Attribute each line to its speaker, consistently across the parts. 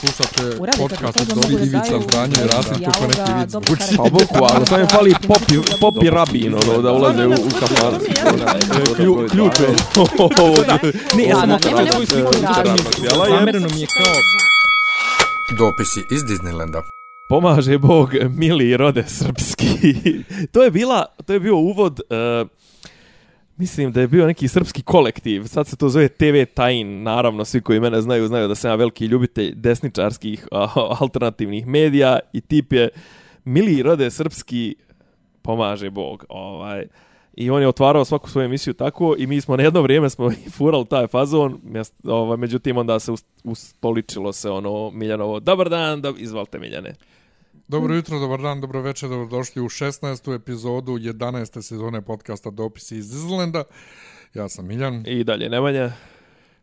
Speaker 1: Slušate podcast
Speaker 2: to,
Speaker 1: od
Speaker 2: da
Speaker 1: Ivica Zdanje i Rasim kako neki vic. Uči.
Speaker 3: Pa bukvalno, samo mi fali popi, popi rabin, ono, da ulaze u, u kafan. Klju, ključ je.
Speaker 2: Ne, ja sam svoju sliku
Speaker 4: mi je kao...
Speaker 1: Dopisi iz Disneylanda.
Speaker 3: Pomaže Bog, mili rode srpski. to je bila, to je bio uvod, uh, mislim da je bio neki srpski kolektiv, sad se to zove TV Tajin, naravno svi koji mene znaju, znaju da sam ja veliki ljubitelj desničarskih uh, alternativnih medija i tip je mili rode srpski, pomaže Bog. Ovaj. I on je otvarao svaku svoju emisiju tako i mi smo na jedno vrijeme smo furali taj fazon, mjest, ovaj, međutim onda se ustoličilo se ono Miljanovo, dobar dan, da, izvalite Miljane.
Speaker 1: Dobro jutro, dobar dan, dobro večer, dobrodošli u 16. epizodu 11. sezone podcasta Dopisi iz Disneylanda. Ja sam Miljan.
Speaker 3: I dalje Nemanja.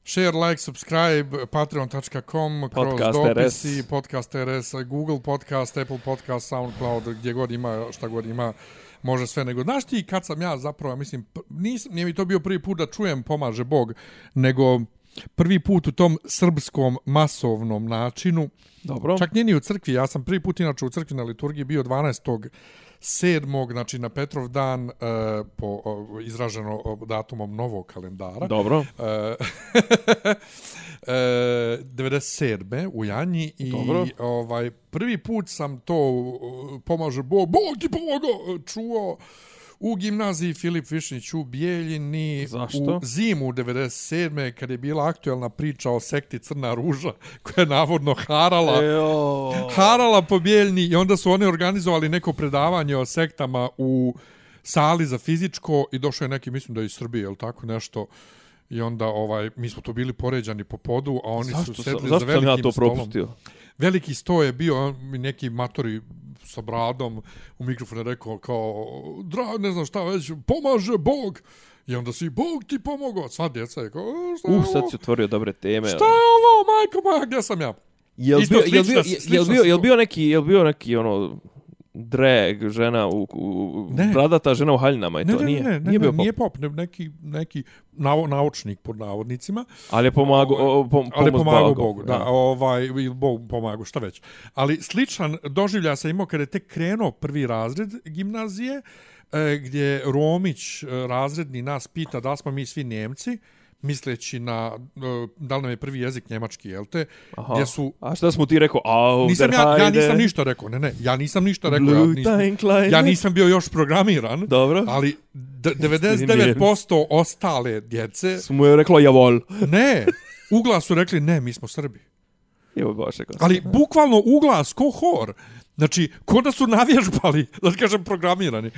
Speaker 1: Share, like, subscribe, patreon.com, kroz
Speaker 3: Podcast
Speaker 1: dopisi,
Speaker 3: RS.
Speaker 1: podcast RS, Google podcast, Apple podcast, Soundcloud, gdje god ima, šta god ima, može sve. Nego, znaš ti kad sam ja zapravo, mislim, nisam, nije mi to bio prvi put da čujem pomaže Bog, nego prvi put u tom srpskom masovnom načinu,
Speaker 3: Dobro.
Speaker 1: Čak nije ni u crkvi, ja sam prvi put inače u crkvi na liturgiji bio 12. sedmog, znači na Petrov dan, e, po izraženo datumom novog kalendara.
Speaker 3: Dobro.
Speaker 1: E, e, 97. u Janji i
Speaker 3: Dobro.
Speaker 1: ovaj prvi put sam to uh, pomaže Bog, Bog ti pomogao, čuo u gimnaziji Filip Višnić u Bijeljini
Speaker 3: Zašto?
Speaker 1: u zimu 97. kad je bila aktuelna priča o sekti Crna ruža koja je navodno harala
Speaker 3: Ejo.
Speaker 1: harala po Bijeljni i onda su oni organizovali neko predavanje o sektama u sali za fizičko i došao je neki, mislim da je iz Srbije, ili tako nešto, i onda ovaj mi smo to bili poređani po podu, a oni
Speaker 3: Zašto,
Speaker 1: su
Speaker 3: sam,
Speaker 1: sedli za
Speaker 3: zašto sam
Speaker 1: velikim
Speaker 3: ja to
Speaker 1: stolom. Veliki sto je bio i neki matori sa bradom u mikrofonu je rekao kao, dra, ne znam šta već, pomaže Bog. I onda si, Bog ti pomogao. Sva djeca je kao, "E, šta je
Speaker 3: Uh,
Speaker 1: ovo?
Speaker 3: sad si otvorio dobre teme.
Speaker 1: Šta je ovo, majko moja, gdje sam ja?
Speaker 3: Jel
Speaker 1: Isto
Speaker 3: bio, jel
Speaker 1: slična-
Speaker 3: bio, jel bio, jel
Speaker 1: situ-
Speaker 3: bio neki, jel bio neki ono drag žena u, u
Speaker 1: Ne.
Speaker 3: bradata žena u haljinama i
Speaker 1: Ne,
Speaker 3: to
Speaker 1: ne,
Speaker 3: nije.
Speaker 1: ne, ne,
Speaker 3: nije
Speaker 1: ne,
Speaker 3: bio pop.
Speaker 1: nije pop, ne, neki, neki nau, naučnik pod navodnicima,
Speaker 3: Ali je pomago, o, pom,
Speaker 1: ali pomagao
Speaker 3: Bogu.
Speaker 1: Bogu, da, ovaj, ili Bog pomagao, šta već. Ali sličan doživlja sam imao kada je tek krenuo prvi razred gimnazije, e, gdje Romić, e, razredni, nas pita da smo mi svi Njemci, misleći na, e, da li nam je prvi jezik njemački, jel te,
Speaker 3: Aha.
Speaker 1: gdje su
Speaker 3: A šta smo ti rekao? Au,
Speaker 1: Nisam ja, ja nisam ništa rekao, ne, ne, ja nisam ništa rekao, ja nisam, ja nisam bio još programiran,
Speaker 3: Dobro.
Speaker 1: ali d- 99% ostale djece,
Speaker 3: Su mu je reklo javol.
Speaker 1: ne, uglas su rekli, ne, mi smo Srbi.
Speaker 3: Evo baš.
Speaker 1: Ali bukvalno uglas, ko hor. Znači, ko da su navježbali, da kažem programirani.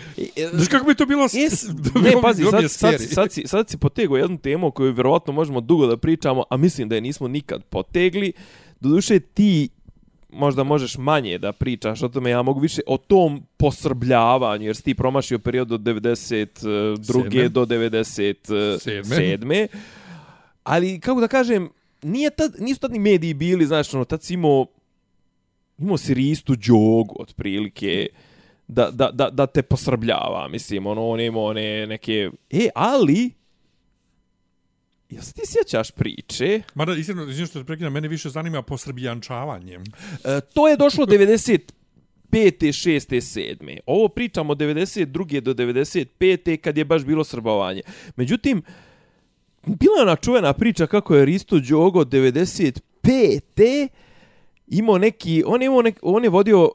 Speaker 1: Znaš kako bi to bilo... s-
Speaker 3: Jes,
Speaker 1: bilo
Speaker 3: ne, pazi,
Speaker 1: bilo
Speaker 3: sad, sad, sad, si, sad si potegao jednu temu o kojoj vjerovatno možemo dugo da pričamo, a mislim da je nismo nikad potegli. Doduše ti možda možeš manje da pričaš o tome, ja mogu više o tom posrbljavanju, jer si ti promašio period od 92.
Speaker 1: Sedme.
Speaker 3: do 97. Ali, kako da kažem, nije tad, nisu tad ni mediji bili, znaš, ono, tad si imao, imao si Ristu Đogu, otprilike, da, da, da, da te posrbljava, mislim, ono, on imao one neke... E, ali, jel se ti sjećaš priče?
Speaker 1: Mada, iskreno, izvim što te prekidam, mene više zanima posrbijančavanjem.
Speaker 3: E, to je došlo 95. 6. 7. Ovo pričamo od 92. do 95. kad je baš bilo srbovanje. Međutim, bila je ona čuvena priča kako je Risto Đogo 95. Imao neki, on je, imao nek, on je vodio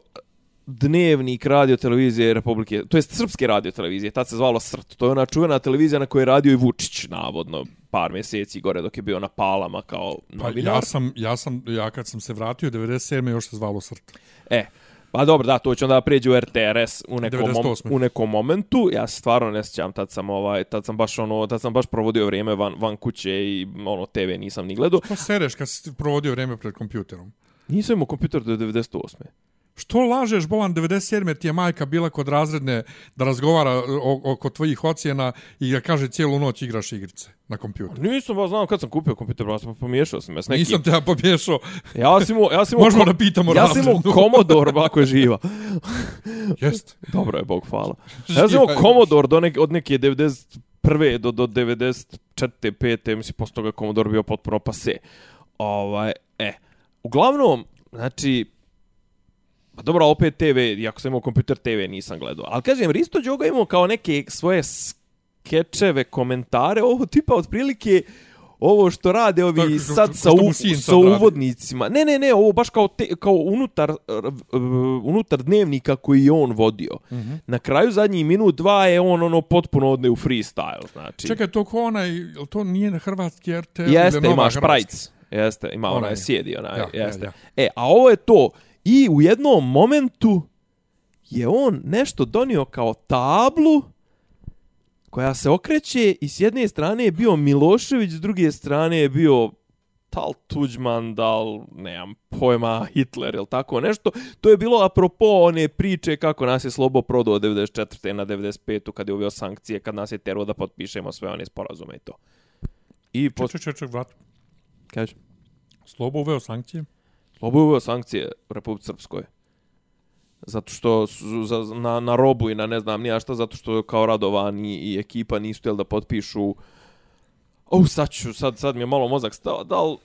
Speaker 3: dnevnik radio televizije Republike, to jest srpske radio televizije, tad se zvalo SRT. To je ona čuvena televizija na kojoj je radio i Vučić, navodno, par mjeseci gore dok je bio na palama kao
Speaker 1: Pa
Speaker 3: novinar.
Speaker 1: ja sam, ja sam, ja kad sam se vratio 97. još se zvalo Srt.
Speaker 3: E, pa dobro, da, to će onda pređe u RTRS u nekom, mom,
Speaker 1: 98..
Speaker 3: u nekom momentu. Ja se stvarno ne sjećam, tad sam, ovaj, tad sam baš ono, tad sam baš provodio vrijeme van, van kuće i ono, TV nisam ni gledao.
Speaker 1: Pa sereš kad si provodio vrijeme pred kompjuterom.
Speaker 3: Nisam imao kompjuter do 98.
Speaker 1: Što lažeš, Bolan, 97. ti je majka bila kod razredne da razgovara o, oko tvojih ocjena i da kaže cijelu noć igraš igrice na kompjuteru.
Speaker 3: Nisam baš znao kad sam kupio kompjuter, pa sam pomiješao sam ja s nekim.
Speaker 1: Nisam te ja pomiješao.
Speaker 3: Ja sam imao, ja sam
Speaker 1: Možemo da pitamo
Speaker 3: Ja sam imao. Commodore, ako je živa.
Speaker 1: Jest.
Speaker 3: Dobro je, Bog hvala. Ja sam imao Commodore do neke, od neke 91. do, do 94. 5. Mislim, posle toga Commodore bio potpuno pase. Ovaj, e, uglavnom, znači, pa dobro, opet TV, iako sam imao kompjuter TV, nisam gledao. Ali kažem, Risto Đoga imao kao neke svoje skečeve, komentare, ovo tipa otprilike ovo što rade ovi
Speaker 1: Tako, što-
Speaker 3: sad sa, u,
Speaker 1: sin
Speaker 3: sa
Speaker 1: sad radi.
Speaker 3: uvodnicima. Ne, ne, ne, ovo baš kao, te, kao unutar, uh, unutar dnevnika koji je on vodio.
Speaker 1: Mhm.
Speaker 3: Na kraju zadnji minut, dva je on ono potpuno odne u freestyle, znači.
Speaker 1: Čekaj, to ko onaj, to nije na hrvatski RTL?
Speaker 3: Jeste,
Speaker 1: ili Nova
Speaker 3: ima
Speaker 1: Hrvatska?
Speaker 3: šprajc. Jeste, ima
Speaker 1: Onaj.
Speaker 3: onaj sjedi, onaj,
Speaker 1: Ja, ja,
Speaker 3: jeste.
Speaker 1: ja.
Speaker 3: E, a ovo je to. I u jednom momentu je on nešto donio kao tablu koja se okreće i s jedne strane je bio Milošević, s druge strane je bio tal Tuđman, dal, nemam pojma, Hitler ili tako nešto. To je bilo apropo one priče kako nas je Slobo prodao od 94. na 95. kad je uveo sankcije, kad nas je terao da potpišemo sve one sporazume i to. I pos...
Speaker 1: Ček, ček, ček, vrat.
Speaker 3: Kaži.
Speaker 1: Slobo uveo sankcije.
Speaker 3: Slobo uveo sankcije u Republike Srpskoj. Zato što su za, na, na robu i na ne znam nija šta, zato što kao Radovan i, i ekipa nisu htjeli da potpišu... O, sad ću, sad, sad mi je malo mozak stao. Da li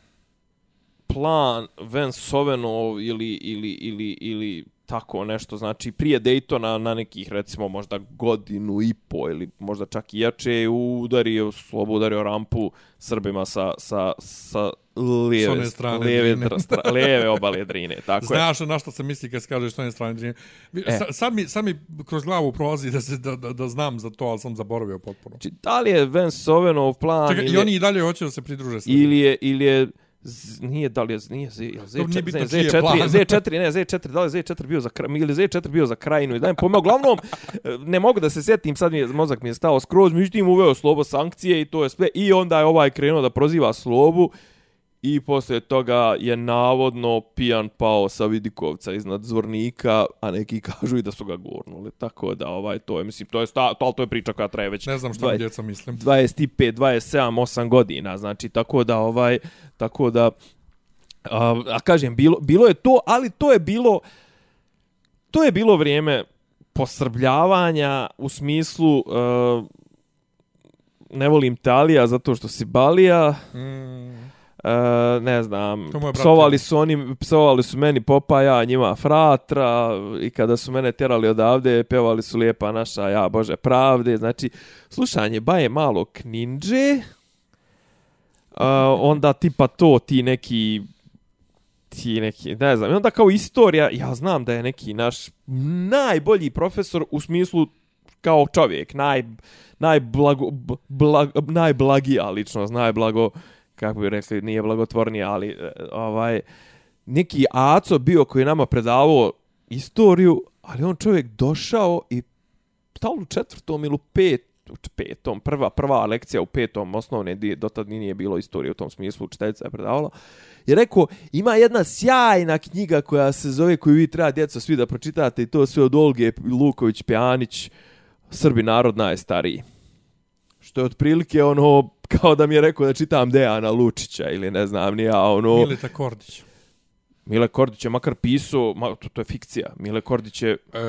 Speaker 3: plan Vance Sovenov ili, ili, ili, ili tako nešto, znači prije Daytona na nekih recimo možda godinu i po ili možda čak i jače je udario, slobo udario rampu Srbima sa, sa, sa lijeve,
Speaker 1: strane
Speaker 3: lijeve, stra, lijeve obale Drine, tako je.
Speaker 1: Znaš na što se misli kad se kaže što je strane Drine.
Speaker 3: E.
Speaker 1: Sa, sad, mi, sad mi kroz glavu prolazi da, se, da, da, da znam za to, ali sam zaboravio potpuno.
Speaker 3: Znači, da li je Vance Sovenov plan
Speaker 1: Čekaj,
Speaker 3: ili,
Speaker 1: i oni i dalje hoće da se pridruže sa
Speaker 3: ili je, ili je Z, nije da li je nije Z, jel
Speaker 1: Dobro, nije
Speaker 3: Z4,
Speaker 1: bitno
Speaker 3: ne,
Speaker 1: čiji je
Speaker 3: Z4,
Speaker 1: plan.
Speaker 3: Z4, ne, Z4, da li je Z4 bio za kraj, ili Z4 bio za krajinu, i dajem pojma, uglavnom, e, ne mogu da se sjetim, sad mi je, mozak mi je stao skroz, međutim uveo Slobo sankcije i to je sve, i onda je ovaj krenuo da proziva Slobu, i poslije toga je navodno pijan pao sa Vidikovca iznad Zvornika, a neki kažu i da su ga gurnuli, tako da ovaj, to je, mislim, to je, sta, to, to je priča koja traje već
Speaker 1: Ne znam šta mi djeca mislim.
Speaker 3: 25, 27, 8 godina, znači tako da ovaj tako da a, a kažem bilo bilo je to, ali to je bilo to je bilo vrijeme posrbljavanja u smislu uh, ne volim Italija zato što si Balija.
Speaker 1: Mm,
Speaker 3: Uh, ne znam, psovali su oni, psovali su meni Popaja, njima Fratra i kada su mene terali odavde, pevali su lijepa naša, ja Bože, pravde. Znači, slušanje baje malo kninđe, uh, onda tipa to, ti neki ti neki, ne znam, i onda kao istorija, ja znam da je neki naš najbolji profesor u smislu kao čovjek, naj, najblago, blag, najblagija ličnost, najblago, kako bi rekli, nije blagotvorni, ali e, ovaj, neki Aco bio koji je nama predavao istoriju, ali on čovjek došao i stalo u četvrtom ili u pet, u petom, prva, prva lekcija u petom osnovne, do dotad nije bilo istorije u tom smislu, učiteljica je predavala, je rekao, ima jedna sjajna knjiga koja se zove, koju vi treba djeca svi da pročitate i to sve od Olge Luković Pjanić, Srbi narod najstariji. Što je otprilike ono, kao da mi je rekao da čitam Dejana Lučića ili ne znam, nije, a ono...
Speaker 1: Milita Kordić.
Speaker 3: Mile Kordić je makar pisao, ma, to, to je fikcija. Mile Kordić je,
Speaker 1: E,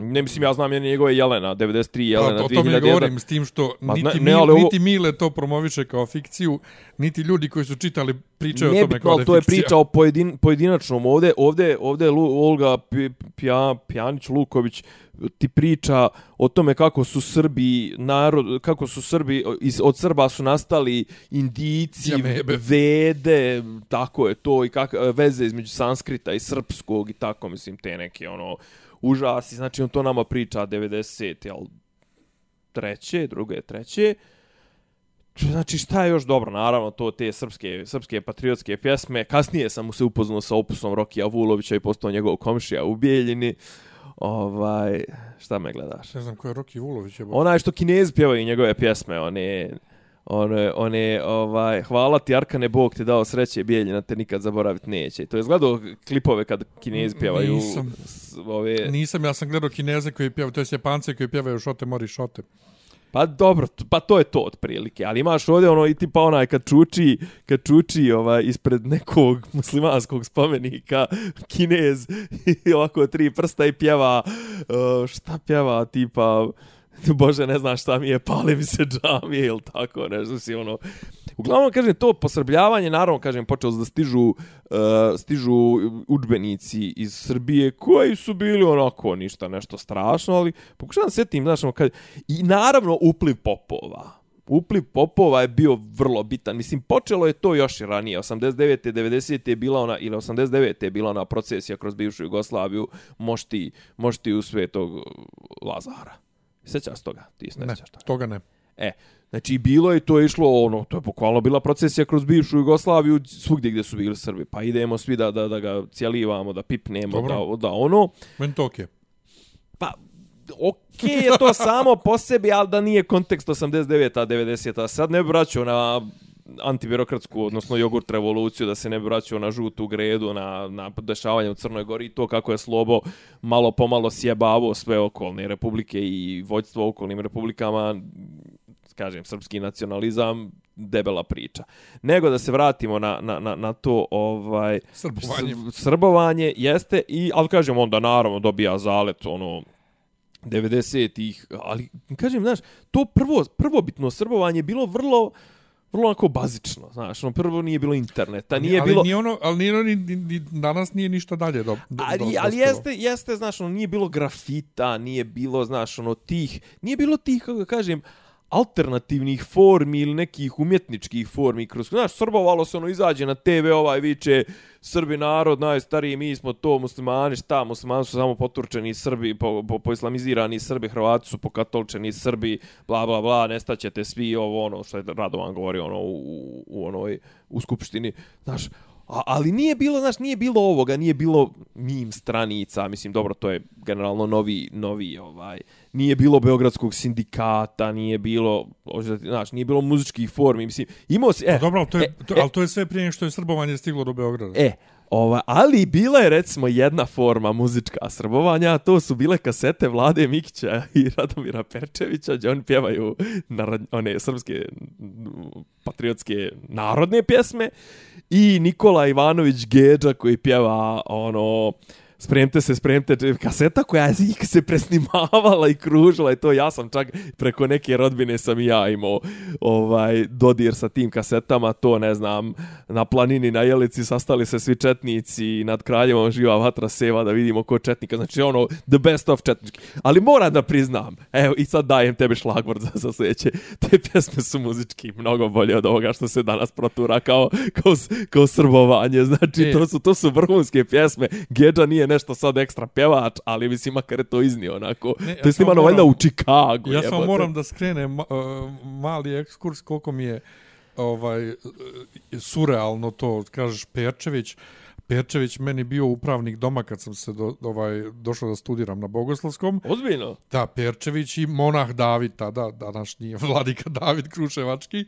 Speaker 3: ne mislim, ja znam je njegove Jelena, 93 Jelena,
Speaker 1: Pa, o tome
Speaker 3: 2001.
Speaker 1: govorim s tim što
Speaker 3: Ma,
Speaker 1: niti,
Speaker 3: ne- ne,
Speaker 1: Mile,
Speaker 3: ali ovo-
Speaker 1: niti Mile to promoviše kao fikciju, niti ljudi koji su čitali pričaju o tome
Speaker 3: Nebitno,
Speaker 1: kao da je
Speaker 3: to je
Speaker 1: fikcija.
Speaker 3: priča o pojedin, pojedinačnom. Ovde, ovde, ovde je Lu, Olga Pja, Pjanić Luković ti priča o tome kako su Srbi narod kako su Srbi iz od Srba su nastali indici,
Speaker 1: Jamebe.
Speaker 3: vede, tako je to i kak veze između sanskrita i srpskog i tako mislim te neke ono užasi. Znači on to nama priča 90 jel treće, druge, treće. Znači šta je još dobro? Naravno to te srpske, srpske patriotske pjesme. Kasnije sam mu se upoznao sa opusom Rokija Vulovića i postao njegov komšija u Bijeljini. Ovaj, šta me gledaš?
Speaker 1: Ne znam ko je Roki Vulović. Je
Speaker 3: Onaj što kinezi pjevaju njegove pjesme, one, one, one, ovaj, hvala ti Arkane, Bog ti dao sreće, Bijeljina te nikad zaboraviti neće. To je gledao klipove kad kinezi pjevaju
Speaker 1: Nisam.
Speaker 3: ove...
Speaker 1: Nisam, ja sam gledao Kineze koji pjevaju, to je Japance koji pjevaju šote mori šote.
Speaker 3: Pa dobro, pa to je to otprilike, ali imaš ovdje ono i tipa onaj kad čuči, kad čuči ovaj, ispred nekog muslimanskog spomenika kinez i ovako tri prsta i pjeva, uh, šta pjeva tipa, bože ne znam šta mi je, pali mi se džamije ili tako, nešto si ono, Uglavnom, kažem, to posrbljavanje, naravno, kažem, počelo da stižu, uh, stižu udžbenici iz Srbije, koji su bili onako ništa, nešto strašno, ali pokušavam da setim, znaš, ono, kad... i naravno upliv popova. Upliv popova je bio vrlo bitan. Mislim, počelo je to još i ranije. 89. 90. je bila ona, ili 89. je bila ona procesija kroz bivšu Jugoslaviju, mošti, mošti u svetog Lazara. Sjećaš toga? Ti se ne,
Speaker 1: Ne,
Speaker 3: toga.
Speaker 1: toga ne.
Speaker 3: E, znači bilo je to išlo ono, to je bukvalno bila procesija kroz bivšu Jugoslaviju, svugdje gdje su bili Srbi. Pa idemo svi da, da, da ga cijelivamo, da pipnemo,
Speaker 1: Dobro.
Speaker 3: da, da ono.
Speaker 1: Meni to okej.
Speaker 3: Pa, okej je to samo po sebi, ali da nije kontekst 89-a, 90-a. Sad ne vraćao na antibirokratsku, odnosno jogurt revoluciju, da se ne bi vraćao na žutu gredu, na, na dešavanje u Crnoj Gori i to kako je Slobo malo pomalo sjebavo sve okolne republike i vođstvo okolnim republikama, kažem, srpski nacionalizam, debela priča. Nego da se vratimo na, na, na, na to ovaj
Speaker 1: Srbovanje.
Speaker 3: srbovanje jeste i ali kažem onda naravno dobija zalet ono 90-ih, ali kažem, znaš, to prvo prvobitno srbovanje je bilo vrlo vrlo onako bazično, znaš, ono prvo nije bilo interneta, nije
Speaker 1: ali
Speaker 3: bilo
Speaker 1: Nije ono, ali nije ono, ni, ni, ni, danas nije ništa dalje do, do,
Speaker 3: ali,
Speaker 1: do,
Speaker 3: ali jeste, jeste, znaš, ono, nije bilo grafita, nije bilo, znaš, ono, tih, nije bilo tih, kako kažem, alternativnih formi ili nekih umjetničkih formi kroz, znaš, srbovalo se ono, izađe na TV ovaj viče, Srbi narod, najstariji, mi smo to, muslimani, šta, muslimani su samo poturčeni Srbi, po, po, po islamizirani Srbi, Hrvati su pokatolčeni Srbi, bla, bla, bla, nestaćete svi, ovo, ono, što je Radovan govori, ono, u, u, u onoj, u skupštini, znaš, A, ali nije bilo, znaš, nije bilo ovoga, nije bilo mim stranica, mislim, dobro, to je generalno novi, novi, ovaj, nije bilo Beogradskog sindikata, nije bilo, znaš, nije bilo muzičkih formi, mislim, imao si, e,
Speaker 1: Dobro, ali to, je,
Speaker 3: e,
Speaker 1: to,
Speaker 3: e,
Speaker 1: ali to je sve prije što je srbovanje stiglo do Beograda.
Speaker 3: E, ova, ali bila je recimo jedna forma muzička srbovanja, to su bile kasete Vlade Mikića i Radomira Perčevića, gdje oni pjevaju narod, one srpske patriotske narodne pjesme i Nikola Ivanović Geđa koji pjeva ono Spremte se, spremte, kaseta koja je se presnimavala i kružila i to ja sam čak preko neke rodbine sam i ja imao ovaj, dodir sa tim kasetama, to ne znam, na planini na Jelici sastali se svi četnici i nad kraljevom živa vatra seva da vidimo ko četnika, znači ono, the best of četnički. Ali moram da priznam, evo i sad dajem tebi šlagvord za, za sljedeće, te pjesme su muzički mnogo bolje od ovoga što se danas protura kao, kao, kao srbovanje, znači
Speaker 1: E.
Speaker 3: to su, to su vrhunske pjesme, Geđa nije nešto sad ekstra pjevač, ali mislim makar je to iznio onako,
Speaker 1: Ne,
Speaker 3: to je snimano valjda u Čikagu.
Speaker 1: Ja samo moram da skrenem uh, mali ekskurs koliko mi je ovaj uh, surrealno to kažeš Perčević Perčević meni bio upravnik doma kad sam se do, ovaj došao da studiram na Bogoslovskom.
Speaker 3: Ozbiljno?
Speaker 1: Da, Perčević i monah David, tada današnji vladika David Kruševački,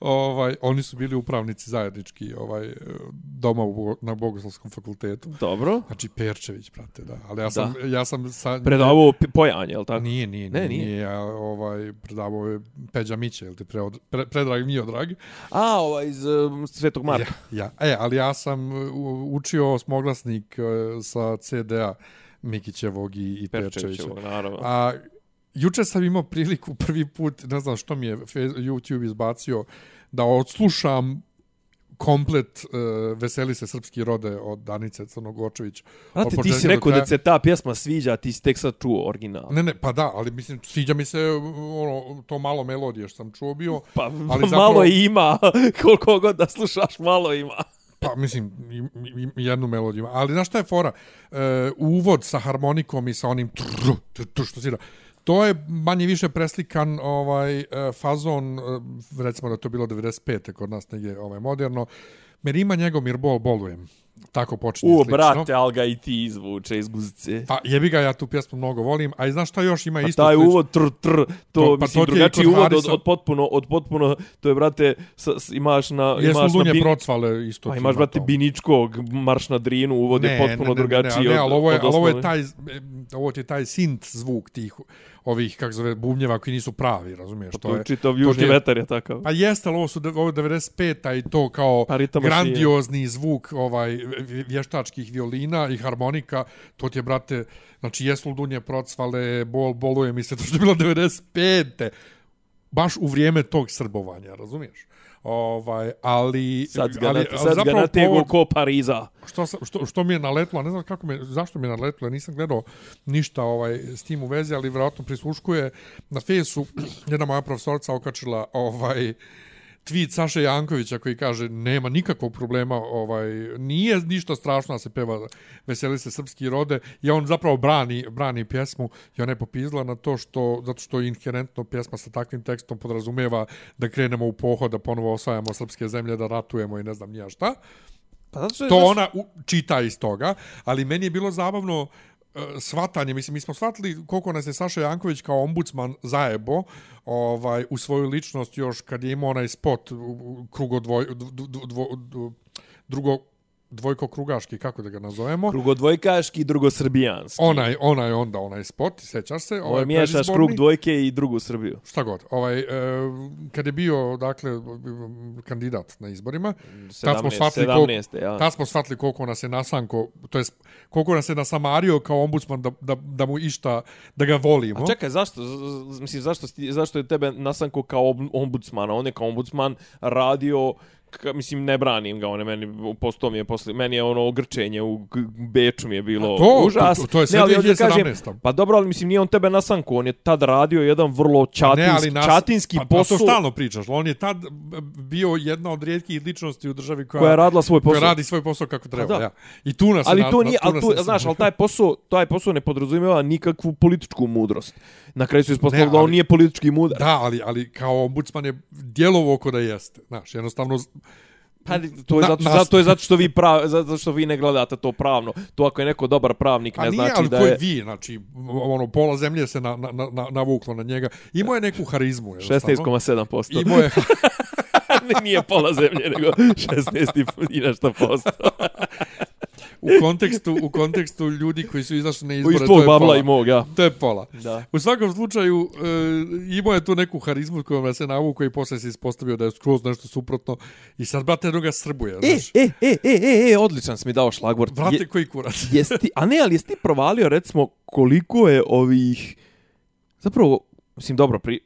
Speaker 1: ovaj, oni su bili upravnici zajednički ovaj, doma u, na Bogoslovskom fakultetu.
Speaker 3: Dobro.
Speaker 1: Znači Perčević, brate, da. Ali ja sam, ja sam sa...
Speaker 3: Predavao pojanje, je li tako?
Speaker 1: Nije, nije,
Speaker 3: Ne,
Speaker 1: nije,
Speaker 3: nije.
Speaker 1: nije. Ja, ovaj, predavao je Peđa Miće, jel ti preod, pre, predrag Miodrag.
Speaker 3: A, ovaj iz um, Svetog Marka.
Speaker 1: Ja, ja. E, ali ja sam uh, učio osmoglasnik uh, sa CD-a Mikićevog i, i.
Speaker 3: Perčevićevog, naravno.
Speaker 1: A juče sam imao priliku prvi put, ne znam što mi je YouTube izbacio, da odslušam komplet uh, Veseli se srpski rode od Danice Crnogorčević.
Speaker 3: Znate, ti si rekao
Speaker 1: kraja.
Speaker 3: da se ta pjesma sviđa, ti si tek sad čuo original.
Speaker 1: Ne, ne, pa da, ali mislim, sviđa mi se ono, to malo melodije što sam čuo bio.
Speaker 3: Pa
Speaker 1: ali
Speaker 3: malo
Speaker 1: zapravo-
Speaker 3: ima, koliko god da slušaš, malo ima.
Speaker 1: Pa, mislim, jednu melodiju. Ali znaš šta je fora? E, uvod sa harmonikom i sa onim tr, tr, tr, što svira. To je manje više preslikan ovaj e, fazon, e, recimo da to bilo 95. kod nas negdje ovaj, moderno. Merima Njegomir bol bolujem. Tako počinje
Speaker 3: U,
Speaker 1: slično.
Speaker 3: brate, al ga i ti izvuče iz guzice.
Speaker 1: Pa jebi ga, ja tu pjesmu mnogo volim. A i znaš šta još ima
Speaker 3: A
Speaker 1: isto
Speaker 3: taj
Speaker 1: slično?
Speaker 3: uvod tr tr to,
Speaker 1: To- pa
Speaker 3: mislim
Speaker 1: to i
Speaker 3: drugačiji uvod od, od potpuno od potpuno to je brate s, s, imaš na
Speaker 1: Jesu
Speaker 3: imaš na
Speaker 1: Lunje
Speaker 3: bin,
Speaker 1: procvale isto.
Speaker 3: pa imaš
Speaker 1: ima
Speaker 3: brate. Biničkog marš na Drinu uvod je potpuno drugačiji
Speaker 1: ne, ne, ne, ali ovo je,
Speaker 3: od,
Speaker 1: ali ovo je
Speaker 3: osnovne.
Speaker 1: taj, ovo ti je taj sint zvuk tih ovih, kako zove, bubnjeva koji nisu pravi, razumiješ?
Speaker 3: Pa to je čitav
Speaker 1: to
Speaker 3: južni
Speaker 1: je-
Speaker 3: vetar je takav.
Speaker 1: Pa jeste, ali ovo su ovo je 95-a i to kao
Speaker 3: Pa
Speaker 1: grandiozni zvuk ovaj vj- vještačkih violina i harmonika, to ti je, brate, znači jesu dunje procvale, bol, boluje mi se, to što je bilo 95-te, baš u vrijeme tog srbovanja, razumiješ? Ovaj, ali...
Speaker 3: Sad ga,
Speaker 1: ali,
Speaker 3: na,
Speaker 1: ali
Speaker 3: sad ga nategu
Speaker 1: povod-
Speaker 3: ko Pariza.
Speaker 1: što, što, što mi je naletlo, ne znam kako me, zašto mi je naletlo, ja nisam gledao ništa ovaj, s tim u vezi, ali vjerojatno prisluškuje na fesu jedna moja profesorica okačila ovaj, tweet Saše Jankovića koji kaže nema nikakvog problema, ovaj nije ništa strašno da se peva Veseli se srpski rode i on zapravo brani brani pjesmu i ona je popizla na to što zato što inherentno pjesma sa takvim tekstom podrazumeva da krenemo u pohod da ponovo osvajamo srpske zemlje da ratujemo i ne znam ni ja šta.
Speaker 3: Pa zato što je
Speaker 1: To
Speaker 3: znaš-
Speaker 1: ona u, čita iz toga, ali meni je bilo zabavno uh, E, svatanje, mislim, mi smo shvatili koliko nas je Saša Janković kao ombudsman zajebo ovaj, u svoju ličnost još kad je imao onaj spot u- u krugo dvoj, dvo, dvo, dvo, dvo, drugo dvojko krugaški, kako da ga nazovemo.
Speaker 3: Drugodvojkaški, drugosrbijanski.
Speaker 1: Onaj, onaj onda, onaj spot, sećaš se?
Speaker 3: Ovo je miješaš krug dvojke i drugu Srbiju.
Speaker 1: Šta god. Ovaj, e, kad je bio, dakle, kandidat na izborima, tad smo
Speaker 3: 17,
Speaker 1: shvatili koliko,
Speaker 3: 17, ja.
Speaker 1: tad smo shvatili koliko nas je nasanko, to jest koliko nas je nasamario kao ombudsman da, da, da mu išta, da ga volimo.
Speaker 3: A čekaj, zašto, mislim, zašto, zašto je tebe nasanko kao ombudsmana? On je kao ombudsman radio ka, mislim, ne branim ga, on je meni, posto mi je posle, meni je ono grčenje u Beču mi je bilo
Speaker 1: A to-
Speaker 3: užas.
Speaker 1: to- to je sve
Speaker 3: Ne, ali da
Speaker 1: 2017.
Speaker 3: pa dobro, ali mislim, nije on tebe nasanko, on je tad radio jedan vrlo čatinski,
Speaker 1: nas-
Speaker 3: čatinski
Speaker 1: pa, Pa
Speaker 3: posao
Speaker 1: to stalno pričaš. On je tad bio jedna od rijetkih ličnosti u državi koja,
Speaker 3: koja je radila svoj
Speaker 1: koja
Speaker 3: posao.
Speaker 1: radi svoj posao kako treba.
Speaker 3: da.
Speaker 1: Ja. I tu nas
Speaker 3: Ali
Speaker 1: na-
Speaker 3: to
Speaker 1: na-
Speaker 3: nije, ali
Speaker 1: nas
Speaker 3: tu, znaš, ali taj posao, taj posao ne podrazumijeva nikakvu političku mudrost. Na kraju se ispostavilo
Speaker 1: Ne,
Speaker 3: da on
Speaker 1: ali-
Speaker 3: nije politički mudar.
Speaker 1: Da, ali, ali kao ombudsman je djelovo ko da jeste. Znaš, jednostavno...
Speaker 3: Pa, to je
Speaker 1: Na-
Speaker 3: zato, zato je zato što vi prav, zato što vi ne gledate to pravno. To ako je neko dobar pravnik
Speaker 1: A
Speaker 3: ne
Speaker 1: nije,
Speaker 3: znači da je
Speaker 1: je vi, znači, ono, pola zemlje se na, na, na, navuklo na njega. Imao je neku harizmu. jednostavno.
Speaker 3: 16,7%.
Speaker 1: Imao je,
Speaker 3: Nije pola zemlje, nego 16 i nešto posto.
Speaker 1: u kontekstu, u kontekstu ljudi koji su izašli na
Speaker 3: Iz
Speaker 1: izbore, to je
Speaker 3: babla
Speaker 1: pola.
Speaker 3: i mog, ja.
Speaker 1: To je pola.
Speaker 3: Da.
Speaker 1: U svakom slučaju, e, imao je tu neku harizmu kojom se navuko i posle se ispostavio da je skroz nešto suprotno. I sad, brate, druga srbuje,
Speaker 3: E,
Speaker 1: znaš.
Speaker 3: e, e, e, e, e, odličan si mi dao šlagvort.
Speaker 1: Brate,
Speaker 3: Je,
Speaker 1: koji kurac.
Speaker 3: jesi ti, a ne, ali jesi ti provalio, recimo, koliko je ovih... Zapravo, mislim, dobro, pri,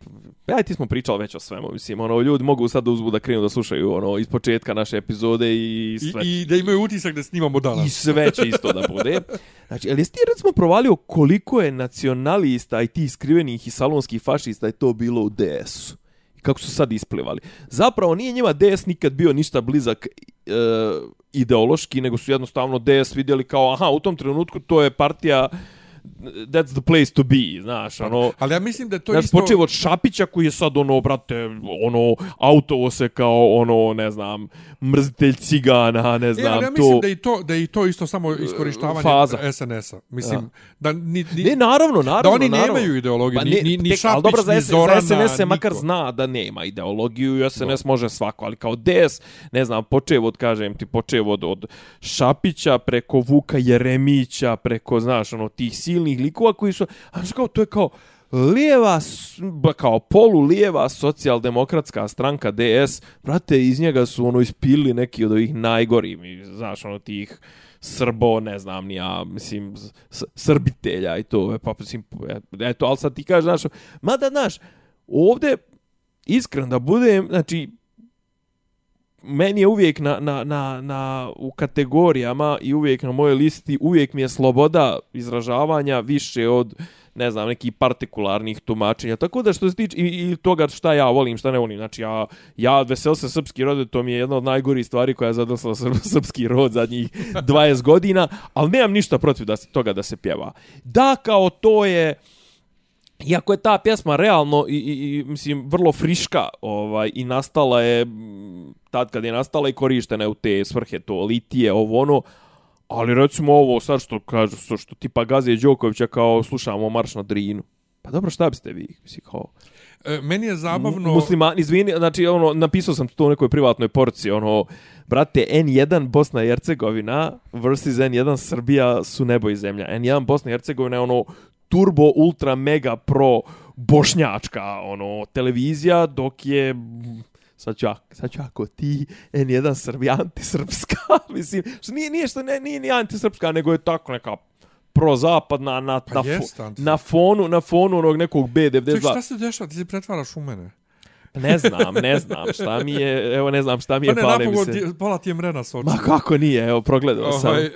Speaker 3: ja ti smo pričali već o svemu, mislim, ono, ljudi mogu sad da uzbu da krenu da slušaju, ono, iz početka naše epizode i
Speaker 1: I,
Speaker 3: sve.
Speaker 1: I da imaju utisak da snimamo danas.
Speaker 3: I sve će isto da bude. Znači, ali jesi ti recimo provalio koliko je nacionalista i tih skrivenih i salonskih fašista je to bilo u DS-u? I kako su sad isplivali? Zapravo nije njima DS nikad bio ništa blizak e, ideološki, nego su jednostavno DS vidjeli kao, aha, u tom trenutku to je partija that's the place to be, znaš, ono...
Speaker 1: Ali ja mislim da to
Speaker 3: Znaš,
Speaker 1: isto...
Speaker 3: počeo od Šapića koji je sad ono, brate, ono, autovo se kao, ono, ne znam, mrzitelj cigana, ne
Speaker 1: E,
Speaker 3: znam,
Speaker 1: ali ja
Speaker 3: to...
Speaker 1: mislim da je i to, da i to isto samo iskorištavanje
Speaker 3: faza.
Speaker 1: SNS-a. Mislim,
Speaker 3: Ja.
Speaker 1: da ni, ni,
Speaker 3: Ne, naravno, naravno.
Speaker 1: da oni
Speaker 3: naravno.
Speaker 1: nemaju ideologiju,
Speaker 3: Pa
Speaker 1: ni,
Speaker 3: ne,
Speaker 1: ni, ni
Speaker 3: tek,
Speaker 1: Šapić,
Speaker 3: ali dobro, za,
Speaker 1: ni Zorana,
Speaker 3: za SNS se makar zna da nema ideologiju i SNS može svako, ali kao DS, ne znam, počev od, kažem ti, počev od, od Šapića preko Vuka Jeremića, preko, znaš, ono, tih silnih likova koji su, a što kao, to je kao, lijeva, kao polu lijeva socijaldemokratska stranka DS, brate, iz njega su ono ispili neki od ovih najgorih, znaš, ono tih Srbo, ne znam ni ja, mislim, srbitelja i to, e, pa, mislim, e, eto, ali sad ti kažeš, znaš, mada, znaš, ovde, iskren da budem, znači, meni je uvijek na, na, na, na, u kategorijama i uvijek na mojoj listi, uvijek mi je sloboda izražavanja više od, ne znam, nekih partikularnih tumačenja. Tako da što se tiče i, i toga šta ja volim, šta ne volim. Znači, ja, ja vesel se srpski rod, to mi je jedna od najgorih stvari koja je zadosla srp, srpski rod zadnjih 20 godina, ali nemam ništa protiv da se, toga da se pjeva. Da, kao to je... Iako je ta pjesma realno i, i, i mislim vrlo friška, ovaj i nastala je tad kad je nastala i korištena je u te svrhe to litije ovo ono, ali recimo ovo sad što kažu što, što tipa Gaze Đokovića kao slušamo marš na Drinu. Pa dobro, šta biste vi? Mislim kao
Speaker 1: E, meni je zabavno...
Speaker 3: Mu- Muslimani, izvini, znači ono napisao sam to u nekoj privatnoj porci, ono brate N1 Bosna i Hercegovina versus N1 Srbija su nebo i zemlja. N1 Bosna i Hercegovina je ono turbo ultra mega pro bošnjačka ono televizija dok je sad ću, ja- sad ću ako ti N1 Srbija antisrpska mislim što nije nije što ne nije ni antisrpska nego je tako neka prozapadna na
Speaker 1: Pa
Speaker 3: na, fo-
Speaker 1: jest
Speaker 3: na fonu na fonu onog nekog
Speaker 1: Ček,
Speaker 3: B92
Speaker 1: šta se dešava? Ti se pretvaraš u mene.
Speaker 3: Ne znam, ne znam šta mi je, evo ne znam šta mi
Speaker 1: Pa
Speaker 3: je,
Speaker 1: ne,
Speaker 3: pale mi
Speaker 1: napokon
Speaker 3: se.
Speaker 1: ti, pola ti je mrena s
Speaker 3: Ma
Speaker 1: očima.
Speaker 3: kako nije, evo progledao sam.
Speaker 1: Ovaj, e,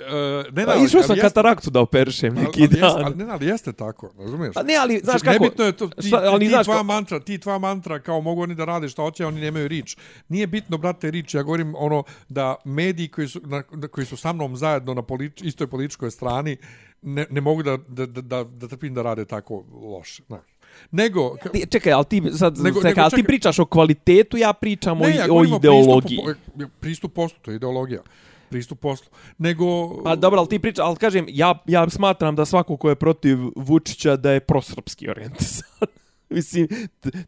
Speaker 1: ne,
Speaker 3: Pa išao sam
Speaker 1: jeste-
Speaker 3: kataraktu da operišem
Speaker 1: ali-
Speaker 3: neki
Speaker 1: ali
Speaker 3: dan.
Speaker 1: Ali, ne, ali jeste tako, razumiješ?
Speaker 3: Pa ne, ali znaš kako...
Speaker 1: Nebitno je to, ti,
Speaker 3: šta- ali
Speaker 1: ti,
Speaker 3: znaš
Speaker 1: tvoja
Speaker 3: kako-
Speaker 1: mantra, ti tvoja mantra, kao mogu oni da rade šta hoće, oni nemaju rič. Nije bitno, brate, rič. Ja govorim ono da mediji koji su, na, koji su sa mnom zajedno na polič, istoj političkoj strani ne, ne mogu da, da, da, da, da trpim da rade tako loše. Znaš. Nego, ka-
Speaker 3: Ti, čekaj, ali ti sad,
Speaker 1: Nego-
Speaker 3: nego,
Speaker 1: nego
Speaker 3: ali ti
Speaker 1: čekaj.
Speaker 3: pričaš o kvalitetu, ja pričam
Speaker 1: ne, ja
Speaker 3: o
Speaker 1: govorim o
Speaker 3: ideologiji.
Speaker 1: Po- pristup poslu, to je ideologija. Pristup poslu. Nego...
Speaker 3: Pa dobro, ali ti priča, ali kažem, ja, ja smatram da svako ko je protiv Vučića da je prosrpski orijentisan. Mislim,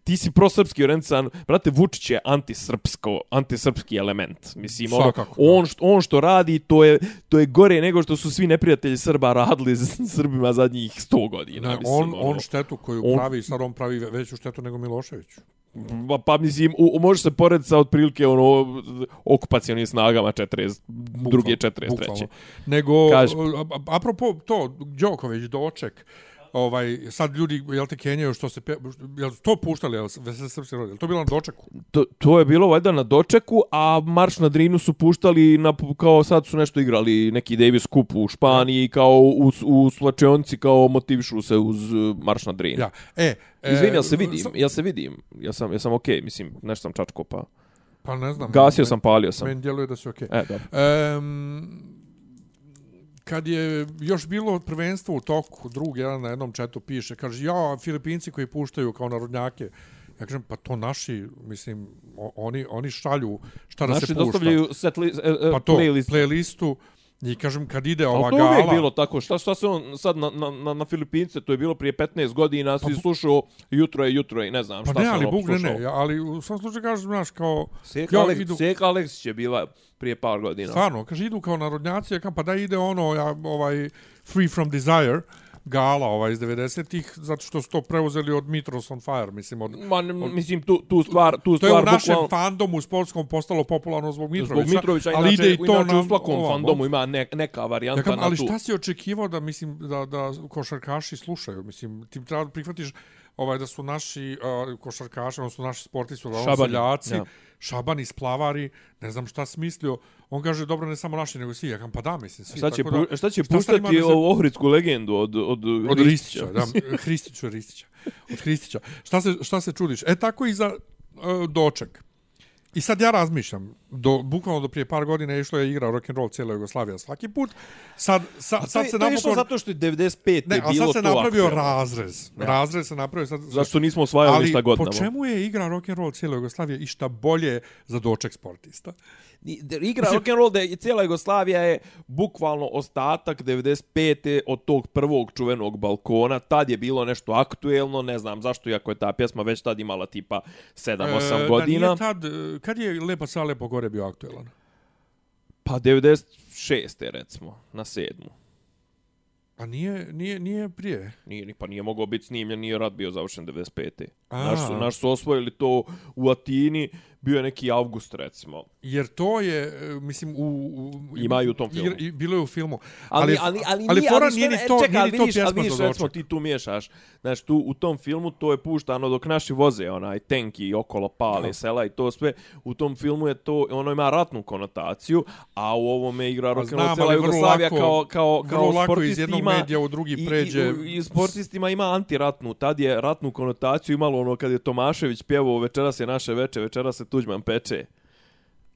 Speaker 3: ti si prosrpski orijentisan, brate, Vučić je antisrpsko, antisrpski element. Mislim, ono, on, što, on što radi, to je, to je gore nego što su svi neprijatelji Srba radili s Srbima zadnjih 100 godina.
Speaker 1: Ne,
Speaker 3: mislim,
Speaker 1: on,
Speaker 3: ono.
Speaker 1: on štetu koju
Speaker 3: on-
Speaker 1: pravi, sad on pravi veću štetu nego Milošević.
Speaker 3: Pa, pa mislim, u, u- može se porediti sa otprilike ono, okupacijonim snagama 40, druge 43.
Speaker 1: Bukvalno. Nego,
Speaker 3: Kaži.
Speaker 1: apropo to, Đoković, doček, ovaj, sad ljudi, jel te kenjaju što se, pe, jel to puštali, jel, Veseli srpski rod, jel to bilo na dočeku?
Speaker 3: To, to je bilo valjda na dočeku, a Marš na Drinu su puštali na, kao sad su nešto igrali neki Davis Cup u Španiji, kao u, u slačionici kao motivišu se uz uh, Marš na Drinu.
Speaker 1: Ja, e... e,
Speaker 3: Izvini, ja se vidim,
Speaker 1: sam-
Speaker 3: ja se vidim. Ja sam, ja sam okej, okay, mislim, nešto sam čačko, pa
Speaker 1: Pa ne znam.
Speaker 3: gasio
Speaker 1: men-
Speaker 3: sam, palio sam.
Speaker 1: Meni djeluje da si okej.
Speaker 3: E, dobro.
Speaker 1: Em, kad je još bilo prvenstvo u toku, drug jedan na jednom četu piše, kaže, ja, Filipinci koji puštaju kao narodnjake, ja kažem, pa to naši, mislim, oni, oni šalju šta da
Speaker 3: Naši
Speaker 1: se pušta.
Speaker 3: dostavljaju set li, e, e,
Speaker 1: pa to,
Speaker 3: playlist.
Speaker 1: playlistu, i kažem, kad ide ova
Speaker 3: Ali to
Speaker 1: gala...
Speaker 3: uvijek bilo tako. Šta, šta se on sad na, na, na, Filipince, to je bilo prije 15 godina, si slušao jutro je jutro i ne znam
Speaker 1: Pa
Speaker 3: šta
Speaker 1: ne,
Speaker 3: sam
Speaker 1: ali
Speaker 3: ono
Speaker 1: Bog, ne,
Speaker 3: slušao.
Speaker 1: ne, ja, ali u svom slučaju kažem, znaš, kao...
Speaker 3: Seka,
Speaker 1: Ja,
Speaker 3: Alex,
Speaker 1: idu-
Speaker 3: Seka Aleksić je bila prije par godina.
Speaker 1: Stvarno, kaže, idu kao narodnjaci, ja kam, pa da ide ono, ja, ovaj, Free from Desire, gala ovaj iz 90-ih, zato što su to preuzeli od Mitros on Fire, mislim, od...
Speaker 3: Ma, ne, mislim, tu, tu stvar, tu
Speaker 1: To je
Speaker 3: stvar
Speaker 1: u našem
Speaker 3: bukvalno-
Speaker 1: fandomu sportskom postalo popularno zbog Mitrovića.
Speaker 3: Zbog Mitrovića,
Speaker 1: ali
Speaker 3: inače,
Speaker 1: ide i to
Speaker 3: inače
Speaker 1: na
Speaker 3: u svakom
Speaker 1: ovamo.
Speaker 3: fandomu ima ne, neka
Speaker 1: Ja
Speaker 3: varijanta
Speaker 1: kam,
Speaker 3: na
Speaker 1: ali
Speaker 3: tu.
Speaker 1: šta si očekivao da mislim da da košarkaši slušaju? Mislim, ti treba da prihvatiš ovaj da su naši uh, košarkaši, odnosno naši sportisti, uglavnom
Speaker 3: Šabani,
Speaker 1: seljaci,
Speaker 3: ja.
Speaker 1: šabani, splavari, ne znam šta smislio. On kaže, dobro, ne samo naši, nego svi. Ja kam, pa da, mislim, svi.
Speaker 3: Šta će,
Speaker 1: tako da,
Speaker 3: šta će
Speaker 1: šta ima
Speaker 3: puštati
Speaker 1: da se-
Speaker 3: ovu ohridsku legendu od, od,
Speaker 1: Od Ristića, da, Hristića, Ristića. Od Hristića. Šta se, šta se čudiš? E, tako i za uh, doček. I sad ja razmišljam, do, bukvalno do prije par godina išlo je igra rock and roll cijela Jugoslavija svaki put. Sad, sa, sad se
Speaker 3: to je
Speaker 1: napokon...
Speaker 3: zato što je 95.
Speaker 1: Ne,
Speaker 3: je
Speaker 1: ali
Speaker 3: bilo
Speaker 1: sad se
Speaker 3: to
Speaker 1: napravio
Speaker 3: aktuelno.
Speaker 1: razrez.
Speaker 3: Ja.
Speaker 1: Razrez se napravio sad.
Speaker 3: Zašto nismo osvajali
Speaker 1: ali
Speaker 3: ništa
Speaker 1: po
Speaker 3: godinama?
Speaker 1: čemu je igra rock and roll cijela Jugoslavija i šta bolje za doček sportista?
Speaker 3: Igra rock and roll da je cijela Jugoslavija je bukvalno ostatak 95. od tog prvog čuvenog balkona. Tad je bilo nešto aktuelno, ne znam zašto, iako je ta pjesma već tad imala tipa 7-8
Speaker 1: E,
Speaker 3: godina.
Speaker 1: Da tad, kad je Lepa sa Lepo gore bio aktuelan?
Speaker 3: Pa 96. recimo, na sedmu.
Speaker 1: A nije, nije, nije prije.
Speaker 3: Nije, ni- pa nije mogao biti snimljen, nije rat bio završen 95.
Speaker 1: A.
Speaker 3: Naš su, naš su osvojili to u Atini, bio je neki avgust recimo.
Speaker 1: Jer to je, e, mislim, u... u
Speaker 3: Ima i u tom filmu.
Speaker 1: I bilo je u filmu.
Speaker 3: Ali, ali, ali,
Speaker 1: ali
Speaker 3: nije,
Speaker 1: fora
Speaker 3: ali
Speaker 1: nije ni to,
Speaker 3: čekaj,
Speaker 1: nije
Speaker 3: ali
Speaker 1: ni to
Speaker 3: vidiš, ali
Speaker 1: pjesma
Speaker 3: vidiš, recimo, ti tu miješaš. Znaš, tu u tom filmu to je puštano dok naši voze, onaj tank i okolo pale
Speaker 1: Da.
Speaker 3: sela i to sve. U tom filmu je to, ono ima ratnu konotaciju, a u ovome igra rock and roll cijela
Speaker 1: ali
Speaker 3: Jugoslavija
Speaker 1: lako-
Speaker 3: kao, kao, kao
Speaker 1: lako iz jednog
Speaker 3: ima...
Speaker 1: medija u drugi
Speaker 3: I,
Speaker 1: pređe.
Speaker 3: i, i sportistima ima antiratnu. Tad je ratnu konotaciju imalo ono kad je Tomašević pjevao večeras je naše veče, večeras se Tuđman peče.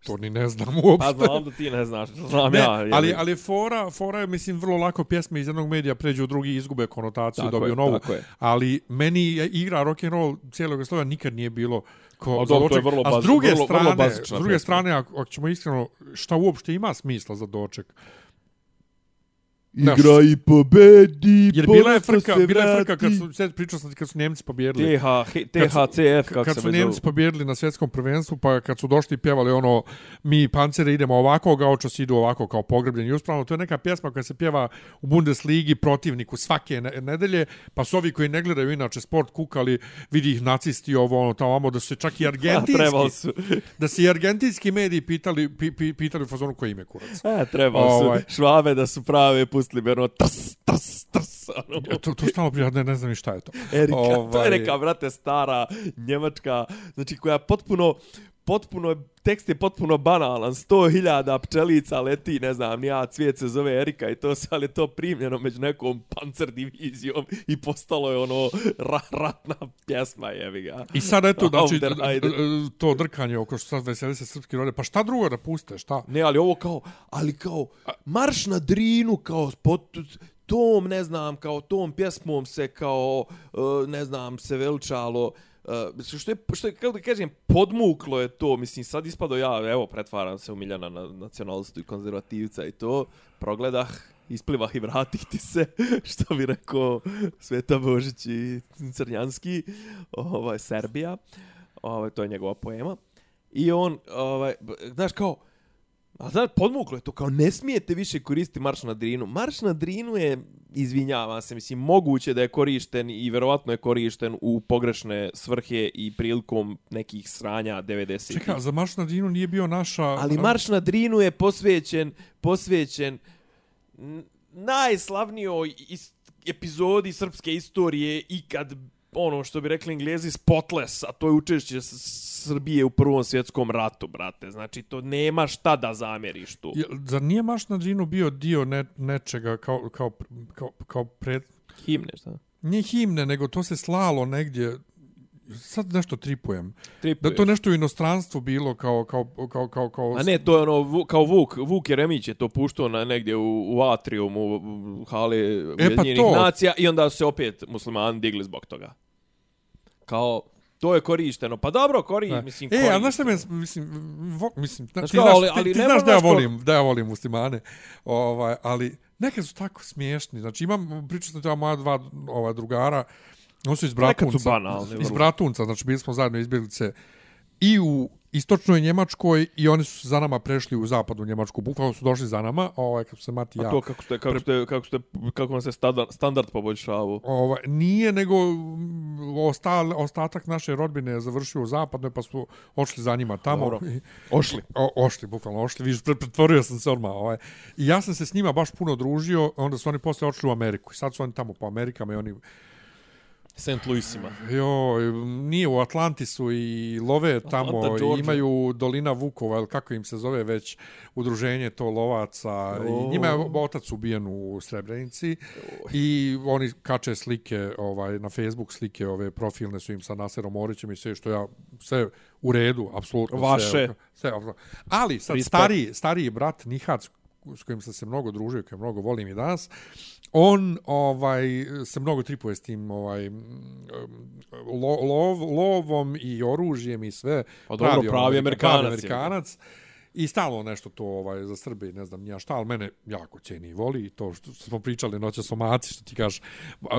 Speaker 1: To ni ne znam uopšte.
Speaker 3: Pa znam da ti ne znaš, znam
Speaker 1: Ne,
Speaker 3: ja. je
Speaker 1: ali,
Speaker 3: li?
Speaker 1: ali fora, fora je, mislim, vrlo lako pjesme iz jednog medija pređu u drugi izgube konotaciju,
Speaker 3: Tako
Speaker 1: dobiju
Speaker 3: je,
Speaker 1: novu. Ali meni je igra rock and roll cijelog Jugoslavija nikad nije bilo ko
Speaker 3: A
Speaker 1: za
Speaker 3: dobro, to je
Speaker 1: doček.
Speaker 3: vrlo
Speaker 1: A s druge
Speaker 3: vrlo- vrlo
Speaker 1: strane,
Speaker 3: bazična
Speaker 1: s druge
Speaker 3: pjesma.
Speaker 1: strane, ako, ako ćemo iskreno, šta uopšte ima smisla za doček?
Speaker 3: Igra i pobedi,
Speaker 1: Jer bila je frka,
Speaker 3: se
Speaker 1: bila je frka kad su, sad pričao sam ti kad su Njemci pobjedili.
Speaker 3: TH,
Speaker 1: Kad su-
Speaker 3: THCF, kako
Speaker 1: kad
Speaker 3: se
Speaker 1: su
Speaker 3: već
Speaker 1: Njemci
Speaker 3: zovu.
Speaker 1: pobjedili na svjetskom prvenstvu, pa kad su došli i pjevali ono mi pancere idemo ovako, gaučos idu ovako kao pogrebljeni uspravno. To je neka pjesma koja se pjeva u Bundesligi protivniku svake ne nedelje, pa su ovi koji ne gledaju inače sport kukali, vidi ih nacisti ovo, ono, tamo, vamo, da su se čak i
Speaker 3: A,
Speaker 1: argentinski,
Speaker 3: su.
Speaker 1: da se i argentinski mediji pitali, pi, pi, pitali u fazonu koje ime kurac.
Speaker 3: A, trebali su
Speaker 1: Ovaj.
Speaker 3: švabe da su prave, pustili bi ono trs, trs, trs. Ono.
Speaker 1: Ja, To, to stalno prija, ne, ne znam ni šta je to.
Speaker 3: Erika, to je
Speaker 1: Ovaj,
Speaker 3: neka, brate, stara njemačka, znači koja potpuno, potpuno, je- tekst je potpuno banalan, 100.000 pčelica leti, ne znam, nija cvijet se zove Erika i to se, ali je to primljeno među nekom pancer divizijom i postalo je ono ra, ratna pjesma, jevi ga.
Speaker 1: I sad eto, znači, to drkanje oko što sad veseli se srpski rode, pa šta drugo da puste, šta?
Speaker 3: Ne, ali ovo kao, ali kao, marš na Drinu, kao, pot, tom, ne znam, kao tom pjesmom se kao, uh, ne znam, se veličalo, Uh, Uh, što je, što je, kako da kažem, podmuklo je to, mislim, sad ispado ja, evo, pretvaram se u Miljana na nacionalistu i konzervativca i to, progledah, isplivah i vratih ti se, što bi rekao Sveta Božić i Crnjanski, ovaj, Serbija, ovaj, to je njegova poema. I on, ovaj, znaš, kao, A da, podmuklo je to, kao ne smijete više koristiti Marš na Drinu. Marš na Drinu je, izvinjavam se, mislim, moguće da je korišten i verovatno je korišten u pogrešne svrhe i prilikom nekih sranja 90.
Speaker 1: Čekaj, za Marš na Dinu nije bio naša...
Speaker 3: Ali Marš na Drinu je posvećen, posvećen najslavnijoj epizodi srpske istorije ikad ono što bi rekli englezi spotless, a to je učešće Srbije u prvom svjetskom ratu, brate. Znači, to nema šta da zamjeriš tu.
Speaker 1: Je, zar nije Marš na Dinu bio dio ne, nečega kao, kao, kao, kao pred...
Speaker 3: Himne, šta?
Speaker 1: Nije himne, nego to se slalo negdje... Sad nešto tripujem.
Speaker 3: Tripuješ.
Speaker 1: Da to nešto u inostranstvu bilo kao... kao, kao, kao, kao
Speaker 3: A ne, to je ono, kao Vuk, Vuk Jeremić je to puštao na negdje u, u atriumu u, u hale Ujedinjenih
Speaker 1: to.
Speaker 3: nacija i onda su se opet muslimani digli zbog toga. Kao, to je korišteno. Pa dobro, kori,
Speaker 1: Da.
Speaker 3: mislim,
Speaker 1: E,
Speaker 3: kori.
Speaker 1: a znaš šta me, mislim, vo, mislim,
Speaker 3: Znaš
Speaker 1: ti,
Speaker 3: kao,
Speaker 1: znaš,
Speaker 3: ali-
Speaker 1: ti,
Speaker 3: ali
Speaker 1: ti
Speaker 3: ne
Speaker 1: znaš da ja
Speaker 3: moraš ko-
Speaker 1: volim, da ja volim muslimane, ovaj, ali nekad su tako smiješni. Znači, imam, pričao sam teba moja dva ova, drugara, oni su iz
Speaker 3: Nekad su
Speaker 1: Bratunca.
Speaker 3: banalni,
Speaker 1: Iz. Bratunca, znači bili smo zajedno izbjeglice i u istočnoj Njemačkoj i oni su za nama prešli u zapadnu Njemačku. Bukvalno su došli za nama, ovaj, kako se Mati ja.
Speaker 3: A to kako ste, kako ste, kako ste, kako vam se standard, standard poboljšavao?
Speaker 1: Ovaj, nije, nego mm, ostal, ostatak naše rodbine je završio u zapadnoj, pa su ošli za njima tamo.
Speaker 3: Dobro. Ošli.
Speaker 1: O, ošli, bukvalno ošli. Viš, pre- pretvorio sam se odmah. Ovaj. I ja sam se s njima baš puno družio, onda su oni posle ošli u Ameriku. I sad su oni tamo po Amerikama i oni...
Speaker 3: St. Louisima.
Speaker 1: Jo, nije u Atlantisu i love tamo,
Speaker 3: Atlanta,
Speaker 1: i imaju Dolina Vukova, ili kako im se zove već, udruženje to lovaca.
Speaker 3: O.
Speaker 1: I njima je otac ubijen u Srebrenici i oni kače slike ovaj na Facebook, slike ove profilne su im sa Naserom Orićem i sve što ja, sve u redu, apsolutno.
Speaker 3: Vaše.
Speaker 1: Sve, sve, apsolutno. Ali sad
Speaker 3: Respekt.
Speaker 1: stariji, stariji brat Nihac, s kojim sam se mnogo družio, koji mnogo volim i danas, on ovaj se mnogo tripuje s tim ovaj lo, lov, lovom i oružjem i sve.
Speaker 3: Pa dobro, pravi
Speaker 1: Amerika-
Speaker 3: Amerikanac
Speaker 1: Pravi
Speaker 3: je.
Speaker 1: I stalno nešto to ovaj za Srbe, ne znam ja šta, ali mene jako ceni i voli i to što smo pričali noćas o Maci, što ti kažeš,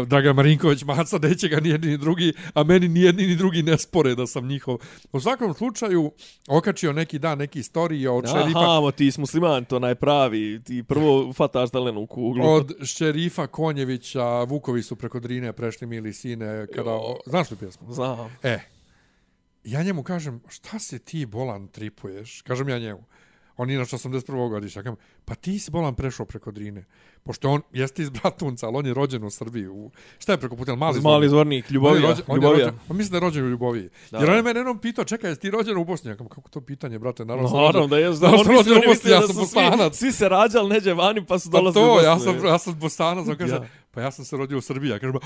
Speaker 1: Draga Marinković, Maca, neće ga ni jedni ni drugi, a meni ni jedni ni drugi ne spore da sam njihov. U svakom slučaju, okačio neki dan neki istorije od šerifa,
Speaker 3: Aha, mo ti si musliman, to najpravi. Ti prvo fataš zelenu kuglu.
Speaker 1: od šerifa Konjevića, Vukovi su preko Drine prešli mili sine, kada, o, znaš tu pjesmu?
Speaker 3: Znam.
Speaker 1: E, ja njemu kažem, šta se ti bolan tripuješ? Kažem ja njemu. On je inače 81. godišnja. Kažem, pa ti si bolan prešao preko Drine. Pošto on jeste iz Bratunca, ali on je rođen u Srbiji. U, šta je preko puta? Mali,
Speaker 3: Mali
Speaker 1: zvornik. On
Speaker 3: ljubovija.
Speaker 1: rođen, on je
Speaker 3: ljubovija.
Speaker 1: rođen, on mislim da je rođen u Ljuboviji.
Speaker 3: Da.
Speaker 1: Jer on je mene jednom pitao, čekaj, jesi ti rođen u Bosni? Ja kažem, kako to pitanje, brate? Naravno, sam
Speaker 3: Naravno
Speaker 1: rođen-
Speaker 3: da je, da on
Speaker 1: sam
Speaker 3: misli,
Speaker 1: rođen u
Speaker 3: oni
Speaker 1: Bosni, ja
Speaker 3: da
Speaker 1: sam
Speaker 3: su svi,
Speaker 1: Bosanac.
Speaker 3: svi se rađali neđe vani pa su
Speaker 1: Pa
Speaker 3: dolazili u
Speaker 1: to,
Speaker 3: Bosnu.
Speaker 1: ja sam, ja sam bosanac, on kaže,
Speaker 3: Ja.
Speaker 1: pa ja sam se rodio u Srbiji, ja kažem,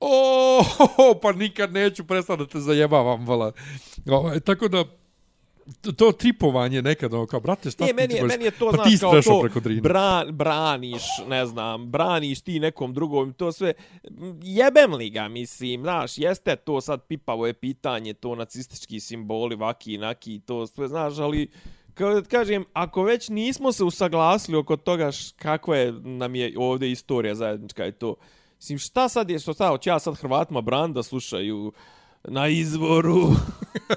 Speaker 1: o, pa nikad neću prestati da te zajebavam, vala. O, tako da, to, tripovanje nekad, ono, kao, brate, šta
Speaker 3: Ne,
Speaker 1: ti
Speaker 3: meni je,
Speaker 1: tripuješ?
Speaker 3: meni je to,
Speaker 1: pa
Speaker 3: znaš, kao to,
Speaker 1: preko Drine.
Speaker 3: bran, braniš, ne znam, braniš ti nekom drugom, to sve, jebem li ga, mislim, znaš, jeste to sad pipavo je pitanje, to nacistički simboli, vaki, naki, to sve, znaš, ali, kao da kažem, ako već nismo se usaglasili oko toga kako je nam je ovdje istorija zajednička i to, mislim, šta sad je, što sad, hoće ja sad Hrvatima bran da slušaju na izvoru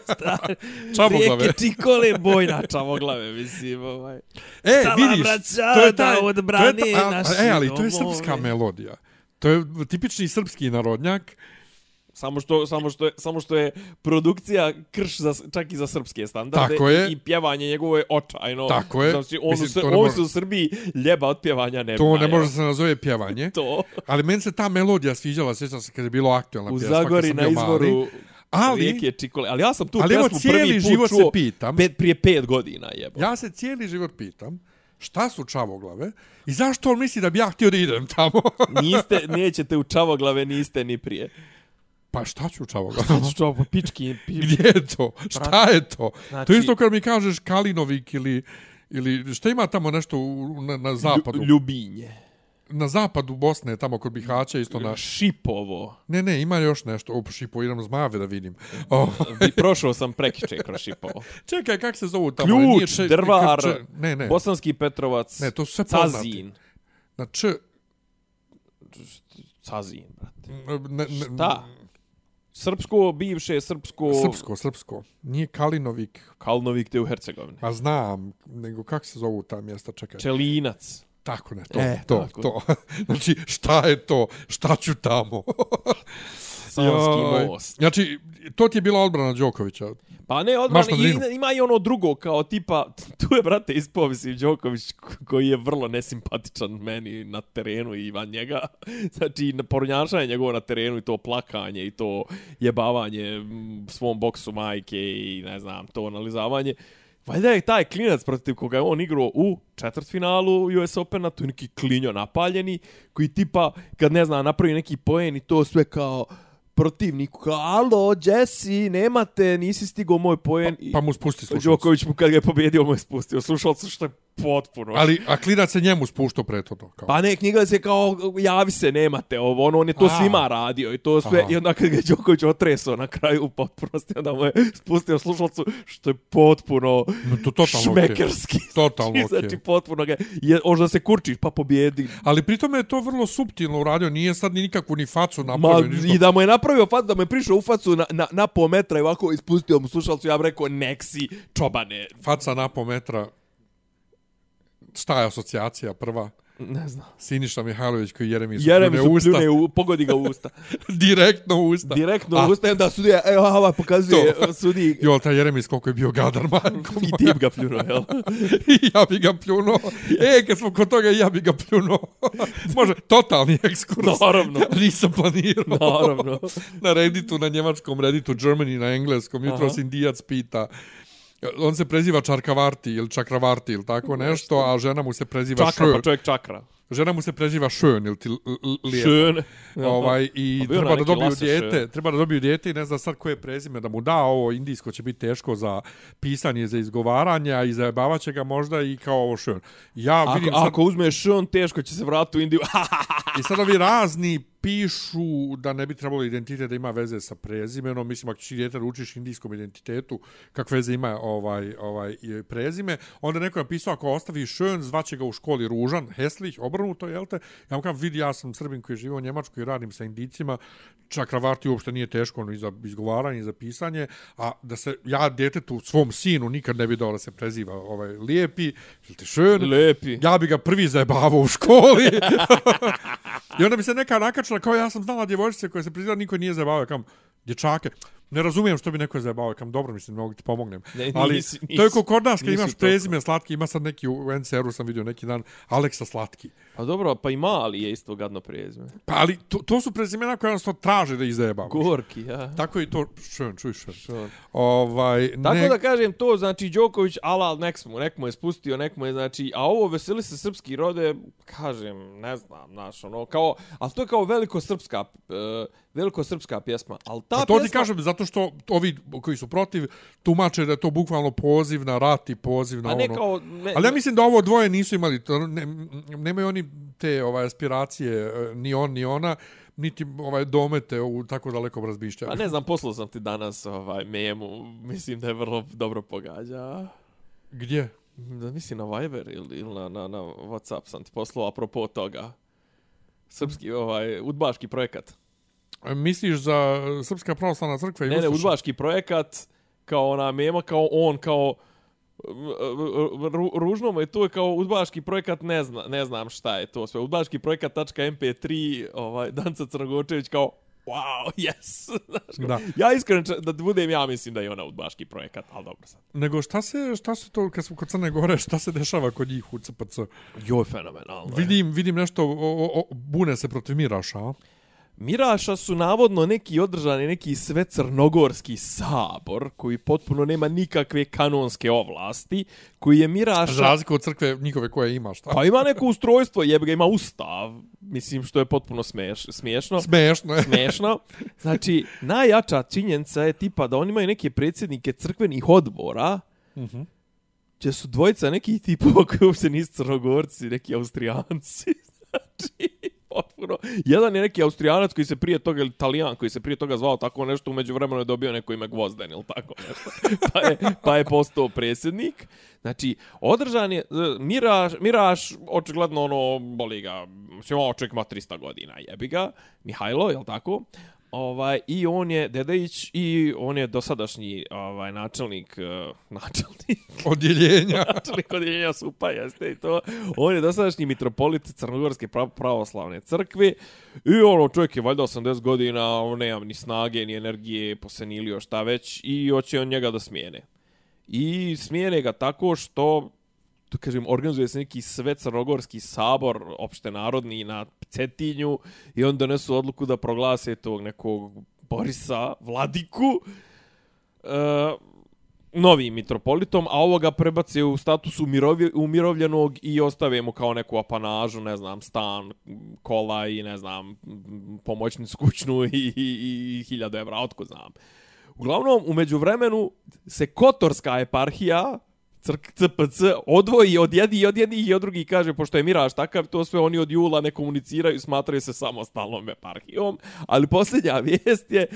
Speaker 1: Čavoglave.
Speaker 3: rijeke Čikole, bojna čavoglave, mislim, ovaj.
Speaker 1: E,
Speaker 3: Stala
Speaker 1: vidiš,
Speaker 3: braća
Speaker 1: to je
Speaker 3: da
Speaker 1: taj, to je
Speaker 3: odbrane
Speaker 1: ta, a,
Speaker 3: naši
Speaker 1: e, ali to je srpska melodija. To je tipični srpski narodnjak
Speaker 3: Samo što, samo, što je, samo što je produkcija krš za, čak i za srpske standarde.
Speaker 1: Tako je.
Speaker 3: I pjevanje njegovo je očajno.
Speaker 1: Tako je.
Speaker 3: Znači, on,
Speaker 1: Mislim,
Speaker 3: u, on
Speaker 1: može-
Speaker 3: se u Srbiji ljeba od pjevanja ne
Speaker 1: To ne može se nazove pjevanje.
Speaker 3: To.
Speaker 1: Ali meni se ta melodija sviđala, sjećam se kad je bilo aktualna
Speaker 3: U
Speaker 1: pjesma. kad
Speaker 3: Zagori na
Speaker 1: mali.
Speaker 3: izvoru
Speaker 1: Ali-
Speaker 3: rijeke Čikole. Ali ja sam tu
Speaker 1: Ali
Speaker 3: pjesmu
Speaker 1: cijeli
Speaker 3: prvi put
Speaker 1: život se
Speaker 3: čuo
Speaker 1: pitam.
Speaker 3: pet, prije pet godina jebo.
Speaker 1: Ja se cijeli život pitam šta su čavoglave i zašto on misli da bi ja htio da idem tamo?
Speaker 3: Niste, nećete u čavoglave, niste ni prije.
Speaker 1: Pa šta ću u čavoglave?
Speaker 3: Znači, čo, po pički, pi,
Speaker 1: Gdje je to? Šta je to?
Speaker 3: Znači-
Speaker 1: To je isto kad mi kažeš Kalinovik ili ili šta ima tamo nešto u, na, na zapadu?
Speaker 3: lju- Ljubinje.
Speaker 1: Na zapadu Bosne, tamo kod Bihaća, isto na...
Speaker 3: Šipovo.
Speaker 1: Ne, ne, ima još nešto. O, šipo, idem zmave da vidim. O,
Speaker 3: I prošao sam prekiče kroz Šipovo.
Speaker 1: čekaj, kak se zovu tamo? Nije
Speaker 3: Ključ,
Speaker 1: če-
Speaker 3: drvar,
Speaker 1: če- ne, ne.
Speaker 3: Bosanski Petrovac,
Speaker 1: Ne, to su sve poznati.
Speaker 3: Cazin.
Speaker 1: Na č...
Speaker 3: Cazin, brate.
Speaker 1: Ne, ne,
Speaker 3: Da. Srpsko, bivše srpsko,
Speaker 1: Srpsko, srpsko. Nije Kalinovik.
Speaker 3: Kalnovik te u Hercegovini.
Speaker 1: A znam, nego kako se zovu ta mjesta, čekaj.
Speaker 3: Čelinac.
Speaker 1: Tako ne, to,
Speaker 3: E,
Speaker 1: to,
Speaker 3: tako.
Speaker 1: to. znači, šta je to? Šta ću tamo? Joj.
Speaker 3: most.
Speaker 1: Znači, to ti je bila odbrana Đokovića.
Speaker 3: Pa ne, odmah,
Speaker 1: Maš na
Speaker 3: i, ima i ono drugo, kao tipa, tu je, brate, ispao, mislim, Đoković, koji je vrlo nesimpatičan meni na terenu i van njega. Znači, na porunjašanje njegovo na terenu i to plakanje i to jebavanje mm, svom boksu majke i, ne znam, to analizavanje. Valjda je taj klinac protiv koga je on igrao u četvrtfinalu US Opena, tu je neki klinjo napaljeni, koji tipa, kad ne znam, napravi neki poen i to sve kao protivniku, kao, alo, Jesse, nemate, nisi stigao moj poen.
Speaker 1: Pa mu spusti slušalcu.
Speaker 3: Đoković mu kad ga je pobjedio mu je spustio slušalcu što je potpuno.
Speaker 1: Ali, a klinac se njemu spuštao prethodno. Kao.
Speaker 3: Pa ne, knjiga se kao, javi se, nemate ovo, ono, on je to
Speaker 1: A.
Speaker 3: svima radio i to sve,
Speaker 1: Aha.
Speaker 3: i onda kad ga je Đoković otresao na kraju u potpunosti, onda mu je spustio slušalcu, što je potpuno
Speaker 1: No, to totalno
Speaker 3: šmekerski.
Speaker 1: Totalno okej.
Speaker 3: Znači, potpuno ga, je, možda se kurčiš, pa pobjedi.
Speaker 1: Ali pritom je to vrlo suptilno uradio, nije sad ni nikakvu ni facu
Speaker 3: Ma,
Speaker 1: napravio. ništa.
Speaker 3: I da mu je napravio facu, da mu je prišao u facu na, na, na pol metra i ovako ispustio mu slušalcu, ja bih rekao, neksi, čobane.
Speaker 1: Faca na po metra. Šta je asocijacija prva?
Speaker 3: Ne znam.
Speaker 1: Siniša Mihajlović koji Jeremi su
Speaker 3: Jeremi
Speaker 1: pljune
Speaker 3: su
Speaker 1: usta.
Speaker 3: pljune, u, pogodi ga u usta.
Speaker 1: Direktno u usta.
Speaker 3: Direktno
Speaker 1: A,
Speaker 3: u usta, onda sudija, evo, ovaj pokazuje,
Speaker 1: To.
Speaker 3: sudi,
Speaker 1: Jo, taj Jeremis koliko je bio gadar, majko
Speaker 3: i tip ga pljunuo, jel?
Speaker 1: I ja bi ga pljunuo. E, kad smo kod toga, ja bi ga pljunuo. Može, totalni ekskurs.
Speaker 3: Naravno.
Speaker 1: Nisam planirao.
Speaker 3: Naravno.
Speaker 1: na Redditu, na njemačkom Redditu, Germany na engleskom, jutro
Speaker 3: Aha.
Speaker 1: Indijac pita, on se preziva Čarkavarti ili Čakravarti ili tako nešto, a žena mu se preziva
Speaker 3: Čakra, pa
Speaker 1: Šön.
Speaker 3: čovjek čakra.
Speaker 1: Žena mu se preziva Šön ili ti lijepo.
Speaker 3: Šön.
Speaker 1: Ovaj, I
Speaker 3: A bio
Speaker 1: treba da dobiju dijete,
Speaker 3: Schön.
Speaker 1: treba da dobiju dijete i ne zna sad koje prezime da mu da, ovo indijsko će biti teško za pisanje, za izgovaranje, a i zajebavat će ga možda i kao ovo Šön. Ja
Speaker 3: Ako,
Speaker 1: vidim sad,
Speaker 3: ako uzmeš Šön, teško će se vratiti u Indiju.
Speaker 1: I sad ovi razni pišu da ne bi trebalo identitet da ima veze sa prezimenom. Mislim, ako dijete da učiš indijskom identitetu, kakve veze ima ovaj, ovaj prezime, onda neko je napisao ako ostavi šön, zvaće ga u školi ružan, Heslich, obrnuto, jel te? Ja mu kažem, vidi, ja sam Srbin koji živi u Njemačkoj i radim sa indicima, čakravarti uopšte nije teško ni za izgovaranje, ni za pisanje, a da se ja djetetu, svom sinu, nikad ne bi dao da se preziva ovaj lijepi, ili te šön,
Speaker 3: Lepi.
Speaker 1: ja bi ga prvi zajebavao u školi. I onda bi se neka nakačila, kao ja sam znala djevojčice koje se prizivala, niko je nije zajebavao, kam, dječake. Ne razumijem što bi neko zajebavao, kam, dobro, mislim, mogu ti pomognem.
Speaker 3: Ne,
Speaker 1: Ali
Speaker 3: nisi-
Speaker 1: to je kod nas, kad imaš prezime slatki, ima sad neki u NCR-u sam vidio neki dan, Aleksa Slatki.
Speaker 3: A dobro, pa i mali je isto gadno prezime.
Speaker 1: Pa ali to, to su prezimena koje jednostavno traže da ih zajebavaš.
Speaker 3: Gorki, ja.
Speaker 1: Tako je i to, šön, čuj šön.
Speaker 3: Šön.
Speaker 1: Ovaj,
Speaker 3: Tako
Speaker 1: ne,
Speaker 3: da kažem to, znači Đoković, ala, nek mu, nek mu je spustio, nek mu je, znači, a ovo veseli se srpski rode, kažem, ne znam, znaš, ono, kao, ali to je kao veliko srpska, uh, veliko srpska pjesma, ali ta
Speaker 1: A to
Speaker 3: pjesma...
Speaker 1: ti kažem zato što ovi koji su protiv tumače da je to bukvalno poziv na rat i poziv na
Speaker 3: A ne
Speaker 1: ono.
Speaker 3: kao... Ne,
Speaker 1: Ali ja mislim da ovo dvoje nisu imali, ne, nemaju oni te ovaj, aspiracije, eh, ni on, ni ona, niti ovaj domete u tako dalekom razmišljanju.
Speaker 3: Pa ne znam, poslao sam ti danas ovaj memu, mislim da je vrlo dobro pogađa.
Speaker 1: Gdje?
Speaker 3: Da mislim na Viber ili, ili na, na, na Whatsapp sam ti poslao apropo toga. Srpski, ovaj, udbaški projekat.
Speaker 1: E, Misliš za Srpska pravoslavna crkva i
Speaker 3: Ne, ne, udbaški projekat, kao ona mema, kao on, kao ru, ružno mu je to je kao udbaški projekat, ne, zna, ne znam šta je to sve. Udbaški projekat.mp3, ovaj, Danca Crnogočević kao wow, yes. Znaš,
Speaker 1: Da.
Speaker 3: Ja iskreno, da budem ja, mislim da je ona udbaški projekat, ali dobro sad.
Speaker 1: Nego šta se, šta se to, kad smo kod Crne Gore, šta se dešava kod njih u CPC?
Speaker 3: Joj, fenomenalno. je.
Speaker 1: Vidim, vidim nešto, o, o, o, bune se protiv Miraša, a?
Speaker 3: Miraša su navodno neki održani neki sve crnogorski sabor koji potpuno nema nikakve kanonske ovlasti, koji je
Speaker 1: Za
Speaker 3: Miraša...
Speaker 1: razliku od crkve njihove koje ima, šta?
Speaker 3: Pa ima neko ustrojstvo, jebe ga, ima ustav, mislim što je potpuno smeš, smiješno.
Speaker 1: Smešno je.
Speaker 3: smešno. Znači, najjača činjenica je tipa da oni imaju neke predsjednike crkvenih odbora,
Speaker 1: Mhm.
Speaker 3: gdje su dvojica nekih tipova koji uopće nisu crnogorci, neki austrijanci. Znači, potpuno. Jedan je neki austrijanac koji se prije toga, ili italijan koji se prije toga zvao tako nešto, umeđu vremenu je dobio neko ime Gvozden ili tako nešto. Pa je, pa je postao predsjednik. Znači, održan je, e, Miraš, Miraš očigledno ono, boli ga, mislim, ovo čovjek ima 300 godina, jebi ga, Mihajlo, je tako? Ovaj, I on je Dedejić i on je dosadašnji ovaj, načelnik, uh, načelnik,
Speaker 1: Odjeljenja.
Speaker 3: načelnik odjeljenja SUPA, jeste i to. On je dosadašnji mitropolit Crnogorske prav pravoslavne crkve i ono, čovjek je valjda 80 godina, on nema ni snage, ni energije, posenilio šta već i hoće on njega da smijene. I smijene ga tako što to kažem, organizuje se neki sve crnogorski sabor, opštenarodni na Cetinju i on donesu odluku da proglase tog nekog Borisa Vladiku e, novim mitropolitom, a ovoga prebace u status umirovi, umirovljenog i ostave mu kao neku apanažu, ne znam, stan, kola i ne znam, pomoćnicu kućnu i, i, i hiljada evra, otko znam. Uglavnom, umeđu vremenu se Kotorska eparhija, crk, CPC, odvoji od jednih i od jednih i od drugih kaže, pošto je Miraž takav, to sve oni od jula ne komuniciraju, smatraju se samostalnom eparhijom, ali posljednja vijest je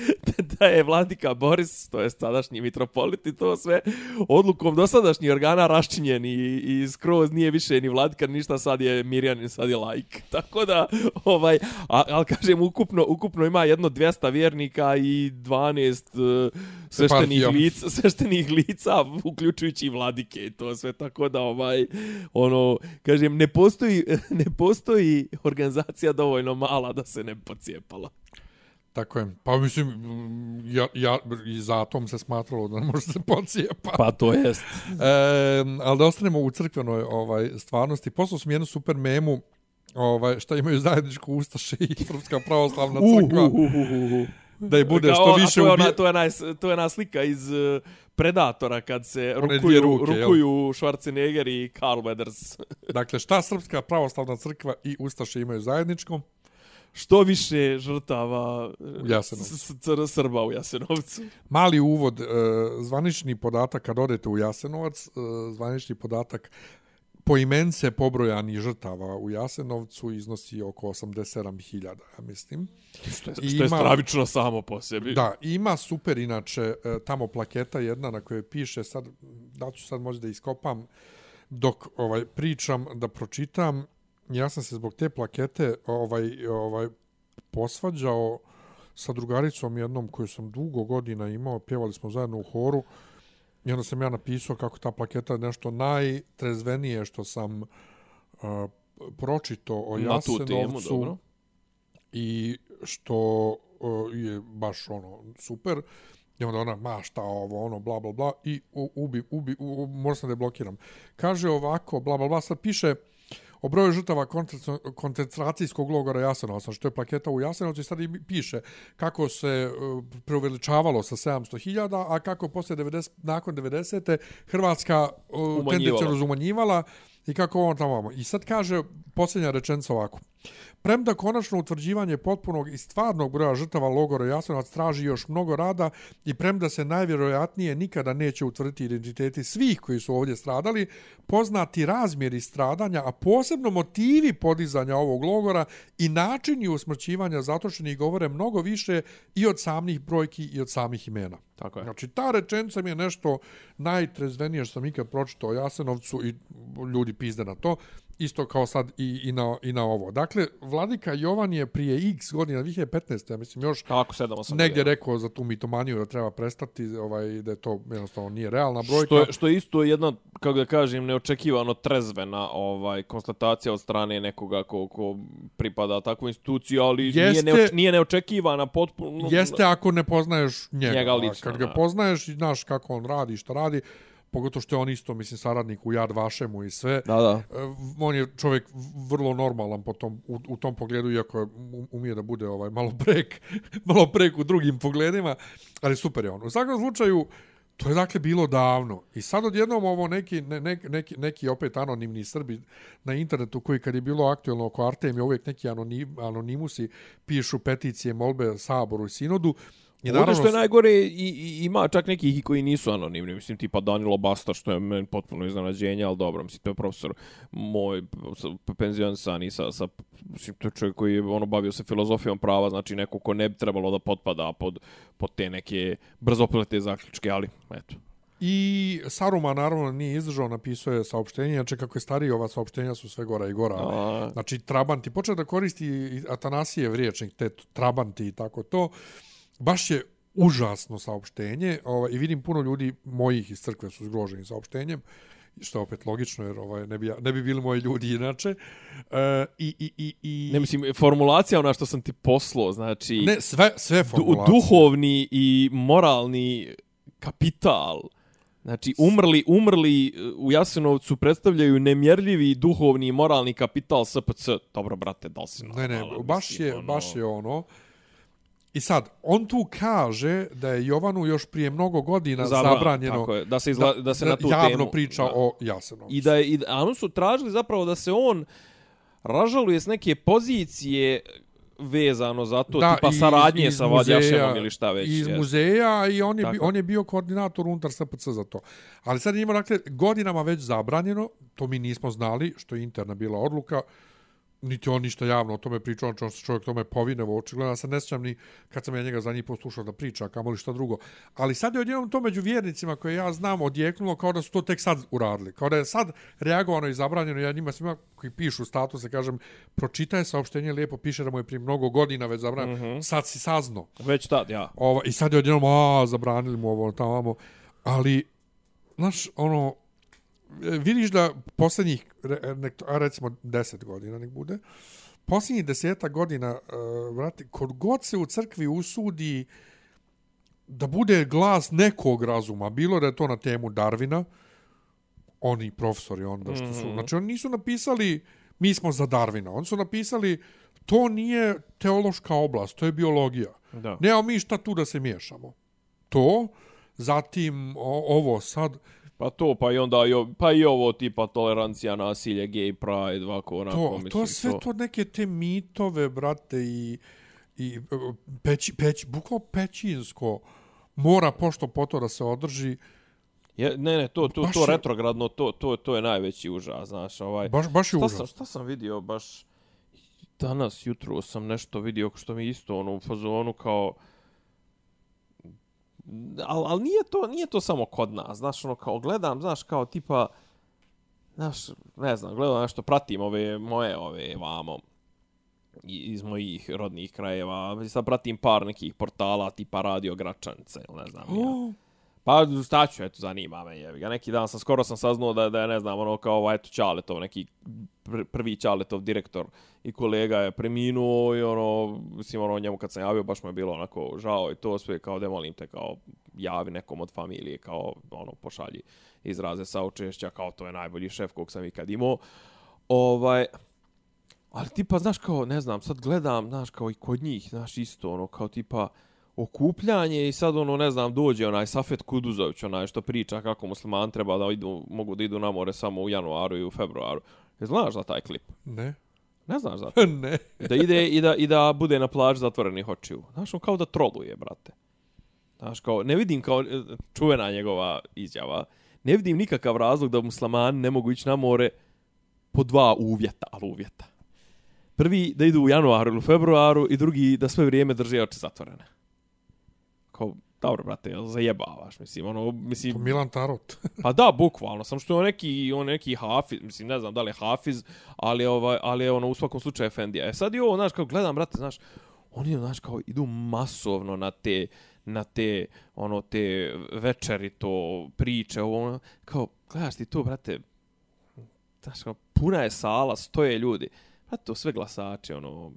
Speaker 3: da je vladika Boris, to je sadašnji mitropolit i to sve, odlukom dosadašnjih organa raščinjen i, i skroz nije više ni vladika, ni ništa, sad je Mirjanin, sad je lajk. Tako da, ovaj, a, ali kažem, ukupno, ukupno ima jedno 200 vjernika i 12 uh, sveštenih
Speaker 1: Eparhija.
Speaker 3: lica, sveštenih lica, uključujući i vladike i to sve, tako da, ovaj, ono, kažem, ne postoji, ne postoji organizacija dovoljno mala da se ne pocijepala.
Speaker 1: Tako je. Pa mislim, mm, ja, ja, i za atom se smatralo da ne može se pocijepa.
Speaker 3: Pa to jest.
Speaker 1: E, ali da ostanemo u crkvenoj ovaj, stvarnosti. Poslao sam jednu super memu ovaj, šta imaju zajedničko Ustaše i Srpska pravoslavna crkva.
Speaker 3: Uh, uh, uh, uh, uh.
Speaker 1: Da je bude što više
Speaker 3: to je,
Speaker 1: ubi...
Speaker 3: ona, to, je ona, to je ona slika iz uh, Predatora kad se
Speaker 1: One
Speaker 3: rukuju,
Speaker 1: ruke, jel?
Speaker 3: rukuju Schwarzenegger i Carl Weathers.
Speaker 1: Dakle, šta Srpska pravoslavna crkva i Ustaše imaju zajedničko?
Speaker 3: Što više žrtava
Speaker 1: U
Speaker 3: cr- Srba u Jasenovcu.
Speaker 1: Mali uvod, e, zvanični podatak kad odete u Jasenovac, e, zvanični podatak po imence pobrojani žrtava u Jasenovcu iznosi oko 87.000, ja mislim.
Speaker 3: Što je, što je stravično samo po sebi.
Speaker 1: Da, ima super inače e, tamo plaketa jedna na kojoj piše sad da ću sad možda da iskopam dok ovaj pričam da pročitam. Ja sam se zbog te plakete ovaj ovaj posvađao sa drugaricom jednom koju sam dugo godina imao, pjevali smo zajedno u horu. I onda sam ja napisao kako ta plaketa je nešto najtrezvenije što sam uh, pročito o
Speaker 3: Na tu temu,
Speaker 1: Jasenovcu
Speaker 3: dobro.
Speaker 1: i što uh, je baš ono super. I onda ona, ma šta ovo, ono, bla, bla, bla, i ubi, ubi, u, u, moram sam da je blokiram. Kaže ovako, bla, bla, bla, sad piše o broju žrtava koncentra- koncentracijskog logora Jasenovca, što je plaketa u Jasenovcu i sad i piše kako se uh, preuveličavalo sa 700.000, a kako posle 90, nakon 90. Hrvatska
Speaker 3: Umanjivala.
Speaker 1: tendencijno umanjivala i kako on tamo. I sad kaže posljednja rečenica ovako. Premda konačno utvrđivanje potpunog i stvarnog broja žrtava logora Jasenovac traži još mnogo rada i premda se najvjerojatnije nikada neće utvrditi identiteti svih koji su ovdje stradali, poznati razmjeri stradanja, a posebno motivi podizanja ovog logora i načini usmrćivanja zatočenih govore mnogo više i od samih brojki i od samih imena.
Speaker 3: Tako je.
Speaker 1: Znači, ta rečenica mi je nešto najtrezvenije što sam ikad pročitao o Jasenovcu i ljudi pizde na to. Isto kao sad i, i, na, i na ovo. Dakle, Vladika Jovan je prije x godina, 2015. ja mislim još
Speaker 3: Kako 7 8
Speaker 1: negdje rekao za tu mitomaniju da treba prestati, ovaj, da je to jednostavno nije realna brojka.
Speaker 3: Što je, što je isto jedna, kako da kažem, neočekivano trezvena ovaj, konstatacija od strane nekoga ko, ko pripada takvu instituciju, ali jeste, nije, neoč, nije neočekivana potpuno.
Speaker 1: Jeste ako ne poznaješ njega.
Speaker 3: njega lično,
Speaker 1: kad ga poznaješ, znaš kako on radi, šta radi, pogotovo što je on isto, mislim, saradnik u Jad Vašemu i sve.
Speaker 3: Da, da.
Speaker 1: E, on je čovjek vrlo normalan po tom, u, u tom pogledu, iako umije da bude ovaj malo brek, malo brek u drugim pogledima, ali super je on. U svakom slučaju, to je dakle bilo davno. I sad odjednom ovo neki, ne, neki, neki opet anonimni Srbi na internetu koji kad je bilo aktuelno oko Artemija, uvijek neki anonim, anonimusi pišu peticije, molbe Saboru i Sinodu,
Speaker 3: I naravno, što je najgore, i, i, ima čak nekih koji nisu anonimni, mislim, tipa Danilo Basta, što je meni potpuno iznenađenje, ali dobro, mislim, to je profesor moj, penzion sa, sa, sa mislim, to je čovjek koji je ono, bavio se filozofijom prava, znači neko ko ne bi trebalo da potpada pod, pod te neke brzoplete zaključke, ali, eto.
Speaker 1: I Saruma naravno nije izdržao, napisao je saopštenje, znači kako je stariji ova saopštenja su sve gora i gora. A... Znači Trabanti, počeo da koristi Atanasijev riječnik, te Trabanti i tako to baš je užasno saopštenje ovaj, i vidim puno ljudi mojih iz crkve su zgroženi saopštenjem što je opet logično jer ovaj ne bi ne bi bili moji ljudi inače e, i, i, i, i
Speaker 3: ne mislim formulacija ona što sam ti poslao znači
Speaker 1: ne sve sve formulacije
Speaker 3: du, duhovni i moralni kapital Znači, umrli, umrli u Jasenovcu predstavljaju nemjerljivi duhovni i moralni kapital SPC. Dobro, brate, da li si
Speaker 1: Ne, ne, baš je, ono... baš je ono. I sad, on tu kaže da je Jovanu još prije mnogo godina Zabran, zabranjeno
Speaker 3: tako je, da se, izla, da se na tu
Speaker 1: javno
Speaker 3: temu,
Speaker 1: priča da. o Jasenovcu.
Speaker 3: I da je, i, a oni su tražili zapravo da se on ražaluje s neke pozicije vezano za to, da, tipa saradnje iz, iz sa Vadjaševom ili šta već.
Speaker 1: Iz jest. muzeja i on je, bi, on je bio koordinator unutar SPC za to. Ali sad ima, dakle, godinama već zabranjeno, to mi nismo znali, što je interna bila odluka, niti on ništa javno o tome pričao, on se čovjek tome povinevo, očigledno se ne sjećam ni kad sam ja njega za njih poslušao da priča, kamo li šta drugo. Ali sad je odjednom to među vjernicima koje ja znam odjeknulo kao da su to tek sad uradili. Kao da je sad reagovano i zabranjeno, ja njima svima koji pišu statuse, kažem, pročitaj saopštenje, lijepo piše da mu je prije mnogo godina već zabranjeno, mm -hmm. sad si sazno.
Speaker 3: Već tad, ja.
Speaker 1: Ovo, I sad je odjednom, a, zabranili mu ovo, tamo, ali, znaš, ono, vidiš da posljednjih, recimo, deset godina nek bude, posljednjih deseta godina, uh, vrati, kod god se u crkvi usudi da bude glas nekog razuma, bilo da je to na temu Darvina, oni profesori onda što su, mm -hmm. znači oni nisu napisali mi smo za Darvina, oni su napisali to nije teološka oblast, to je biologija. Da. Nema mi šta tu da se miješamo. To, zatim o, ovo sad,
Speaker 3: Pa to, pa i onda, pa i ovo tipa tolerancija, nasilje, gay pride, ovako, onako,
Speaker 1: to,
Speaker 3: mislim.
Speaker 1: To sve to. to neke te mitove, brate, i, i peć, peć, bukvalo pećinsko mora pošto po to da se održi.
Speaker 3: Je, ne, ne, to, to, to retrogradno, to, to, to je najveći užas, znaš, ovaj.
Speaker 1: Baš, baš je
Speaker 3: šta
Speaker 1: užas.
Speaker 3: Sam, šta sam vidio, baš, danas, jutro sam nešto vidio što mi isto, ono, u fazonu kao, al, al nije to nije to samo kod nas znaš ono kao gledam znaš kao tipa znaš ne znam gledam nešto pratim ove moje ove vamo iz mojih rodnih krajeva sad pratim par nekih portala tipa radio gračance ne znam ja. Pa staću, eto, zanima me, jevi ga. Neki dan sam, skoro sam saznao da, da je, ne znam, ono, kao, ovaj, eto, Čaletov, neki prvi Čaletov direktor i kolega je preminuo i, ono, mislim, ono, njemu kad sam javio, baš mu je bilo onako žao i to sve, kao, da molim te, kao, javi nekom od familije, kao, ono, pošalji izraze saučešća, kao, to je najbolji šef kog sam ikad imao. Ovaj, ali tipa, znaš, kao, ne znam, sad gledam, znaš, kao i kod njih, znaš, isto, ono, kao, tipa, okupljanje i sad ono ne znam dođe onaj Safet Kuduzović onaj što priča kako musliman treba da idu mogu da idu na more samo u januaru i u februaru. Je znaš za taj klip?
Speaker 1: Ne.
Speaker 3: Ne znaš za to?
Speaker 1: ne.
Speaker 3: Da ide i da, i da bude na plaži zatvorenih očiju. Znaš, on kao da troluje, brate. Znaš, kao, ne vidim kao čuvena njegova izjava. Ne vidim nikakav razlog da muslimani ne mogu ići na more po dva uvjeta, ali uvjeta. Prvi, da idu u januaru ili u februaru i drugi, da sve vrijeme drže oči zatvorene kao dobro, brate, zajebavaš, mislim, ono, mislim...
Speaker 1: Milan Tarot.
Speaker 3: pa da, bukvalno, sam što je on neki, on neki hafiz, mislim, ne znam da li je hafiz, ali, ovaj, ali je ono, u svakom slučaju Efendija. E sad i ovo, znaš, kao gledam, brate, znaš, oni, znaš, kao idu masovno na te, na te, ono, te večeri, to priče, ovo, ono, kao, gledaš ti to, brate, znaš, kao, puna je sala, stoje ljudi, brate, to sve glasači, ono,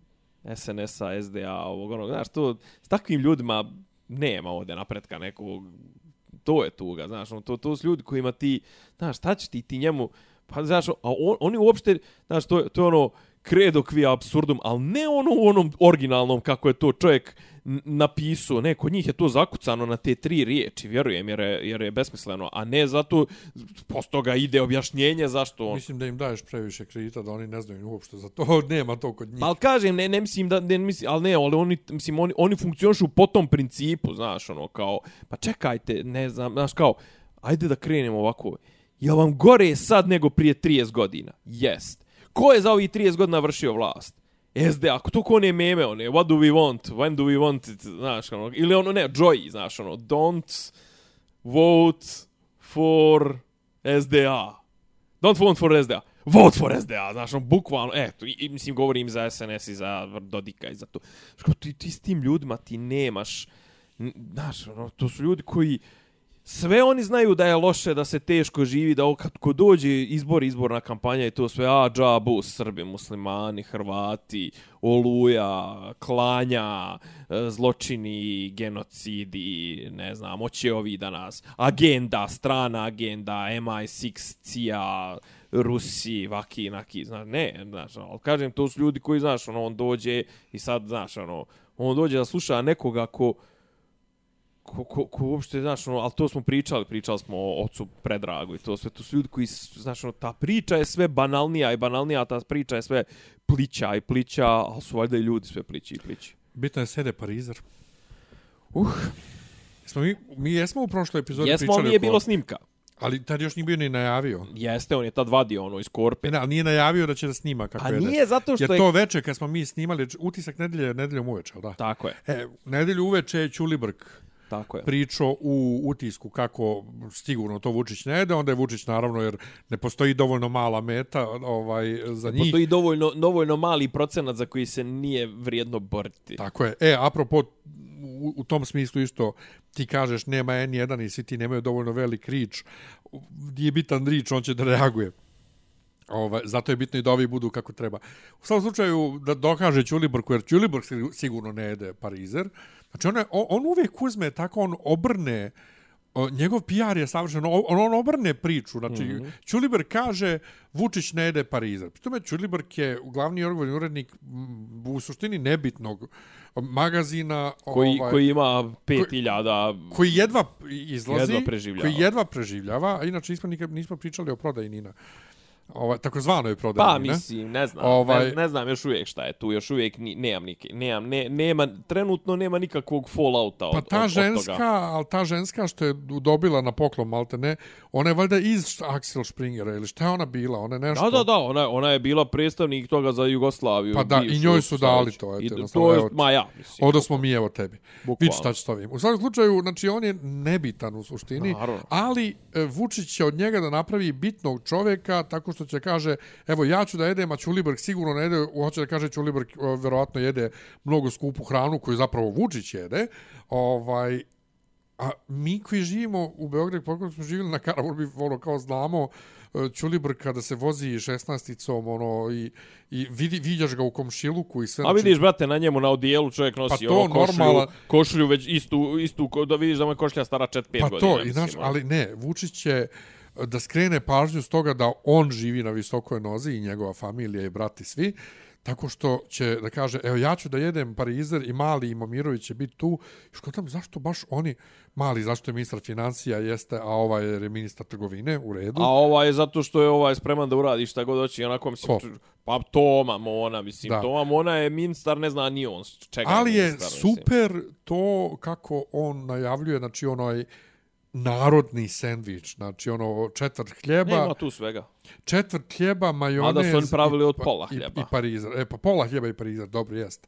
Speaker 3: SNS-a, SDA, ovog, ono, znaš, to, s takvim ljudima nema ovdje napretka nekog, to je tuga, znaš, on, to, to su ljudi kojima ti, znaš, šta će ti, ti njemu, pa, znaš, a on, oni uopšte, znaš, to, to je ono, credo qui absurdum, ali ne ono u onom originalnom kako je to čovjek napisao, ne, kod njih je to zakucano na te tri riječi, vjerujem, jer je, jer je besmisleno, a ne zato, posto toga ide objašnjenje zašto on...
Speaker 1: Mislim da im daješ previše kredita, da oni ne znaju uopšte za to, nema to kod njih.
Speaker 3: Ali kažem, ne, ne mislim da, ne mislim, ali ne, ali oni, mislim, oni, oni funkcionišu po tom principu, znaš, ono, kao, pa čekajte, ne znam, znaš, kao, ajde da krenemo ovako, je vam gore sad nego prije 30 godina? Jest. Ko je za ovih 30 godina vršio vlast? SD, ako to kone meme, one, what do we want, when do we want it, znaš, ono, ili ono, ne, Joy, znaš, ono, don't vote for SDA. Don't vote for SDA. Vote for SDA, znaš, ono, bukvalno, eto, i, mislim, govorim za SNS i za Dodika i za to. Znaš, ti, ti s tim ljudima ti nemaš, znaš, ono, to su ljudi koji, sve oni znaju da je loše, da se teško živi, da kad ko dođe izbor, izborna kampanja i to sve, a džabu, Srbi, muslimani, Hrvati, oluja, klanja, e, zločini, genocidi, ne znam, oće ovi danas, agenda, strana agenda, MI6, CIA, Rusi, vaki, naki, znaš, ne, znaš, ono, ali kažem, to su ljudi koji, znaš, ono, on dođe i sad, znaš, ono, on dođe da sluša nekoga ko, ko, ko, ko uopšte, znaš, ono, ali to smo pričali, pričali smo o ocu Predragu i to sve, to su ljudi koji, znaš, ono, ta priča je sve banalnija i banalnija, ta priča je sve plića i plića, ali su valjda i ljudi sve plići i plići.
Speaker 1: Bitno je sede Parizer. Uh. Smo mi, mi jesmo u prošloj epizodi
Speaker 3: jesmo,
Speaker 1: pričali...
Speaker 3: Jesmo, nije bilo snimka.
Speaker 1: Ali tad još nije bio ni najavio.
Speaker 3: Jeste, on je tad vadio ono iz korpe.
Speaker 1: Ne, ali nije najavio da će da snima kako
Speaker 3: je. A nije zato što
Speaker 1: Jer je... to veče kad smo mi snimali, utisak nedelje, nedeljom uveče, da?
Speaker 3: Tako je.
Speaker 1: E, nedelju uveče je Čulibrk
Speaker 3: Tako je.
Speaker 1: pričao u utisku kako sigurno to Vučić ne ide, onda je Vučić naravno jer ne postoji dovoljno mala meta ovaj za njih.
Speaker 3: Postoji dovoljno, dovoljno mali procenat za koji se nije vrijedno boriti.
Speaker 1: Tako je. E, apropo, u, u tom smislu isto ti kažeš nema N1 i svi ti nemaju dovoljno velik rič, nije bitan rič, on će da reaguje. Ovaj, zato je bitno i da ovi budu kako treba. U svakom slučaju da dokaže Ćulibrku, jer Ćulibrk sigurno ne jede Parizer, Znači on, je, on uvijek uzme tako, on obrne, o, njegov PR je savršeno, on, on obrne priču. Znači, mm -hmm. Čuliber kaže, Vučić ne jede Parizer. Pritome, Čuliber je glavni odgovorni urednik u suštini nebitnog magazina.
Speaker 3: Koji, ovaj, koji ima 5000...
Speaker 1: Koji, koji jedva izlazi. Jedva preživljava. Koji jedva preživljava. A inače, nismo, nikad, nismo pričali o prodaji Nina ovaj takozvano je prodano
Speaker 3: pa mislim ne znam ovaj... ne, ne, znam još uvijek šta je tu još uvijek ni, nemam nike nemam ne, nema trenutno nema nikakvog fallouta od
Speaker 1: pa ta
Speaker 3: od,
Speaker 1: ženska
Speaker 3: od toga.
Speaker 1: al ta ženska što je dobila na poklon malte ne ona je valjda iz Axel Springera ili šta je ona bila ona je nešto
Speaker 3: da da da ona ona je bila predstavnik toga za Jugoslaviju
Speaker 1: pa da i njoj su dali to eto
Speaker 3: I, to je ma ja mislim
Speaker 1: onda smo mi evo tebi. Vidi šta će stavim u svakom slučaju znači on je nebitan u suštini Naravno. ali e, Vučić će od njega da napravi bitnog čovjeka tako što će kaže, evo ja ću da jedem, a Čulibrk sigurno ne jede, hoće da kaže Čulibrk verovatno jede mnogo skupu hranu koju zapravo Vučić jede, ovaj, a mi koji živimo u Beogradu, pokoliko smo živjeli na Karaburbi, ono kao znamo, Čulibr kada se vozi 16-icom ono, i, i vidi, vidiš ga u komšiluku i sve.
Speaker 3: A vidiš, brate, na njemu na odijelu čovjek nosi pa to, košlju, normala... košlju već istu, istu, da vidiš da mu je košlja stara 4-5
Speaker 1: pa
Speaker 3: godina.
Speaker 1: Pa to, i znaš, ono. ali ne, Vučić će da skrene pažnju s toga da on živi na visokoj nozi i njegova familija i brati svi, tako što će da kaže, evo ja ću da jedem parizer i mali i Momirović će biti tu. I što tam, zašto baš oni, mali, zašto je ministar financija jeste, a ovaj je ministar trgovine u redu.
Speaker 3: A ovaj je zato što je ovaj spreman da uradi šta god hoće, onako mislim, Ko? pa Toma Mona, mislim, da. Toma Mona je ministar, ne zna ni on čega
Speaker 1: Ali je, ministar, je super mislim. to kako on najavljuje, znači onaj, narodni sendvič, znači ono četvrt hljeba.
Speaker 3: Nema tu svega.
Speaker 1: Četvrt hljeba, majonez. A
Speaker 3: da su oni pravili od
Speaker 1: pa-
Speaker 3: pola hljeba.
Speaker 1: I, i parizer. E, pa pola hljeba i parizer, dobro, jest.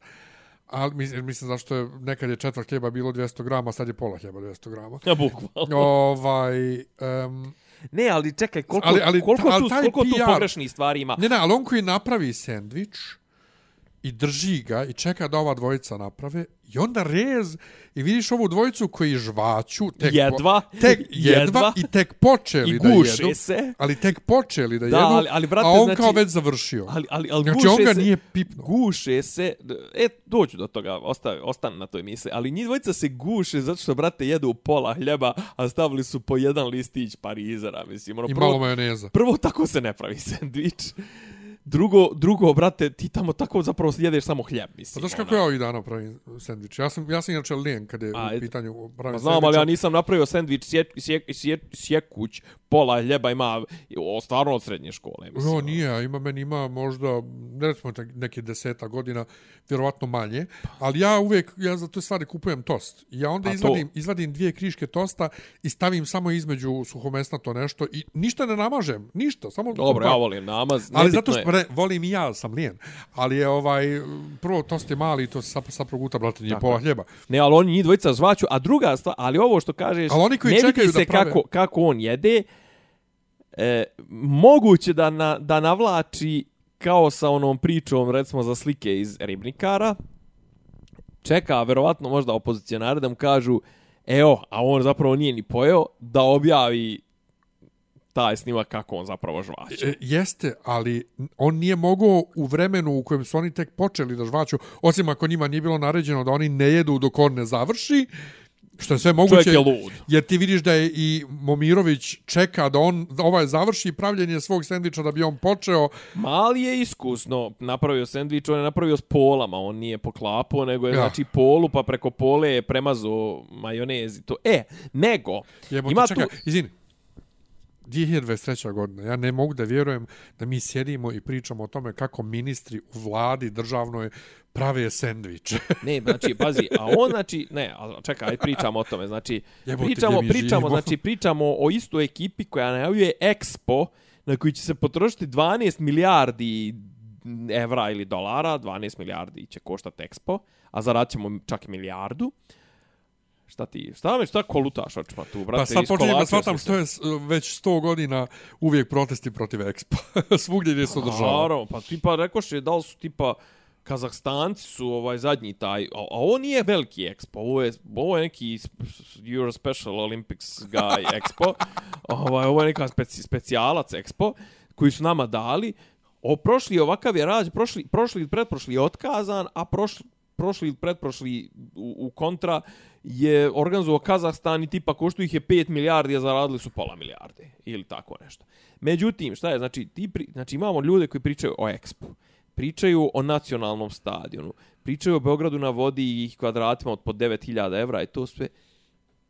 Speaker 1: Ali mislim, mislim zašto je nekad je četvrt hljeba bilo 200 grama, sad je pola hljeba 200 grama.
Speaker 3: Ja, bukvalno.
Speaker 1: ovaj, um,
Speaker 3: Ne, ali čekaj, koliko,
Speaker 1: Ali- ali
Speaker 3: koliko,
Speaker 1: ali
Speaker 3: tu, koliko tu
Speaker 1: PR
Speaker 3: pogrešnih stvari ima?
Speaker 1: ne, ne, ali on koji napravi sendvič i drži ga i čeka da ova dvojica naprave i onda rez i vidiš ovu dvojicu koji žvaću tek po-
Speaker 3: Jedva,
Speaker 1: tek jedva,
Speaker 3: jedva.
Speaker 1: i tek počeli
Speaker 3: I
Speaker 1: da jedu
Speaker 3: se.
Speaker 1: ali tek počeli da,
Speaker 3: Da,
Speaker 1: jedu
Speaker 3: ali- ali, brate,
Speaker 1: a on
Speaker 3: znači-
Speaker 1: kao već završio
Speaker 3: Ali, ali, ali
Speaker 1: znači on ga
Speaker 3: se,
Speaker 1: nije pipno
Speaker 3: Guše se, e, doću do toga, ostavi, ostan na toj misli, ali njih dvojica se guše zato što, brate, jedu pola hljeba, a stavili su po jedan listić parizera, mislim. Ono,
Speaker 1: i
Speaker 3: prvo,
Speaker 1: malo majoneza
Speaker 3: prvo, tako se ne pravi sendvič. Drugo, drugo, brate, ti tamo tako zapravo jedeš samo hljeb,
Speaker 1: Pa
Speaker 3: mislim.
Speaker 1: znaš kako
Speaker 3: ono.
Speaker 1: ja ovih dana pravim sendvič? Ja sam, ja sam inače lijen kad je
Speaker 3: A,
Speaker 1: u pitanju pravim
Speaker 3: Pa znam, ali ja nisam napravio sendvič sjek, sjek, sjek, sjekuć, pola hljeba ima, o, stvarno od srednje škole, mislim.
Speaker 1: No, nije, ima meni ima možda, ne recimo neke deseta godina, vjerovatno manje, ali ja uvijek, ja za te stvari kupujem tost. I ja onda
Speaker 3: A to?
Speaker 1: izvadim, izvadim dvije kriške tosta i stavim samo između suhomesnato nešto i ništa ne namažem, ništa, samo...
Speaker 3: Dobro, ja volim namaz.
Speaker 1: Ali zato što, re, volim i ja, sam lijen. Ali je ovaj, prvo tost je mali, to se sa, sa proguta, brate, nije pola
Speaker 3: je.
Speaker 1: hljeba.
Speaker 3: Ne, ali oni njih dvojica žvaću, a druga stvar, ali ovo što kažeš,
Speaker 1: Ali oni koji
Speaker 3: ne vidi
Speaker 1: da
Speaker 3: se
Speaker 1: prave-
Speaker 3: kako, kako on jede, e, moguće da, na, da navlači kao sa onom pričom, recimo, za slike iz Ribnikara, čeka, verovatno, možda opozicionare da mu kažu, evo, a on zapravo nije ni pojeo, da objavi taj snimak kako on zapravo žvaće.
Speaker 1: E, jeste, ali on nije mogao u vremenu u kojem su oni tek počeli da žvaću, osim ako njima nije bilo naređeno da oni ne jedu dok on ne završi, što je sve moguće.
Speaker 3: Čovjek je lud.
Speaker 1: Jer ti vidiš da je i Momirović čeka da on da ovaj završi pravljenje svog sendviča da bi on počeo.
Speaker 3: Mali je iskusno napravio sendvič, on je napravio s polama, on nije poklapao, nego je
Speaker 1: Ja.
Speaker 3: znači polu, pa preko pole je premazao majonez i to. E, nego,
Speaker 1: Jebote,
Speaker 3: ima
Speaker 1: čekaj,
Speaker 3: tu...
Speaker 1: izvini. 2023. godina. Ja ne mogu da vjerujem da mi sjedimo i pričamo o tome kako ministri u vladi državnoj prave sendviče.
Speaker 3: Ne, znači, pazi, a on, znači, ne, a čekaj, aj pričamo o tome, znači,
Speaker 1: Jebote,
Speaker 3: pričamo, pričamo, znači, pričamo o istoj ekipi koja najavljuje Expo, na koji će se potrošiti 12 milijardi evra ili dolara, 12 milijardi će koštati Expo, a zarad ćemo čak milijardu. Šta ti, šta me, šta kolutaš očima tu, brate?
Speaker 1: Pa sad počinjem da shvatam što je već 100 godina uvijek protesti protiv Expo. Svugdje gdje se održava.
Speaker 3: Naravno, pa tipa rekoše da li su tipa Kazahstanci su ovaj zadnji taj, a, a ovo nije veliki Expo, ovo je, ovo je neki Euro Special Olympics guy Expo, ovaj, ovo je neka speci, specijalac Expo koji su nama dali, o prošli ovakav je rađ, prošli, prošli i pretprošli je otkazan, a prošli, prošli i pretprošli u, u kontra je organizovao Kazahstan i tipa koštu ih je 5 milijardi, a zaradili su pola milijarde ili tako nešto. Međutim, šta je, znači, ti pri, znači imamo ljude koji pričaju o Expo, pričaju o nacionalnom stadionu, pričaju o Beogradu na vodi i ih kvadratima od po 9000 evra i to sve.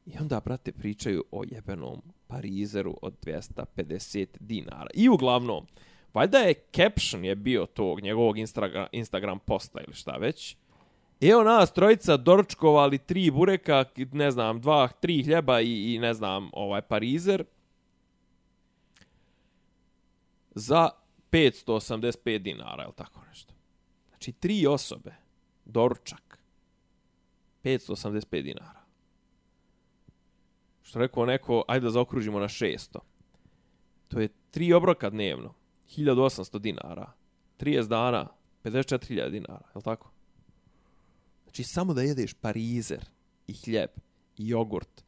Speaker 3: I onda, brate, pričaju o jebenom Parizeru od 250 dinara. I uglavnom, valjda je caption je bio tog njegovog Instagram, Instagram posta ili šta već. Evo nas trojica doručkovali tri bureka, ne znam, dva, tri hljeba i, i ne znam, ovaj Parizer za 585 dinara, ili tako nešto. Znači, tri osobe, doručak, 585 dinara. Što rekao neko, ajde da zaokružimo na 600. To je tri obroka dnevno, 1800 dinara, 30 dana, 54.000 dinara, je li tako? Znači, samo da jedeš parizer i hljeb i jogurt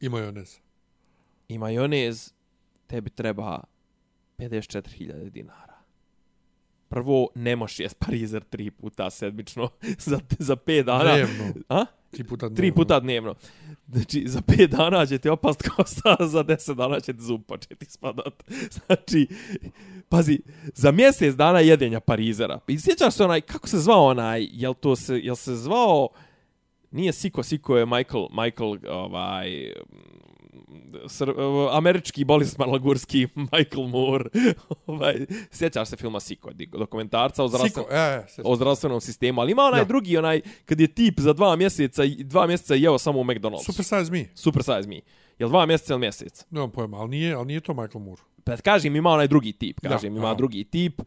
Speaker 1: I majonez.
Speaker 3: i majonez, tebi treba 54.000 dinara. Prvo, ne možeš jest parizer tri puta sedmično za, za pet dana.
Speaker 1: Dnevno.
Speaker 3: A?
Speaker 1: Tri puta dnevno.
Speaker 3: Tri puta dnevno. Znači, za pet dana će ti opast kosta, za deset dana će ti zub početi spadat. Znači, pazi, za mjesec dana jedenja parizera. I sjećaš se onaj, kako se zvao onaj, jel to se, jel se zvao, nije Siko, Siko je Michael, Michael, ovaj, sr, američki Boris Malagurski, Michael Moore. ovaj, sjećaš se filma Siko, dokumentarca o zdravstvenom
Speaker 1: Siko, e, se,
Speaker 3: o zdravstvenom sistemu, ali ima onaj
Speaker 1: Ja.
Speaker 3: drugi, onaj, kad je tip za dva mjeseca, dva mjeseca jeo samo u McDonald'su.
Speaker 1: Super Size Me.
Speaker 3: Super size me. Jel dva mjeseca ili mjesec?
Speaker 1: Nemam pojma, ali nije, ali nije to Michael Moore.
Speaker 3: Pa kažem, ima onaj drugi tip. Kažem,
Speaker 1: Da,
Speaker 3: ima
Speaker 1: aha.
Speaker 3: drugi tip.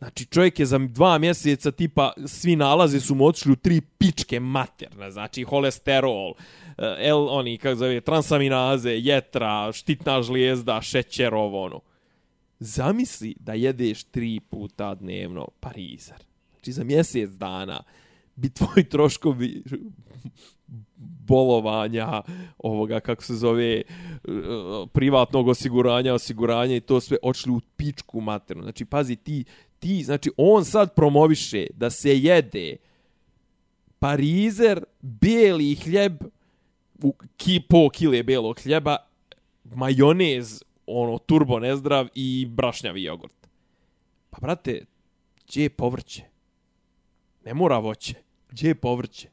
Speaker 3: Znači, čovjek je za dva mjeseca, tipa, svi nalazi su mu otišli u tri pičke materne. Znači, holesterol, eh, L, oni, kako zove, transaminaze, jetra, štitna žlijezda, šećer, ovo, ono. Zamisli da jedeš tri puta dnevno parizar. Znači, za mjesec dana bi tvoji troškovi bolovanja, ovoga, kako se zove, e, privatnog osiguranja, osiguranja i to sve očli u pičku maternu. Znači, pazi, ti, ti, znači, on sad promoviše da se jede parizer, bijeli hljeb, u ki, po kile belog hljeba, majonez, ono, turbo nezdrav i brašnjavi jogurt. Pa, brate, gdje je povrće? Ne mora voće. Gdje je povrće?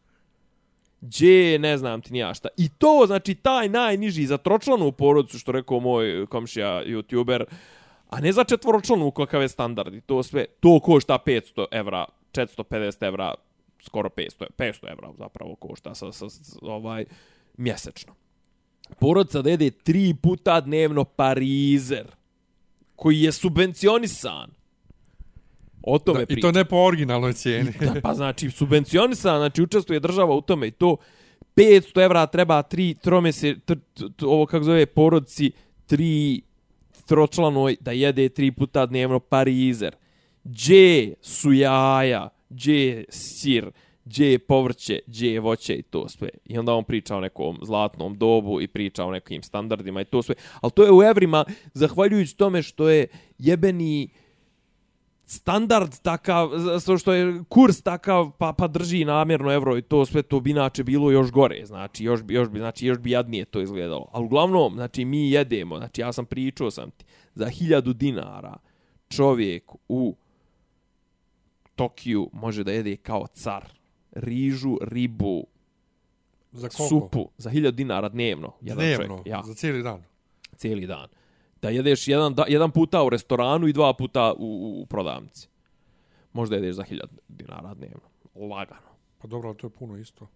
Speaker 3: Gdje ne znam ti nija šta. I to, znači, taj najniži za tročlanu porodicu, što rekao moj komšija youtuber, a ne za četvoročlanu kakav je standard. I to sve, to košta 500 evra, 450 evra, skoro 500, 500 evra zapravo košta sa, sa, sa, ovaj, mjesečno. Porodica da jede tri puta dnevno parizer, koji je subvencionisan. O tome
Speaker 1: da, I to ne po originalnoj cijeni.
Speaker 3: da, pa znači, subvencionisan, znači učestvuje država u tome i to 500 evra treba tri tromese, tr, tr, tr, ovo kako zove, porodici, tri tročlanoj da jede tri puta dnevno parizer. Gdje su jaja, gdje je sir, gdje je povrće, gdje je voće i to sve. I onda on priča o nekom zlatnom dobu i priča o nekim standardima i to sve. Ali to je u evrima, zahvaljujući tome što je jebeni standard takav, što je kurs takav, pa, pa drži namjerno evro i to sve to bi inače bilo još gore, znači još bi, još bi, znači još bi jadnije to izgledalo. Ali uglavnom, znači mi jedemo, znači ja sam pričao sam ti, za hiljadu dinara čovjek u Tokiju može da jede kao car. Rižu, ribu,
Speaker 1: Za
Speaker 3: supu, za hiljadu dinara dnevno. Jedan
Speaker 1: Dnevno,
Speaker 3: čovjek, ja,
Speaker 1: za cijeli dan.
Speaker 3: cijeli dan da jedeš jedan, da, jedan puta u restoranu i dva puta u, u prodavnici. Možda jedeš za 1000 dinara dnevno. Lagano.
Speaker 1: Pa dobro, ali to je puno isto.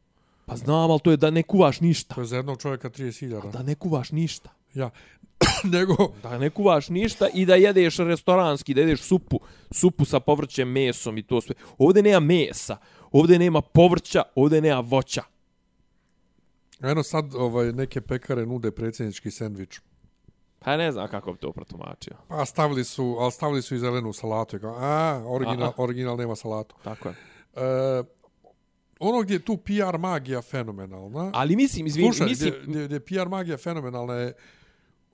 Speaker 3: Pa znam, ali to je da ne kuvaš ništa.
Speaker 1: To je za jednog čovjeka 30.000.
Speaker 3: Da ne kuvaš ništa.
Speaker 1: Ja. Nego...
Speaker 3: Da ne kuvaš ništa i da jedeš restoranski, da jedeš supu, supu sa povrćem, mesom i to sve. Ovdje nema mesa, ovdje nema povrća, ovdje nema voća.
Speaker 1: Eno sad ovaj, neke pekare nude predsjednički sendvič.
Speaker 3: Pa ne znam kako bi to protumačio.
Speaker 1: Pa stavili su, ali stavili su i zelenu salatu. Kao, a, original,
Speaker 3: Aha.
Speaker 1: original nema salatu.
Speaker 3: Tako je.
Speaker 1: E, ono gdje je tu PR magija fenomenalna.
Speaker 3: Ali mislim, izvini,
Speaker 1: Slušaj,
Speaker 3: mislim...
Speaker 1: gdje, gdje, gdje je PR magija fenomenalna je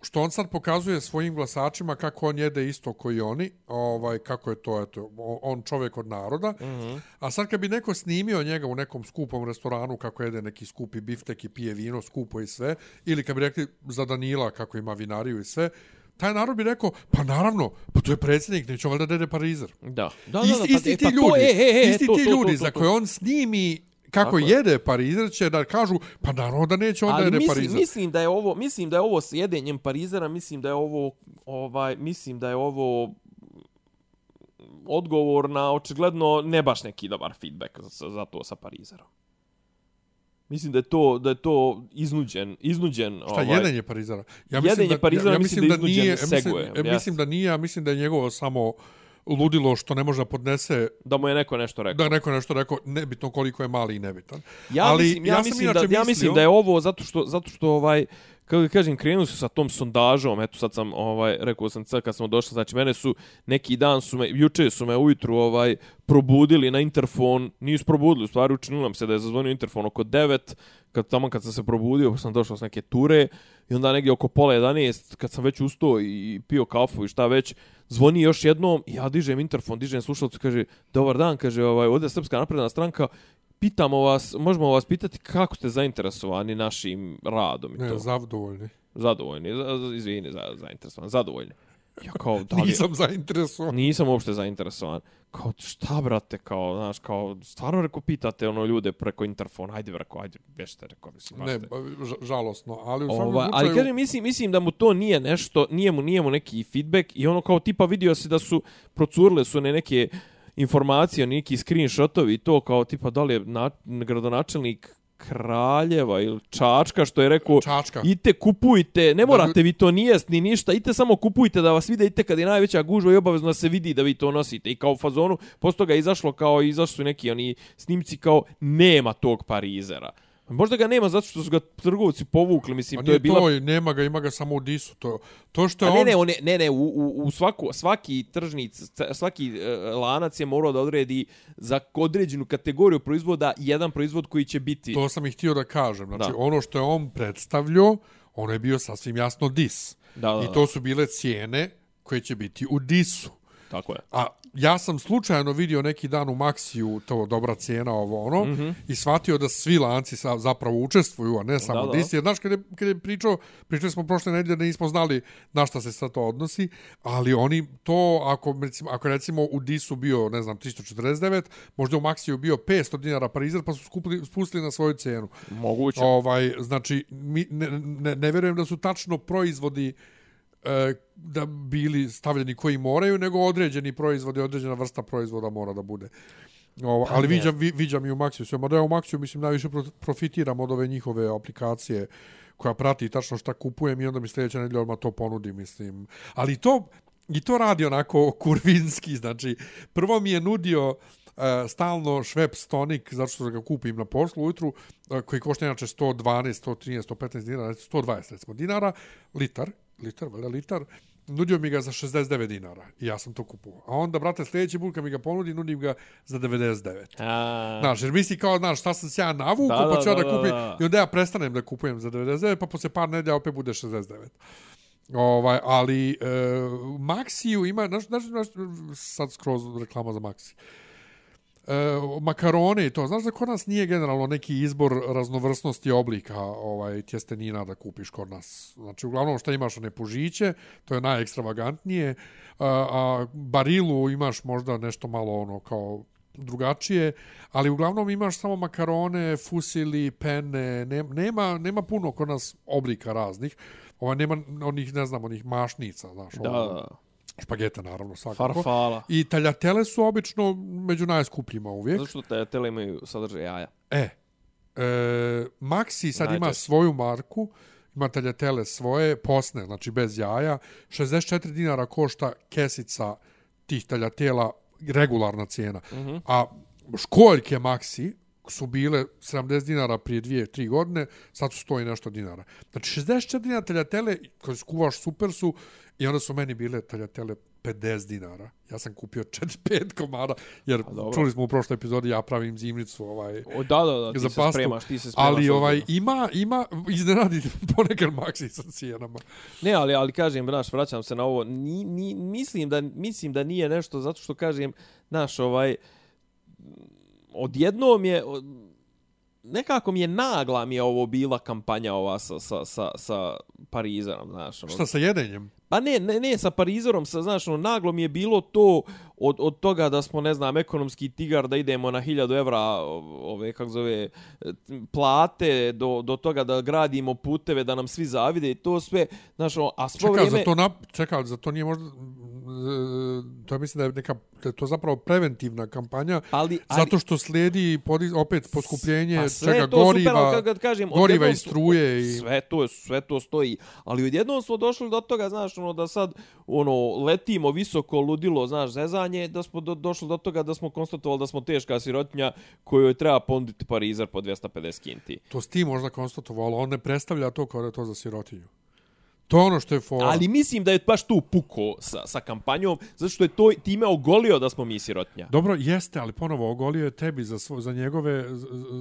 Speaker 1: što on sad pokazuje svojim glasačima kako on jede isto koji oni, ovaj kako je to eto on čovjek od naroda. Mm. -hmm. A sad kad bi neko snimio njega u nekom skupom restoranu kako jede neki skupi biftek i pije vino skupo i sve ili kad bi rekli za Danila kako ima vinariju i sve, taj narod bi rekao, pa naravno, pa to je predsjednik, neće valjda da parizer.
Speaker 3: Da. Da,
Speaker 1: isti,
Speaker 3: da, da,
Speaker 1: isti
Speaker 3: pa,
Speaker 1: ti
Speaker 3: pa
Speaker 1: ljudi,
Speaker 3: to, e, e, e,
Speaker 1: isti
Speaker 3: to,
Speaker 1: ti
Speaker 3: to,
Speaker 1: ljudi
Speaker 3: to, to,
Speaker 1: za
Speaker 3: to.
Speaker 1: koje on snimi kako
Speaker 3: Tako je.
Speaker 1: jede parizer će da kažu, pa naravno da neće onda
Speaker 3: Ali
Speaker 1: jede
Speaker 3: mislim,
Speaker 1: parizer.
Speaker 3: mislim da je ovo, mislim da je ovo s jedenjem parizera, mislim da je ovo ovaj mislim da je ovo odgovor na očigledno ne baš neki dobar feedback za, za to sa parizerom. Mislim da je to da je to iznuđen, iznuđen
Speaker 1: Šta, ovaj, jedenje parizera? Ja
Speaker 3: Jedenje parizera,
Speaker 1: ja, ja
Speaker 3: mislim da je iznuđen
Speaker 1: nije, ja mislim,
Speaker 3: segue,
Speaker 1: ja mislim da nije, ja mislim da je njegovo samo ludilo što ne može da podnese
Speaker 3: da mu je neko nešto rekao.
Speaker 1: da je neko nešto rekao, nebitno koliko je mali i nebitan.
Speaker 3: Ja
Speaker 1: Ali
Speaker 3: mislim, ja,
Speaker 1: ja
Speaker 3: mislim da
Speaker 1: inače
Speaker 3: ja mislim
Speaker 1: mislio-
Speaker 3: da je ovo zato što zato što ovaj kako da kažem krenuli su sa tom sondažom, eto sad sam ovaj rekao sam sad kad smo došli, znači mene su neki dan su me juče su me ujutru ovaj probudili na interfon, nisu probudili, u stvari učinilo nam se da je zazvonio interfon oko 9, kad tamo kad sam se probudio, sam došao s neke ture i onda negdje oko pola 11 kad sam već ustao i pio kafu i šta već, zvoni još jednom, ja dižem interfon, dižem slušalcu, kaže, dobar dan, kaže, ovaj, ovdje je Srpska napredna stranka, pitamo vas, možemo vas pitati kako ste zainteresovani našim radom i
Speaker 1: Ne,
Speaker 3: to.
Speaker 1: zadovoljni.
Speaker 3: Zadovoljni, za- za- izvini, za, zainteresovani, zadovoljni. Ja kao, da li,
Speaker 1: Nisam zainteresovan.
Speaker 3: nisam uopšte zainteresovan. Kao, šta brate, kao, znaš, kao, stvarno reko pitate ono ljude preko interfona, ajde, reko, ajde, bešte, reko, mislim, baš
Speaker 1: Ne,
Speaker 3: te-
Speaker 1: ž- žalosno, ali u svakom
Speaker 3: Ova,
Speaker 1: slučaju...
Speaker 3: ali kažem, mislim, mislim da mu to nije nešto, nije mu, nije mu neki feedback i ono kao tipa vidio se da su procurile su ne neke informacije, neki screenshotovi i to kao tipa da li je na, gradonačelnik Kraljeva ili Čačka što je rekao
Speaker 1: Čačka.
Speaker 3: ite kupujte, ne morate vi to ni jest ni ništa, ite samo kupujte da vas vide, ite kad je najveća gužva i obavezno da se vidi da vi to nosite. I kao u fazonu, posto ga izašlo kao izašli su neki oni snimci kao nema tog parizera. Možda ga nema zato što su ga trgovci povukli, mislim, to je bila...
Speaker 1: to, nema ga, ima ga samo u disu. To, to što je
Speaker 3: A ne,
Speaker 1: on...
Speaker 3: ne, on, je- ne, ne, u, u, u svaku, svaki tržnic, svaki uh, lanac je morao da odredi za određenu kategoriju proizvoda jedan proizvod koji će biti...
Speaker 1: To sam i htio da kažem. Znači,
Speaker 3: Da.
Speaker 1: ono što je on predstavljao, ono je bio sasvim jasno dis.
Speaker 3: Da, da,
Speaker 1: I
Speaker 3: da.
Speaker 1: to su bile cijene koje će biti u disu.
Speaker 3: Tako je.
Speaker 1: A ja sam slučajno vidio neki dan u Maxiju to dobra cijena ovo ono mm. -hmm. i shvatio da svi lanci sa, zapravo učestvuju, a ne samo
Speaker 3: Da,
Speaker 1: da,
Speaker 3: da.
Speaker 1: Znaš, kada je, kada je pričao, pričali smo prošle nedelje da nismo znali na šta se sad to odnosi, ali oni to, ako, recimo, ako recimo u Disu bio, ne znam, 349, možda u Maxiju bio 500 dinara parizer, pa su skupili, spustili na svoju cijenu.
Speaker 3: Moguće.
Speaker 1: Ovaj, znači, mi, ne, ne, ne vjerujem da su tačno proizvodi e, da bili stavljeni koji moraju, nego određeni proizvodi, određena vrsta proizvoda mora da bude. Ovo,
Speaker 3: Pa
Speaker 1: ali viđam, vi, viđam i u Maxiju sve. Mada ja u Maxiju, mislim, najviše pro- profitiram od ove njihove aplikacije koja prati tačno šta kupujem i onda mi sljedeća nedelja odmah to ponudi, mislim. Ali to, i to radi onako kurvinski, znači, prvo mi je nudio uh, stalno Schweppes tonik, zato što ga kupim na poslu ujutru, uh, koji košta inače 112, 113, 115 dinara, 120 recimo dinara, litar, litar, valjda litar, nudio mi ga za 69 dinara i ja sam to kupovao. A onda, brate, sljedeći put kad mi ga ponudi, nudim ga za 99.
Speaker 3: A,
Speaker 1: Znaš, jer misli kao, znaš, šta sam se ja navuku,
Speaker 3: Da,
Speaker 1: pa
Speaker 3: da,
Speaker 1: ću ja da,
Speaker 3: da, da,
Speaker 1: kupim.
Speaker 3: da.
Speaker 1: I onda ja prestanem da kupujem za 99, pa posle par nedelja opet bude 69. Ovaj, ali e, Maxiju ima, znaš, znaš, znaš, sad skroz reklama za Maxi. E, makarone i to, znaš da kod nas nije generalno neki izbor raznovrsnosti oblika ovaj tjestenina da kupiš kod nas. Znači, uglavnom šta imaš one pužiće, to je najekstravagantnije, a, a barilu imaš možda nešto malo ono kao drugačije, ali uglavnom imaš samo makarone, fusili, pene, ne, nema, nema puno kod nas oblika raznih. Ova nema onih, ne znam, onih mašnica, znaš,
Speaker 3: da, da.
Speaker 1: Špageta naravno svakako.
Speaker 3: Farfala.
Speaker 1: I taljatele su obično među najskupljima uvijek.
Speaker 3: Zato što te tele imaju sadržaj jaja.
Speaker 1: E, e Maxi sad ima
Speaker 3: Najčešće.
Speaker 1: svoju marku, ima taljatele svoje, posne, znači bez jaja. 64 dinara košta kesica tih taljatela, regularna cijena. Mm
Speaker 3: Mhm.
Speaker 1: -hmm. A školjke Maxi su bile 70 dinara prije dvije, tri godine, sad su stoji nešto dinara. Znači 64 dinara taljatele koje skuvaš super su i onda su meni bile taljatele 50 dinara. Ja sam kupio 4-5 komada, jer čuli smo u prošloj epizodi, ja pravim zimnicu ovaj,
Speaker 3: O, da, da, da, ti
Speaker 1: za
Speaker 3: se
Speaker 1: pastu,
Speaker 3: spremaš, ti se spremaš.
Speaker 1: ali ovaj ima ima iznenadi ponekad maksi sa cijenama.
Speaker 3: Ne, ali ali kažem, znaš, vraćam se na ovo. Ni, ni, mislim da mislim da nije nešto zato što kažem, znaš, ovaj odjednom je od- nekako mi je nagla mi je ovo bila kampanja ova sa, sa, sa, sa Parizerom, znaš. Ono.
Speaker 1: Šta sa jedenjem?
Speaker 3: Pa ne, ne, ne, sa Parizerom, sa, znaš, ono, naglo mi je bilo to od, od toga da smo, ne znam, ekonomski tigar, da idemo na 1000 evra, ove, kako zove, e, plate, do, do toga da gradimo puteve, da nam svi zavide i to sve, znaš, ono, a svo
Speaker 1: Čekaj,
Speaker 3: vrijeme...
Speaker 1: za to na, čekaj, za to nije možda to ja mislim da je neka da je to zapravo preventivna kampanja
Speaker 3: Ali, ali,
Speaker 1: zato što slijedi podi, opet poskupljenje
Speaker 3: pa
Speaker 1: čega
Speaker 3: je to super,
Speaker 1: goriva,
Speaker 3: kad, kad kažem,
Speaker 1: goriva i struje i
Speaker 3: sve to sve to stoji ali odjednom smo došli do toga znaš ono da sad ono letimo visoko ludilo znaš zezanje da smo do, došli do toga da smo konstatovali da smo teška sirotinja kojoj treba ponuditi parizer po 250 kinti
Speaker 1: to s ti možda konstatovalo, on ne predstavlja to kao da je to za sirotinju. To je ono što je fora.
Speaker 3: ali mislim da je baš tu puko sa, sa kampanjom zato što je to time ogolio da smo mi sirotinja
Speaker 1: Dobro, jeste, ali ponovo ogolio je tebi za, svo, za, njegove,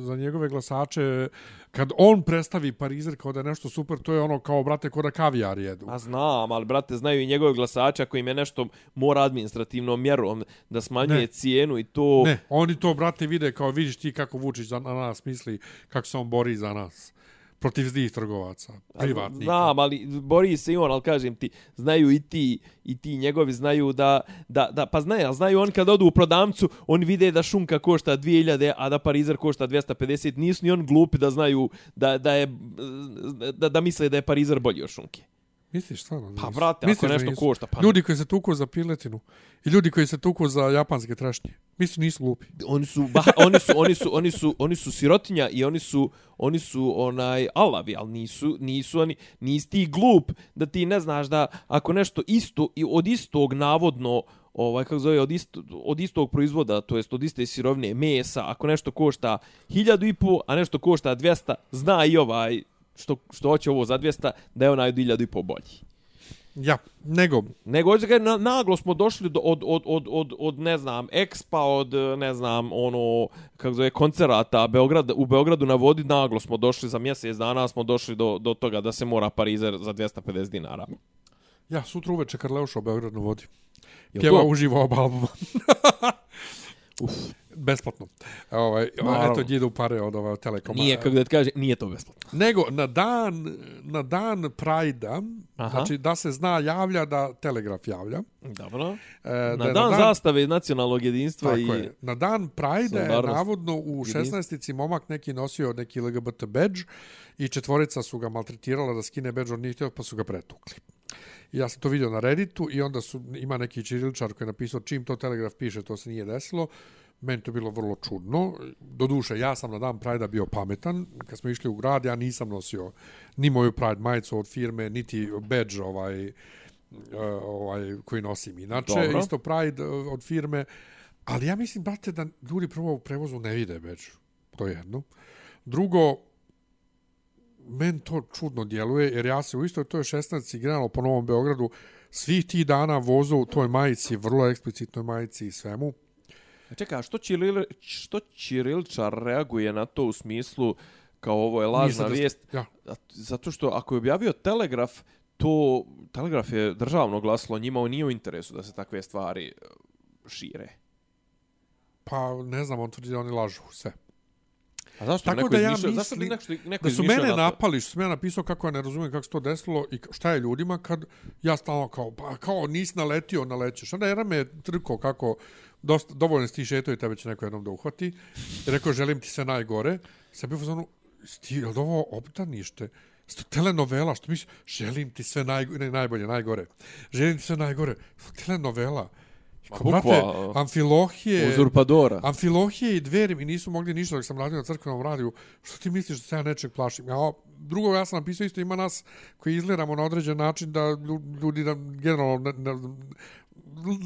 Speaker 1: za- njegove glasače. Kad on predstavi Parizer kao da je nešto super, to je ono kao, brate, ko da kavijar jedu.
Speaker 3: A znam, ali brate, znaju i njegove glasače ako im je nešto mora administrativnom mjerom da smanjuje
Speaker 1: Ne.
Speaker 3: cijenu i to...
Speaker 1: Ne, oni to, brate, vide kao vidiš ti kako Vučić za, na nas misli, kako se on bori za nas. Protiv zlih trgovaca, privatnika.
Speaker 3: Znam, ali bori se i on, ali kažem ti, znaju i ti, i ti njegovi znaju da, da, da pa znaju, ali znaju oni kad odu u prodamcu, oni vide da šunka košta 2000, a da parizer košta 250, nisu ni on glupi da znaju da, da, je, da, da misle da je parizer bolji od šunke.
Speaker 1: Misliš stvarno?
Speaker 3: Pa, brate, ako
Speaker 1: Misliš
Speaker 3: nešto
Speaker 1: nisu?
Speaker 3: košta, pa-
Speaker 1: Ljudi koji se tuku za piletinu i ljudi koji se tuku za japanske trešnje. Mislim, nisu glupi.
Speaker 3: Oni su, bah, oni su, oni su, oni su, oni su sirotinja i oni su, oni su onaj alavi, al nisu, nisu oni, nisi ti glup da ti ne znaš da ako nešto isto i od istog navodno ovaj kako zove od isto, od istog proizvoda, to jest od iste sirovine mesa, ako nešto košta 1000 i po, a nešto košta 200, zna i ovaj što što hoće ovo za 200 da je onaj od 1000 i po bolji.
Speaker 1: Ja, nego...
Speaker 3: Nego, hoće ga, na, naglo smo došli do, od, od, od, od, od, ne znam, ekspa, od, ne znam, ono, kako zove, koncerata Beograd, u Beogradu na vodi, naglo smo došli za mjesec dana, smo došli do, do toga da se mora parizer za 250 dinara.
Speaker 1: Ja, sutra uveče kad Leuša u Beograd na vodi.
Speaker 3: Jel
Speaker 1: Pjeva
Speaker 3: to?
Speaker 1: uživo oba albuma. Uf. Besplatno. Ovaj,
Speaker 3: Naravno.
Speaker 1: eto, idu pare od ova telekoma.
Speaker 3: Nije, kako da ti kaže, nije to besplatno.
Speaker 1: Nego, na dan, na dan Prajda,
Speaker 3: Aha.
Speaker 1: znači da se zna javlja da Telegraf javlja.
Speaker 3: Dobro.
Speaker 1: E, da
Speaker 3: Na
Speaker 1: je
Speaker 3: dan, zastave nacionalnog jedinstva
Speaker 1: Tako
Speaker 3: i...
Speaker 1: je. Na dan Prajda je navodno u
Speaker 3: jedinstvo.
Speaker 1: 16-ici momak neki nosio neki LGBT badge i četvorica su ga maltretirala da skine badge od njih, pa su ga pretukli. Ja sam to vidio na Redditu i onda su, ima neki čiriličar koji je napisao čim to Telegraf piše, to se nije desilo. Meni to bilo vrlo čudno. Doduše, ja sam na dan Prajda bio pametan. Kad smo išli u grad, ja nisam nosio ni moju Pride majicu od firme, niti badge ovaj, eh, ovaj koji nosim inače.
Speaker 3: Dobro.
Speaker 1: Isto Pride eh, od firme. Ali ja mislim, brate, da ljudi prvo u prevozu ne vide badge. To je jedno. Drugo, men to čudno djeluje, jer ja se u istoj toj 16 generalno po Novom Beogradu svih tih dana vozu u toj majici, vrlo eksplicitnoj majici i svemu.
Speaker 3: A Čekaj, a što, Čiril, što Čirilčar reaguje na to u smislu kao ovo je lažna
Speaker 1: da-
Speaker 3: vijest?
Speaker 1: Ja,
Speaker 3: Zato što ako je objavio Telegraf, to Telegraf je državno glasilo, njima on nije u interesu da se takve stvari e, šire.
Speaker 1: pa ne znam, on tvrdi da oni lažu sve.
Speaker 3: A zašto
Speaker 1: Tako
Speaker 3: neko
Speaker 1: da ja
Speaker 3: izmišlja, zašto bi
Speaker 1: mislim
Speaker 3: neko, neko
Speaker 1: Da su mene
Speaker 3: na
Speaker 1: napali, što sam ja napisao kako ja ne razumijem kako se to desilo i šta je ljudima kad ja stalno kao, pa kao nisi naletio, nalećeš. Onda jedan me je trko kako dosta, dovoljno si ti šetao i tebe će neko jednom da uhvati. Rekao, želim ti sve najgore. Sad bio u fazonu, ti, je li ovo obdanište? Sto telenovela, što misliš, želim ti sve najgore, ne, najbolje, najgore. Želim ti sve najgore. Sto telenovela.
Speaker 3: Ma
Speaker 1: brate, Amfilohije...
Speaker 3: Uzurpadora.
Speaker 1: Amfilohije i dveri mi nisu mogli ništa dok sam radio na crkvenom radiju. Što ti misliš da se ja nečeg plašim? Ja, drugo, ja sam napisao isto, ima nas koji izgledamo na određen način da lju- ljudi da generalno ne, ne,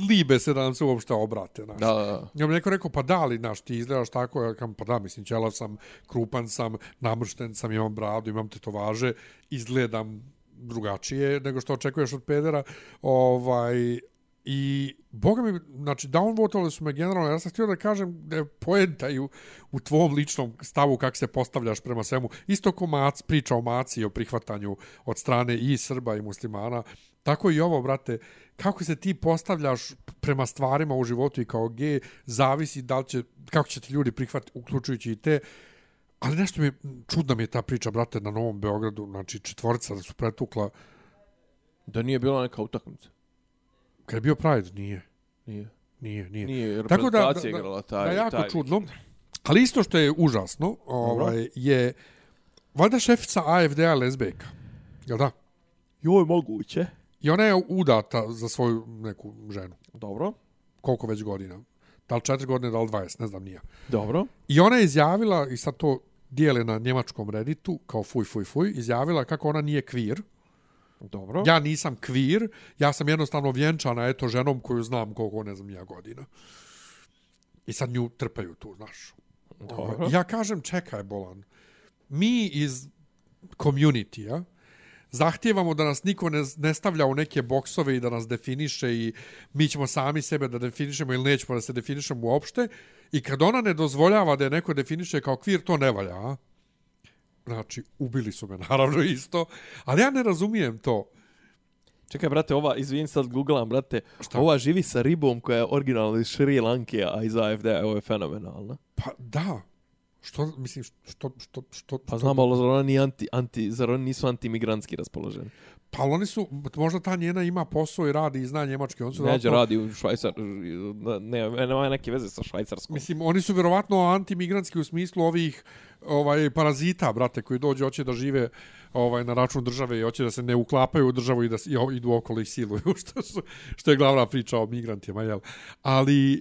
Speaker 1: libe se da nam se uopšte obrate. Znaš.
Speaker 3: Da, da, da.
Speaker 1: Ja mi neko rekao, pa da li, znaš, ti izgledaš tako, ja kam, pa da, mislim, ćelav sam, krupan sam, namršten sam, imam bradu, imam tetovaže, izgledam drugačije nego što očekuješ od pedera. Ovaj, I, boga mi, znači, downvotovali su me generalno, ja sam htio da kažem da je poenta u, u tvom ličnom stavu kako se postavljaš prema svemu. Isto ko mac, priča o maci i o prihvatanju od strane i Srba i muslimana, tako i ovo, brate, kako se ti postavljaš prema stvarima u životu i kao gej, zavisi da li će, kako će ti ljudi prihvatiti, uključujući i te. Ali nešto mi je, čudna mi je ta priča, brate, na Novom Beogradu, znači četvorica da su pretukla,
Speaker 3: Da nije bila neka utakmica.
Speaker 1: kad je bio Pride, nije.
Speaker 3: Nije.
Speaker 1: Nije, nije.
Speaker 3: Nije,
Speaker 1: Tako da, da, da,
Speaker 3: igrala
Speaker 1: da,
Speaker 3: taj,
Speaker 1: jako
Speaker 3: taj
Speaker 1: čudno. Ali isto što je užasno, ovaj, je valjda šefica AFD-a lesbejka. Jel da?
Speaker 3: Joj, moguće.
Speaker 1: I ona je udata za svoju neku ženu.
Speaker 3: Dobro.
Speaker 1: Koliko već godina? Da li četiri godine, da li dvajest, ne znam nija.
Speaker 3: Dobro.
Speaker 1: I ona je izjavila, i sad to dijele na njemačkom redditu, kao fuj, fuj, fuj, izjavila kako ona nije kvir.
Speaker 3: Dobro.
Speaker 1: Ja nisam kvir, ja sam jednostavno vjenčana, eto, ženom koju znam koliko, ne znam, nija godina. I sad nju trpaju tu, znaš.
Speaker 3: Dobro.
Speaker 1: Ja kažem, čekaj, Bolan, mi iz community-a zahtijevamo da nas niko ne, ne stavlja u neke boksove i da nas definiše i mi ćemo sami sebe da definišemo ili nećemo da se definišemo uopšte i kad ona ne dozvoljava da je neko definiše kao kvir, to ne valja, a? Znači, ubili su me, naravno, isto. Ali ja ne razumijem to.
Speaker 3: Čekaj, brate, ova, izvini sad googlam, brate,
Speaker 1: Šta?
Speaker 3: ova živi sa ribom koja je originalno iz Sri Lanke, a iz AFD, ovo je fenomenalno.
Speaker 1: Pa, da. Što, mislim, što, što, što,
Speaker 3: Pa znam, ali zar oni, anti, anti, zar oni nisu antimigrantski raspoloženi?
Speaker 1: Pa oni su, možda ta njena ima posao i radi i zna njemački. On su
Speaker 3: Neđe
Speaker 1: vjerovatno-
Speaker 3: radi u Švajcar, ne, nema neke veze sa Švajcarskom.
Speaker 1: Mislim, oni su vjerovatno antimigranski u smislu ovih ovaj parazita, brate, koji dođe hoće da žive ovaj na račun države i hoće da se ne uklapaju u državu i da i o- idu okolo i siluju, što, su, što je glavna priča o migrantima, jel? Ali, e,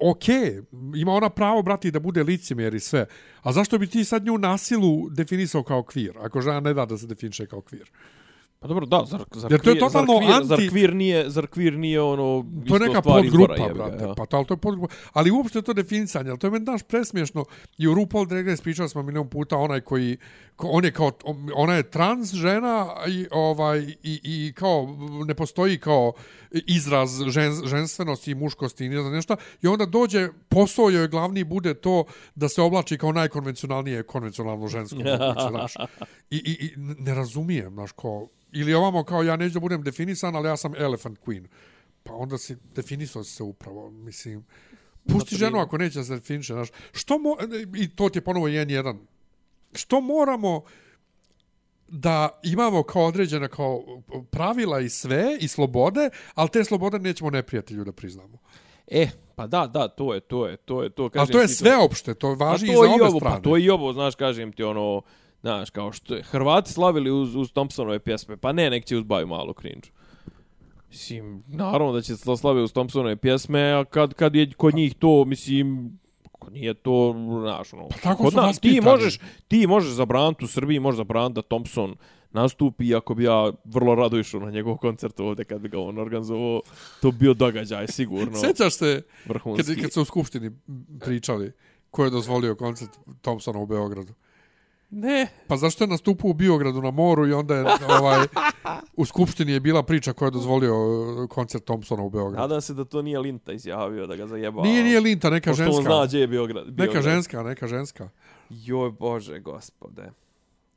Speaker 1: okej, okej, ima ona pravo, brati, da bude licemjer i sve. A zašto bi ti sad nju nasilu definisao kao kvir, ako žena ne da da se definiše kao kvir?
Speaker 3: Pa dobro, da, zar, zar,
Speaker 1: Jer to je
Speaker 3: kvir-
Speaker 1: totalno
Speaker 3: zar, kvir,
Speaker 1: anti-
Speaker 3: zar kvir nije, zar kvir nije ono
Speaker 1: To je neka podgrupa,
Speaker 3: izbora,
Speaker 1: brate.
Speaker 3: ja.
Speaker 1: Pa to, ali to je podgrupa. Ali uopšte to definicanje, ali to je meni daš presmiješno. I u RuPaul Drag Race pričali smo milion puta onaj koji, ko, on je kao, ona je trans žena i, ovaj, i, i kao ne postoji kao izraz žen, ženstvenosti i muškosti i ne znam nešto. I onda dođe, posao joj glavni bude to da se oblači kao najkonvencionalnije konvencionalno žensko. moguće, znaš. I, i, I ne razumijem, znaš, ko, ili ovamo kao ja neću da budem definisan, ali ja sam elephant queen. Pa onda si definisao se upravo, mislim. Pusti ženu ako neće da se definiše, znaš. Što mo I to ti je ponovo jedan jedan. Što moramo da imamo kao određena kao pravila i sve i slobode, ali te slobode nećemo neprijatelju da priznamo.
Speaker 3: E, pa da, da, to je, to je, to je, to kažem
Speaker 1: Ali to je
Speaker 3: ti,
Speaker 1: sveopšte, to važi
Speaker 3: A
Speaker 1: i
Speaker 3: to
Speaker 1: za obe
Speaker 3: ovo,
Speaker 1: strane.
Speaker 3: Pa to i ovo, znaš, kažem ti, ono, znaš, kao što je Hrvati slavili uz, uz Thompsonove pjesme, pa ne, nek će uzbaju malo cringe. Mislim, naravno da će se to slave uz Thompsonove pjesme, a kad, kad je kod njih to, mislim, ako nije to, znaš, ono,
Speaker 1: Pa tako
Speaker 3: kod
Speaker 1: su
Speaker 3: nas, ti možeš, ti možeš zabraniti u Srbiji, možeš zabraniti da Thompson nastupi, iako bi ja vrlo rado išao na njegov koncert ovde kad bi ga on organizovao, to bi bio događaj, sigurno,
Speaker 1: Sećaš se
Speaker 3: vrhunski.
Speaker 1: kad, kad su u Skupštini pričali ko je dozvolio koncert Thompsona u Beogradu?
Speaker 3: Ne,
Speaker 1: Pa zašto je nastupao u Biogradu na moru i onda je ovaj, u Skupštini je bila priča ko je dozvolio uh, koncert Thompsona u Beogradu?
Speaker 3: Nadam se da to nije Linta izjavio da ga zajebao.
Speaker 1: Nije, nije Linta, neka
Speaker 3: Pošto
Speaker 1: ženska.
Speaker 3: on zna gdje je Biograd.
Speaker 1: Neka
Speaker 3: Biograd.
Speaker 1: ženska, neka ženska.
Speaker 3: Joj, bože, gospode.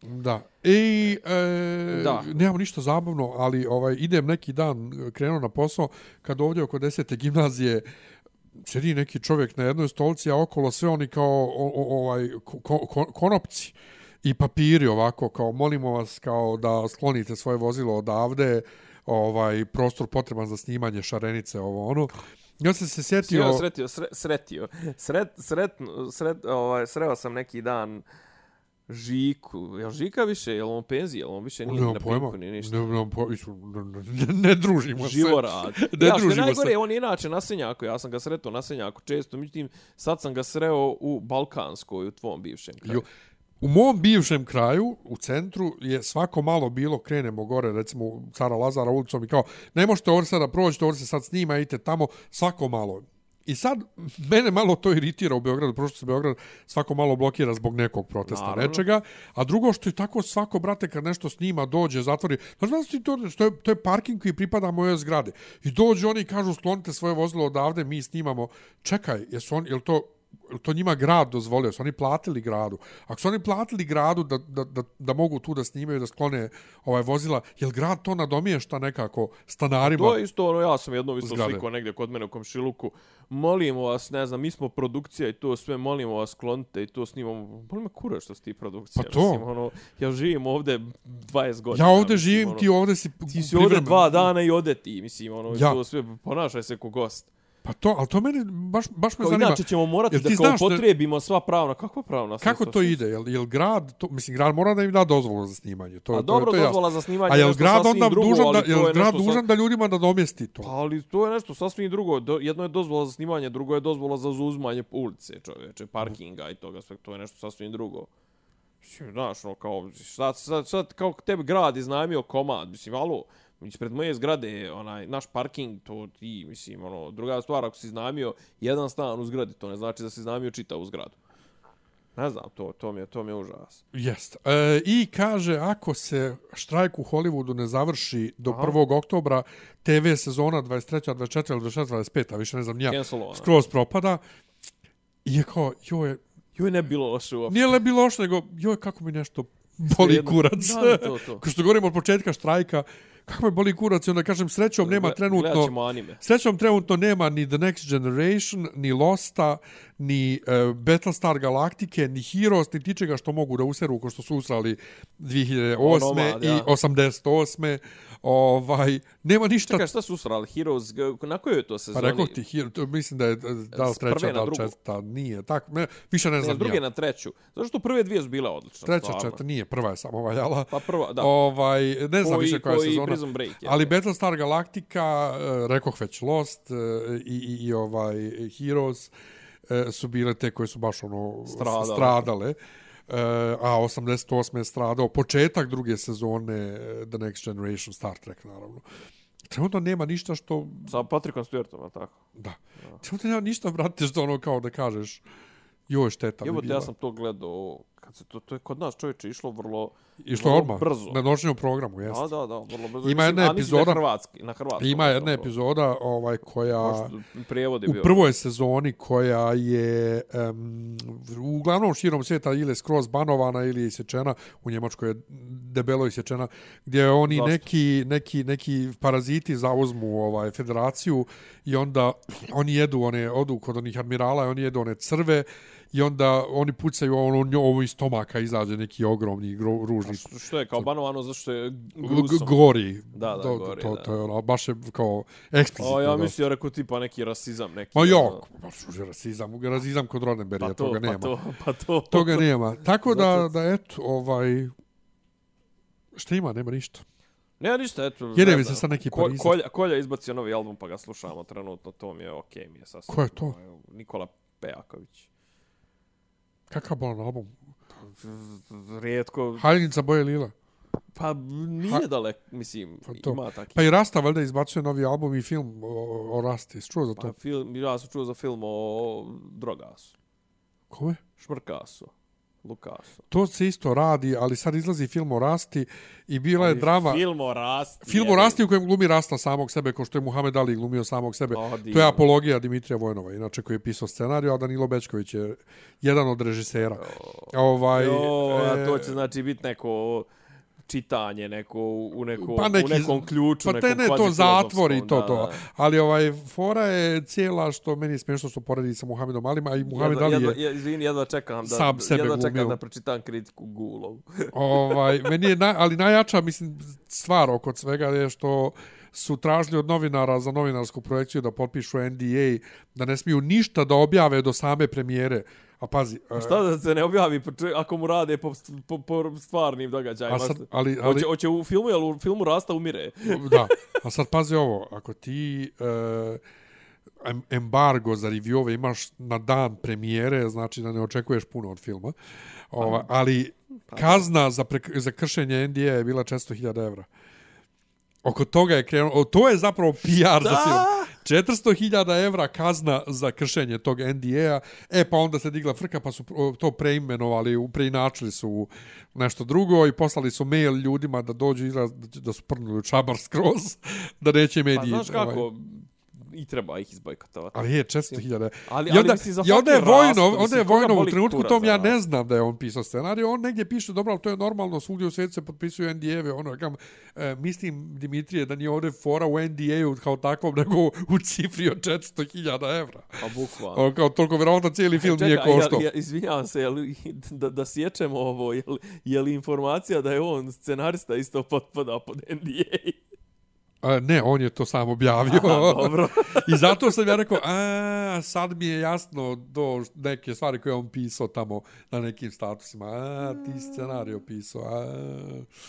Speaker 1: Da. I e,
Speaker 3: Da.
Speaker 1: nemamo ništa zabavno, ali ovaj idem neki dan krenuo na posao kad ovdje oko 10. gimnazije sedi neki čovjek na jednoj stolici, a okolo sve oni kao o, o, ovaj ko, ko, konopci i papiri ovako kao molimo vas kao da sklonite svoje vozilo odavde ovaj prostor potreban za snimanje šarenice ovo ono ja sam se sjetio
Speaker 3: Sretio, sretio, sre, sretio. Sret, sret, sret, ovaj, sreo sam neki dan Žiku. Jel Žika više? Jel on penzije? Jel on više nije
Speaker 1: nemam
Speaker 3: na
Speaker 1: pojma,
Speaker 3: pinku ni ništa?
Speaker 1: ne, nemam pojma, isu, ne, ne, ne družimo se.
Speaker 3: Živorad.
Speaker 1: Ne
Speaker 3: ja,
Speaker 1: družimo
Speaker 3: najgore,
Speaker 1: se.
Speaker 3: on je inače na Senjaku. Ja sam ga sretao na Senjaku često. Međutim, sad sam ga sreo u Balkanskoj, u tvom bivšem kraju.
Speaker 1: Jo, u mom bivšem kraju, u centru, je svako malo bilo, krenemo gore, recimo Cara Lazara ulicom i kao, ne možete ovdje sada proći, ovdje se sad snima, idite tamo, svako malo. I sad, mene malo to iritira u Beogradu, prošto se Beograd svako malo blokira zbog nekog protesta,
Speaker 3: Naravno.
Speaker 1: nečega, a drugo što je tako svako, brate, kad nešto snima, dođe, zatvori, znaš da ti to, što je, to je parking koji pripada mojoj zgrade. I dođu oni i kažu, sklonite svoje vozilo odavde, mi snimamo. Čekaj, jesu on, je to, jel to njima grad dozvolio, su oni platili gradu. Ako su oni platili gradu da, da, da, da mogu tu da snimaju, da sklone ovaj vozila, jel grad to nadomješta nekako stanarima?
Speaker 3: To je isto, ono, ja sam jedno isto
Speaker 1: Zgrade.
Speaker 3: sliko negdje kod mene u komšiluku. Molimo vas, ne znam, mi smo produkcija i to sve, molimo vas, klonite i to snimamo. Boli me kura što si ti produkcija.
Speaker 1: Pa to.
Speaker 3: Mislim, ono, ja živim ovde 20 godina.
Speaker 1: Ja ovdje
Speaker 3: mislim,
Speaker 1: živim,
Speaker 3: ono,
Speaker 1: ti ovdje si
Speaker 3: Ti si ovdje
Speaker 1: privremen.
Speaker 3: dva dana i ode ti, mislim, ono,
Speaker 1: ja.
Speaker 3: to sve, ponašaj se ko gost.
Speaker 1: Pa to, ali to mene baš, baš me
Speaker 3: Kao,
Speaker 1: zanima.
Speaker 3: inače ćemo morati
Speaker 1: Jel
Speaker 3: da kao
Speaker 1: znaš da-
Speaker 3: potrebimo sva pravna, kakva pravna
Speaker 1: Kako to ide? Jel, jel grad, to, mislim, grad mora da im da dozvolu za snimanje. To,
Speaker 3: A
Speaker 1: to,
Speaker 3: dobro,
Speaker 1: to je jasno.
Speaker 3: dozvola za snimanje
Speaker 1: A
Speaker 3: je
Speaker 1: jel grad onda
Speaker 3: drugo,
Speaker 1: dužan da,
Speaker 3: to
Speaker 1: jel
Speaker 3: je
Speaker 1: grad
Speaker 3: nešto sa-
Speaker 1: dužan da ljudima da domjesti to?
Speaker 3: Pa, ali to je nešto sasvim drugo. Do, jedno je dozvola za snimanje, drugo je dozvola za zauzimanje ulice, čovječe, parkinga i toga sve. To je nešto sasvim drugo. Mislim, znaš, ono, kao, sad, sad, sad, kao tebi grad iznajmio komad, mislim, alo, ispred moje zgrade, onaj, naš parking, to ti, mislim, ono, druga stvar, ako si iznajmio jedan stan u zgradi, to ne znači da si iznajmio čitavu zgradu. Ne znam, to, to mi je, to mi je užas.
Speaker 1: Jest. E, I kaže, ako se štrajk u Hollywoodu ne završi do
Speaker 3: Aha.
Speaker 1: 1. oktobra, TV sezona 23. 24. ili 26. 25. a više ne znam nija, skroz propada. I je kao, joj,
Speaker 3: Joj, ne bilo loše uopšte.
Speaker 1: nije le bilo loše, nego, joj, kako mi nešto boli kurac.
Speaker 3: Da, to, to.
Speaker 1: Ko što govorimo od početka štrajka, kako me boli kurac i onda kažem, srećom nema trenutno...
Speaker 3: Anime.
Speaker 1: Srećom trenutno nema ni The Next Generation, ni Losta, ni uh, Battlestar Galaktike, ni Heroes, ni tičega što mogu da useru ko što su usrali 2008.
Speaker 3: Onomad,
Speaker 1: i
Speaker 3: ja.
Speaker 1: 88. Ovaj, nema ništa...
Speaker 3: Čekaj, šta su usrali? Heroes, na kojoj je to
Speaker 1: Pa
Speaker 3: sezoni?
Speaker 1: rekao ti, Hero, to mislim da je da li treća, da li četvrta, nije. Tak, ne, više ne
Speaker 3: Ne,
Speaker 1: znam
Speaker 3: s druge
Speaker 1: ja.
Speaker 3: na treću. Zato što prve dvije su bile odlične.
Speaker 1: Treća, četvrta, nije, prva je samo valjala.
Speaker 3: Pa prva, da.
Speaker 1: Ovaj, ne znam
Speaker 3: Koji-
Speaker 1: više koja je sezona.
Speaker 3: Prison Break, je.
Speaker 1: ali Battlestar Galactica, uh, rekoh već Lost uh, i, i, i ovaj Heroes uh, su bile te koje su baš ono
Speaker 3: Stradale.
Speaker 1: stradale. Uh, a 88. je stradao početak druge sezone eh, The Next Generation Star Trek naravno. Trenutno nema ništa što
Speaker 3: Sa Patrickom Stewartom, je tako?
Speaker 1: da. Trenutno nema ništa brate što ono kao da kažeš joj šteta
Speaker 3: Evo
Speaker 1: bila.
Speaker 3: ja sam to gledao, kad se to, to je kod nas čovječe išlo vrlo,
Speaker 1: I što
Speaker 3: vrlo
Speaker 1: odmah
Speaker 3: brzo.
Speaker 1: na noćnom programu, jeste.
Speaker 3: Da, da, da, vrlo brzo.
Speaker 1: Ima jedna epizoda-
Speaker 3: Na hrvatski, na hrvatski.
Speaker 1: Ima jedna epizoda ovaj koja
Speaker 3: Možda, prijevod je
Speaker 1: u prvoj sezoni koja je um, uglavnom širom svijeta ili je skroz banovana ili je isječena, u Njemačkoj je debelo isječena, gdje oni
Speaker 3: Zašto?
Speaker 1: neki, neki, neki paraziti zauzmu ovaj federaciju i onda oni jedu one, odu kod onih admirala i oni jedu one crve i onda oni pucaju ono njovo iz stomaka izađe neki ogromni gro, ružni
Speaker 3: Što- Što je kao banovano, zato što je grusom.
Speaker 1: gori.
Speaker 3: Da, da, gori,
Speaker 1: to,
Speaker 3: da.
Speaker 1: to je ono, baš je kao eksplicitno.
Speaker 3: A ja
Speaker 1: dosta.
Speaker 3: mislio, rekao tipa neki rasizam, neki...
Speaker 1: Ma
Speaker 3: ono,
Speaker 1: jok, baš už rasizam, rasizam kod Roddenberrya,
Speaker 3: Pa to,
Speaker 1: toga nema.
Speaker 3: pa to, pa to.
Speaker 1: Toga nema. Tako da, da eto, ovaj... Šta ima? Nema ništa.
Speaker 3: Ne, ništa, eto.
Speaker 1: Jede mi se sad neki
Speaker 3: Ko, kolja, kolja je izbacio novi album, pa ga slušamo trenutno, to mi je okej, mi je sasvim.
Speaker 1: Ko je to?
Speaker 3: Evo, Nikola Pejaković.
Speaker 1: Kakav bolan album?
Speaker 3: Rijetko,
Speaker 1: Haljnica boje lila.
Speaker 3: pa nije dalek, mislim,
Speaker 1: Pa to.
Speaker 3: ima taki.
Speaker 1: Pa i Rasta valjda izbacuje novi album i film o, o Rasti. Čuo za to?
Speaker 3: Pa film, ja sam čuo za film o Drogasu,
Speaker 1: Kome?
Speaker 3: Šmrkasu, Lukasu.
Speaker 1: To se isto radi, ali sad izlazi film o Rasti i bila je drama...
Speaker 3: Film o Rasti.
Speaker 1: Film o Rasti u kojem glumi Rasta samog sebe, kao što je Muhammed Ali glumio samog sebe.
Speaker 3: O,
Speaker 1: To je apologija Dimitrija Vojnova, inače koji je pisao scenariju, a Danilo Bečković je jedan od režisera. Ovaj,
Speaker 3: Jo, a to
Speaker 1: e,
Speaker 3: će znači biti neko čitanje, neko u, neko,
Speaker 1: Pa neki-
Speaker 3: u nekom ključu,
Speaker 1: Pa te
Speaker 3: nekom
Speaker 1: ne, to zatvor i to,
Speaker 3: da,
Speaker 1: to. Ali ovaj, fora je cijela što meni je smiješno što poredi sa Muhammedom Alima, a i Muhammed
Speaker 3: jedva,
Speaker 1: Ali je...
Speaker 3: jedva, je, izvini, jedva čekam da,
Speaker 1: sam sebe
Speaker 3: jedva
Speaker 1: glumio.
Speaker 3: čekam da pročitam kritiku Gulovu.
Speaker 1: ovaj, meni je naj, ali najjača mislim stvar oko svega je što su tražili od novinara za novinarsku projekciju da potpišu NDA, da ne smiju ništa da objave do same premijere. A pazi, e,
Speaker 3: Šta da se ne objavi če- ako mu rade po, po, po stvarnim događajima?
Speaker 1: A sad, ali, ali,
Speaker 3: Hoće, hoće u filmu, jel u filmu Rasta umire?
Speaker 1: da, a sad pazi ovo, ako ti e, em- embargo za reviewove imaš na dan premijere, znači da ne očekuješ puno od filma, Ova, ali kazna za, prek, za kršenje NDA je bila 400.000 evra. Oko toga je krenuo, to je zapravo PR za film. 400.000 evra kazna za kršenje tog NDA-a, e pa onda se digla frka pa su to preimenovali, preinačili su u nešto drugo i poslali su mail ljudima da dođu izraz da su prnuli čabar skroz, da neće
Speaker 3: Pa
Speaker 1: mediji...
Speaker 3: znaš kako,
Speaker 1: ovaj,
Speaker 3: i treba ih izbojkotovati.
Speaker 1: Ali je 400.000.
Speaker 3: Ali-
Speaker 1: I
Speaker 3: ali
Speaker 1: onda,
Speaker 3: mislim,
Speaker 1: i onda je
Speaker 3: fucking Rastu,
Speaker 1: onda je
Speaker 3: koga
Speaker 1: Vojnov u trenutku tom ja ne znam da je on pisao scenarij, on negdje piše, dobro, ali to je normalno, svugdje u svijetu se potpisuju NDA-ve, ono, kam, e, mislim, Dimitrije, da nije ovdje fora u NDA-u kao takvom, nego u cifri od 400.000 evra.
Speaker 3: Pa bukvalno.
Speaker 1: Ono, kao, toliko vjerovatno cijeli film nije koštao.
Speaker 3: ja, ja, izvinjavam se, jel, da, da sječemo ovo, jel, je li informacija da je on scenarista isto potpada pod NDA?
Speaker 1: A, ne, on je to sam objavio.
Speaker 3: Aha, dobro.
Speaker 1: I zato sam ja rekao, a, sad mi je jasno do neke stvari koje je on pisao tamo na nekim statusima. A, ti scenarij opisao. A.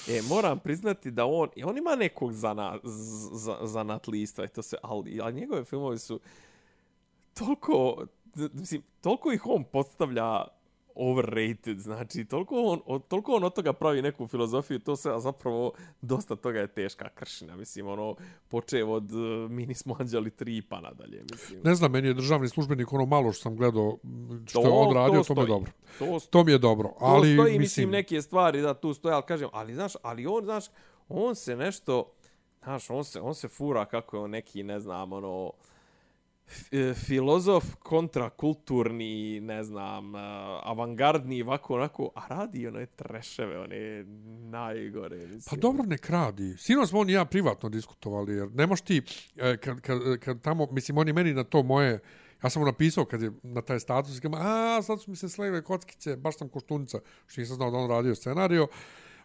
Speaker 3: E, moram priznati da on, on ima nekog zana, z- za, zanatlista, i to se, ali, ali njegove filmovi su toliko, mislim, toliko ih on postavlja overrated, znači, toliko on, toliko on od toga pravi neku filozofiju, to se, a zapravo dosta toga je teška kršina, mislim, ono, počev od uh, Mini smo anđeli 3 pa nadalje, mislim.
Speaker 1: Ne znam, meni je državni službenik ono malo što sam gledao što
Speaker 3: To-
Speaker 1: je on radio,
Speaker 3: to
Speaker 1: to, mi je dobro.
Speaker 3: To,
Speaker 1: To mi je dobro,
Speaker 3: to
Speaker 1: ali
Speaker 3: stoji, mislim,
Speaker 1: mislim,
Speaker 3: neke stvari da tu stoje, ali kažem, ali znaš, ali on, znaš, on se nešto, znaš, on se, on se fura kako je on neki, ne znam, ono, e, filozof kontrakulturni, ne znam, e, avangardni, ovako, onako, a radi one treševe, one najgore, mislim.
Speaker 1: Pa dobro, nek radi. Sino smo on i ja privatno diskutovali, jer nemaš ti, e, kad, kad, kad tamo, mislim, on je meni na to moje Ja sam mu napisao kad je na taj status, i kažem, a sad su mi se sleve kockice, baš sam koštunica, što nisam znao da on radio scenario.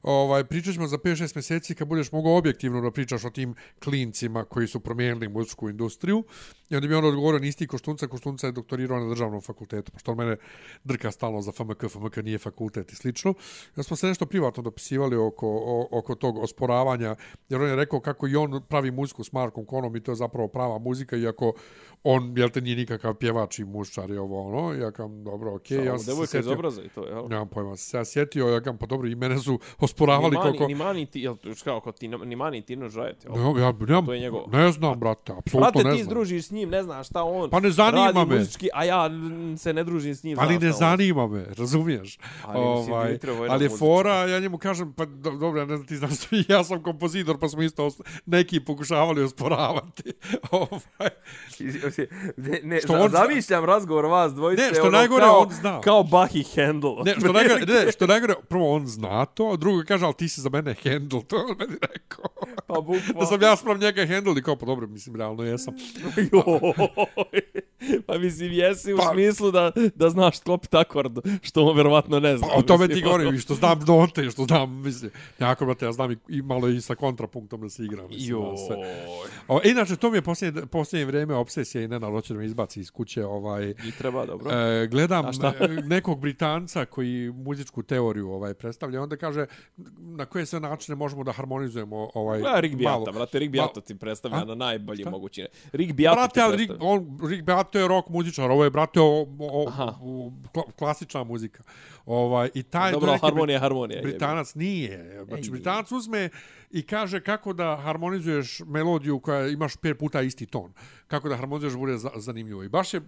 Speaker 1: Ovaj, pričat ćemo za 5-6 mjeseci kad budeš mogao objektivno da pričaš o tim klincima koji su promijenili muzičku industriju. I onda bi on odgovorio, nisi ti koštunca, koštunca je doktorirao na državnom fakultetu, pošto on mene drka stalno za FMK, FMK nije fakultet i slično. Ja smo se nešto privatno dopisivali oko, o, oko tog osporavanja, jer on je rekao kako i on pravi muziku s Markom Konom i to je zapravo prava muzika, iako on, jel te, nije nikakav pjevač i muščar i ovo ono, ja kam, dobro, okej. Okay, ja
Speaker 3: sam se sjetio, obraza i to, jel?
Speaker 1: Nemam pojma, se ja sjetio, ja kam, pa dobro, i mene su osporavali
Speaker 3: ni mani,
Speaker 1: koliko...
Speaker 3: Ni mani ti, jel, kao, kao ti, ni mani ti ne žajete, jel?
Speaker 1: Ne, ja, ja,
Speaker 3: to je njegov.
Speaker 1: ne znam, brate, apsolutno
Speaker 3: brate,
Speaker 1: ne znam.
Speaker 3: ti združiš s njim, ne znaš šta on
Speaker 1: pa ne zanima
Speaker 3: radi
Speaker 1: me.
Speaker 3: muzički, a ja se ne družim s njim.
Speaker 1: Ali ne zanima me, razumiješ?
Speaker 3: Ali,
Speaker 1: ovaj, ali je fora, ja njemu kažem, pa do, dobro, ja ne znam ti znaš ja sam kompozitor, pa smo isto neki pokušavali osporavati. ovaj.
Speaker 3: ne, ne, što on zamišljam razgovor vas dvojice.
Speaker 1: Ne, što
Speaker 3: ono,
Speaker 1: najgore
Speaker 3: kao,
Speaker 1: on zna.
Speaker 3: Kao Bahi Handel.
Speaker 1: Ne, što najgore, ne, što najgore, prvo on zna to, a drugo kaže, ali ti si za mene Handel, to je on meni rekao.
Speaker 3: Pa bukvalno.
Speaker 1: Da sam ja sprav njega Handel i kao, pa dobro, mislim, realno jesam.
Speaker 3: pa mislim, jesi u pa, smislu da, da znaš sklopiti akord, što on verovatno ne zna.
Speaker 1: Pa o tome ti govorim, što znam note, što znam, mislim, jako, brate, ja znam i, i malo i sa kontrapunktom da se igram. Mislim,
Speaker 3: Joj.
Speaker 1: Sve. O, inače, to mi je posljednje, posljednje vrijeme obsesija i Nena hoće da me izbaci iz kuće. Ovaj,
Speaker 3: I treba, dobro.
Speaker 1: E, gledam nekog Britanca koji muzičku teoriju ovaj predstavlja, onda kaže na koje sve načine možemo da harmonizujemo ovaj
Speaker 3: ja, Rick Beato, malo. brate, Rick Beato ti predstavlja A? na najbolji mogući. Rick Beato brate,
Speaker 1: ti Rick, on, Rick Beato je rock muzičar, ovo je, brate, o, o, o, klasična muzika. Ovaj, i taj
Speaker 3: Dobro, harmonija, harmonija.
Speaker 1: Britanac nije. Znači, Britanac uzme i kaže kako da harmonizuješ melodiju koja imaš pet puta isti ton. Kako da harmonizuješ bude zanimljivo. I baš je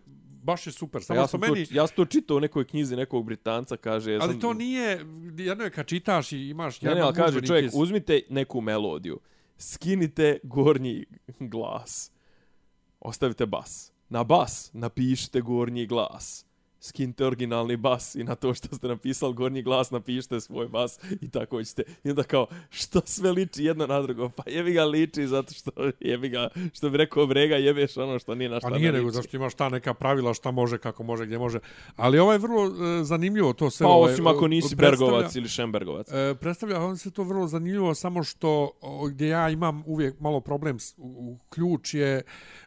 Speaker 1: baš je super. Samo
Speaker 3: ja sam
Speaker 1: meni...
Speaker 3: to, ja sam to čitao u nekoj knjizi nekog Britanca, kaže... Ja
Speaker 1: ali
Speaker 3: sam...
Speaker 1: to nije, jedno je kad čitaš i imaš...
Speaker 3: Ne, ne, ali kaže čovjek, iz... uzmite neku melodiju, skinite gornji glas, ostavite bas. Na bas napišite gornji glas skinite originalni bas i na to što ste napisali gornji glas napišite svoj bas i tako ćete. I onda kao, što sve liči jedno na drugo? Pa jebi ga liči zato što jebi ga, što bi rekao brega, jebeš ono što nije na šta
Speaker 1: Pa nije nego, zašto imaš ta neka pravila šta može, kako može, gdje može. Ali ovo je vrlo e, zanimljivo to sve.
Speaker 3: Pa ovaj, osim ako nisi Bergovac ili Šembergovac.
Speaker 1: E, predstavlja, on se to vrlo zanimljivo, samo što o, gdje ja imam uvijek malo problem s, u, u ključ je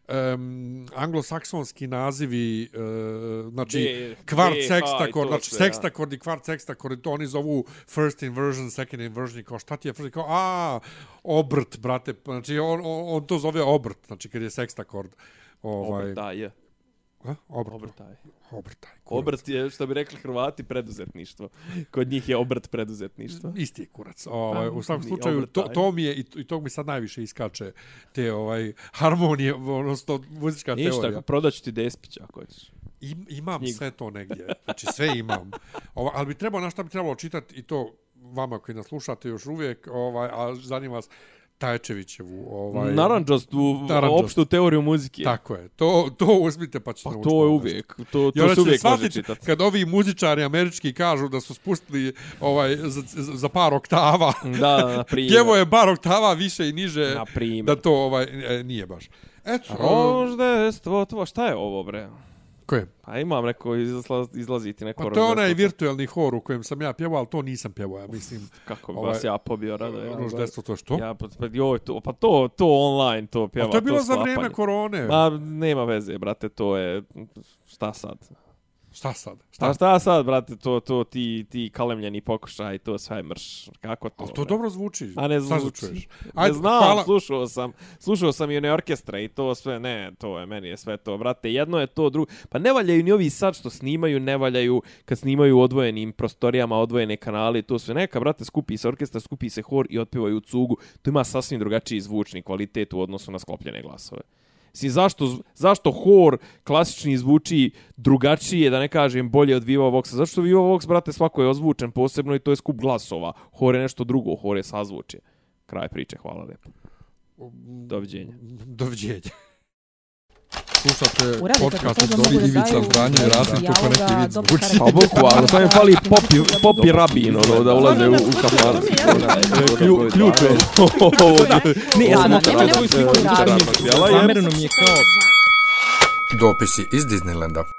Speaker 1: um, anglosaksonski nazivi, uh, znači
Speaker 3: D,
Speaker 1: kvart
Speaker 3: D,
Speaker 1: sekstakord, znači sekstakord i kvart sekstakord, to oni zovu first inversion, second inversion, kao šta ti je first, kao a, obrt, brate, znači on, on, on to zove obrt, znači kad je sekstakord.
Speaker 3: Ovaj, obrt, da, je.
Speaker 1: A? Obrt.
Speaker 3: Obrtaj.
Speaker 1: Obrtaj.
Speaker 3: Kurac. Obrt je, što bi rekli Hrvati, preduzetništvo. Kod njih je obrt preduzetništvo.
Speaker 1: Isti je kurac. Ovaj, u svakom slučaju, to, to mi je, i, i tog mi sad najviše iskače te ovaj harmonije, odnosno muzička
Speaker 3: Ništa,
Speaker 1: teorija.
Speaker 3: Ništa, prodaću ti Despić, ako ješ.
Speaker 1: I, imam Knjigu. sve to negdje. Znači, sve imam. Ova, ali bi trebalo, na šta bi trebalo čitati i to vama koji nas slušate još uvijek, ovaj, a zanima vas, Tajčevićevu ovaj
Speaker 3: Narandžastu opštu teoriju muzike.
Speaker 1: Tako je. To to uzmite pa ćete
Speaker 3: Pa to je uvijek. To to se uvijek može čitati.
Speaker 1: Kad ovi muzičari američki kažu da su spustili ovaj za, za par oktava.
Speaker 3: Da, na primjer.
Speaker 1: Jevo je bar oktava više i niže.
Speaker 3: Na primjer.
Speaker 1: Da to ovaj e, nije baš.
Speaker 3: Eto, roždestvo, to šta je ovo bre?
Speaker 1: Koje?
Speaker 3: Pa imam neko izlaz, izlaziti neko
Speaker 1: Pa to je onaj virtualni hor u kojem sam ja pjevao, ali to nisam pjevao, ja mislim.
Speaker 3: Kako bi ovaj, vas ja pobio rado. Ja,
Speaker 1: Roždestvo to što?
Speaker 3: Ja, pa, pa, joj, to, pa to, to online, to pjeva.
Speaker 1: A to je bilo to za vrijeme korone.
Speaker 3: Ma, nema veze, brate, to je, šta sad?
Speaker 1: Šta sad?
Speaker 3: Šta, pa šta sad, brate, to, to ti, ti kalemljeni pokušaj, to sve mrš. Kako to?
Speaker 1: Ali to dobro zvuči.
Speaker 3: A ne zvuči. Ajde, ne znam, hvala. slušao sam, slušao sam i one orkestre i to sve, ne, to je, meni je sve to, brate. Jedno je to, drugo. Pa ne valjaju ni ovi sad što snimaju, ne valjaju kad snimaju odvojenim prostorijama, odvojene kanali, to sve neka, brate, skupi se orkestra, skupi se hor i otpivaju u cugu. To ima sasvim drugačiji zvučni kvalitet u odnosu na sklopljene glasove. Si zašto, zašto hor klasični zvuči drugačije, da ne kažem bolje od Viva Voxa? Zašto Viva Vox, brate, svako je ozvučen posebno i to je skup glasova. Hor je nešto drugo, hor je sazvučje. Kraj priče, hvala lepo. Doviđenja.
Speaker 1: Doviđenja. Slušate podcast od Dobri Ivica Zdanje i Rasim kako neki vid zvuči.
Speaker 3: Pa boku, ali sam je fali popi, popi rabin, ono, da ulaze u, u kafar. Ključ je.
Speaker 2: Ne, ja sam okrenula svoju sliku i Namjerno mi je kao
Speaker 4: Dopisi iz Disneylanda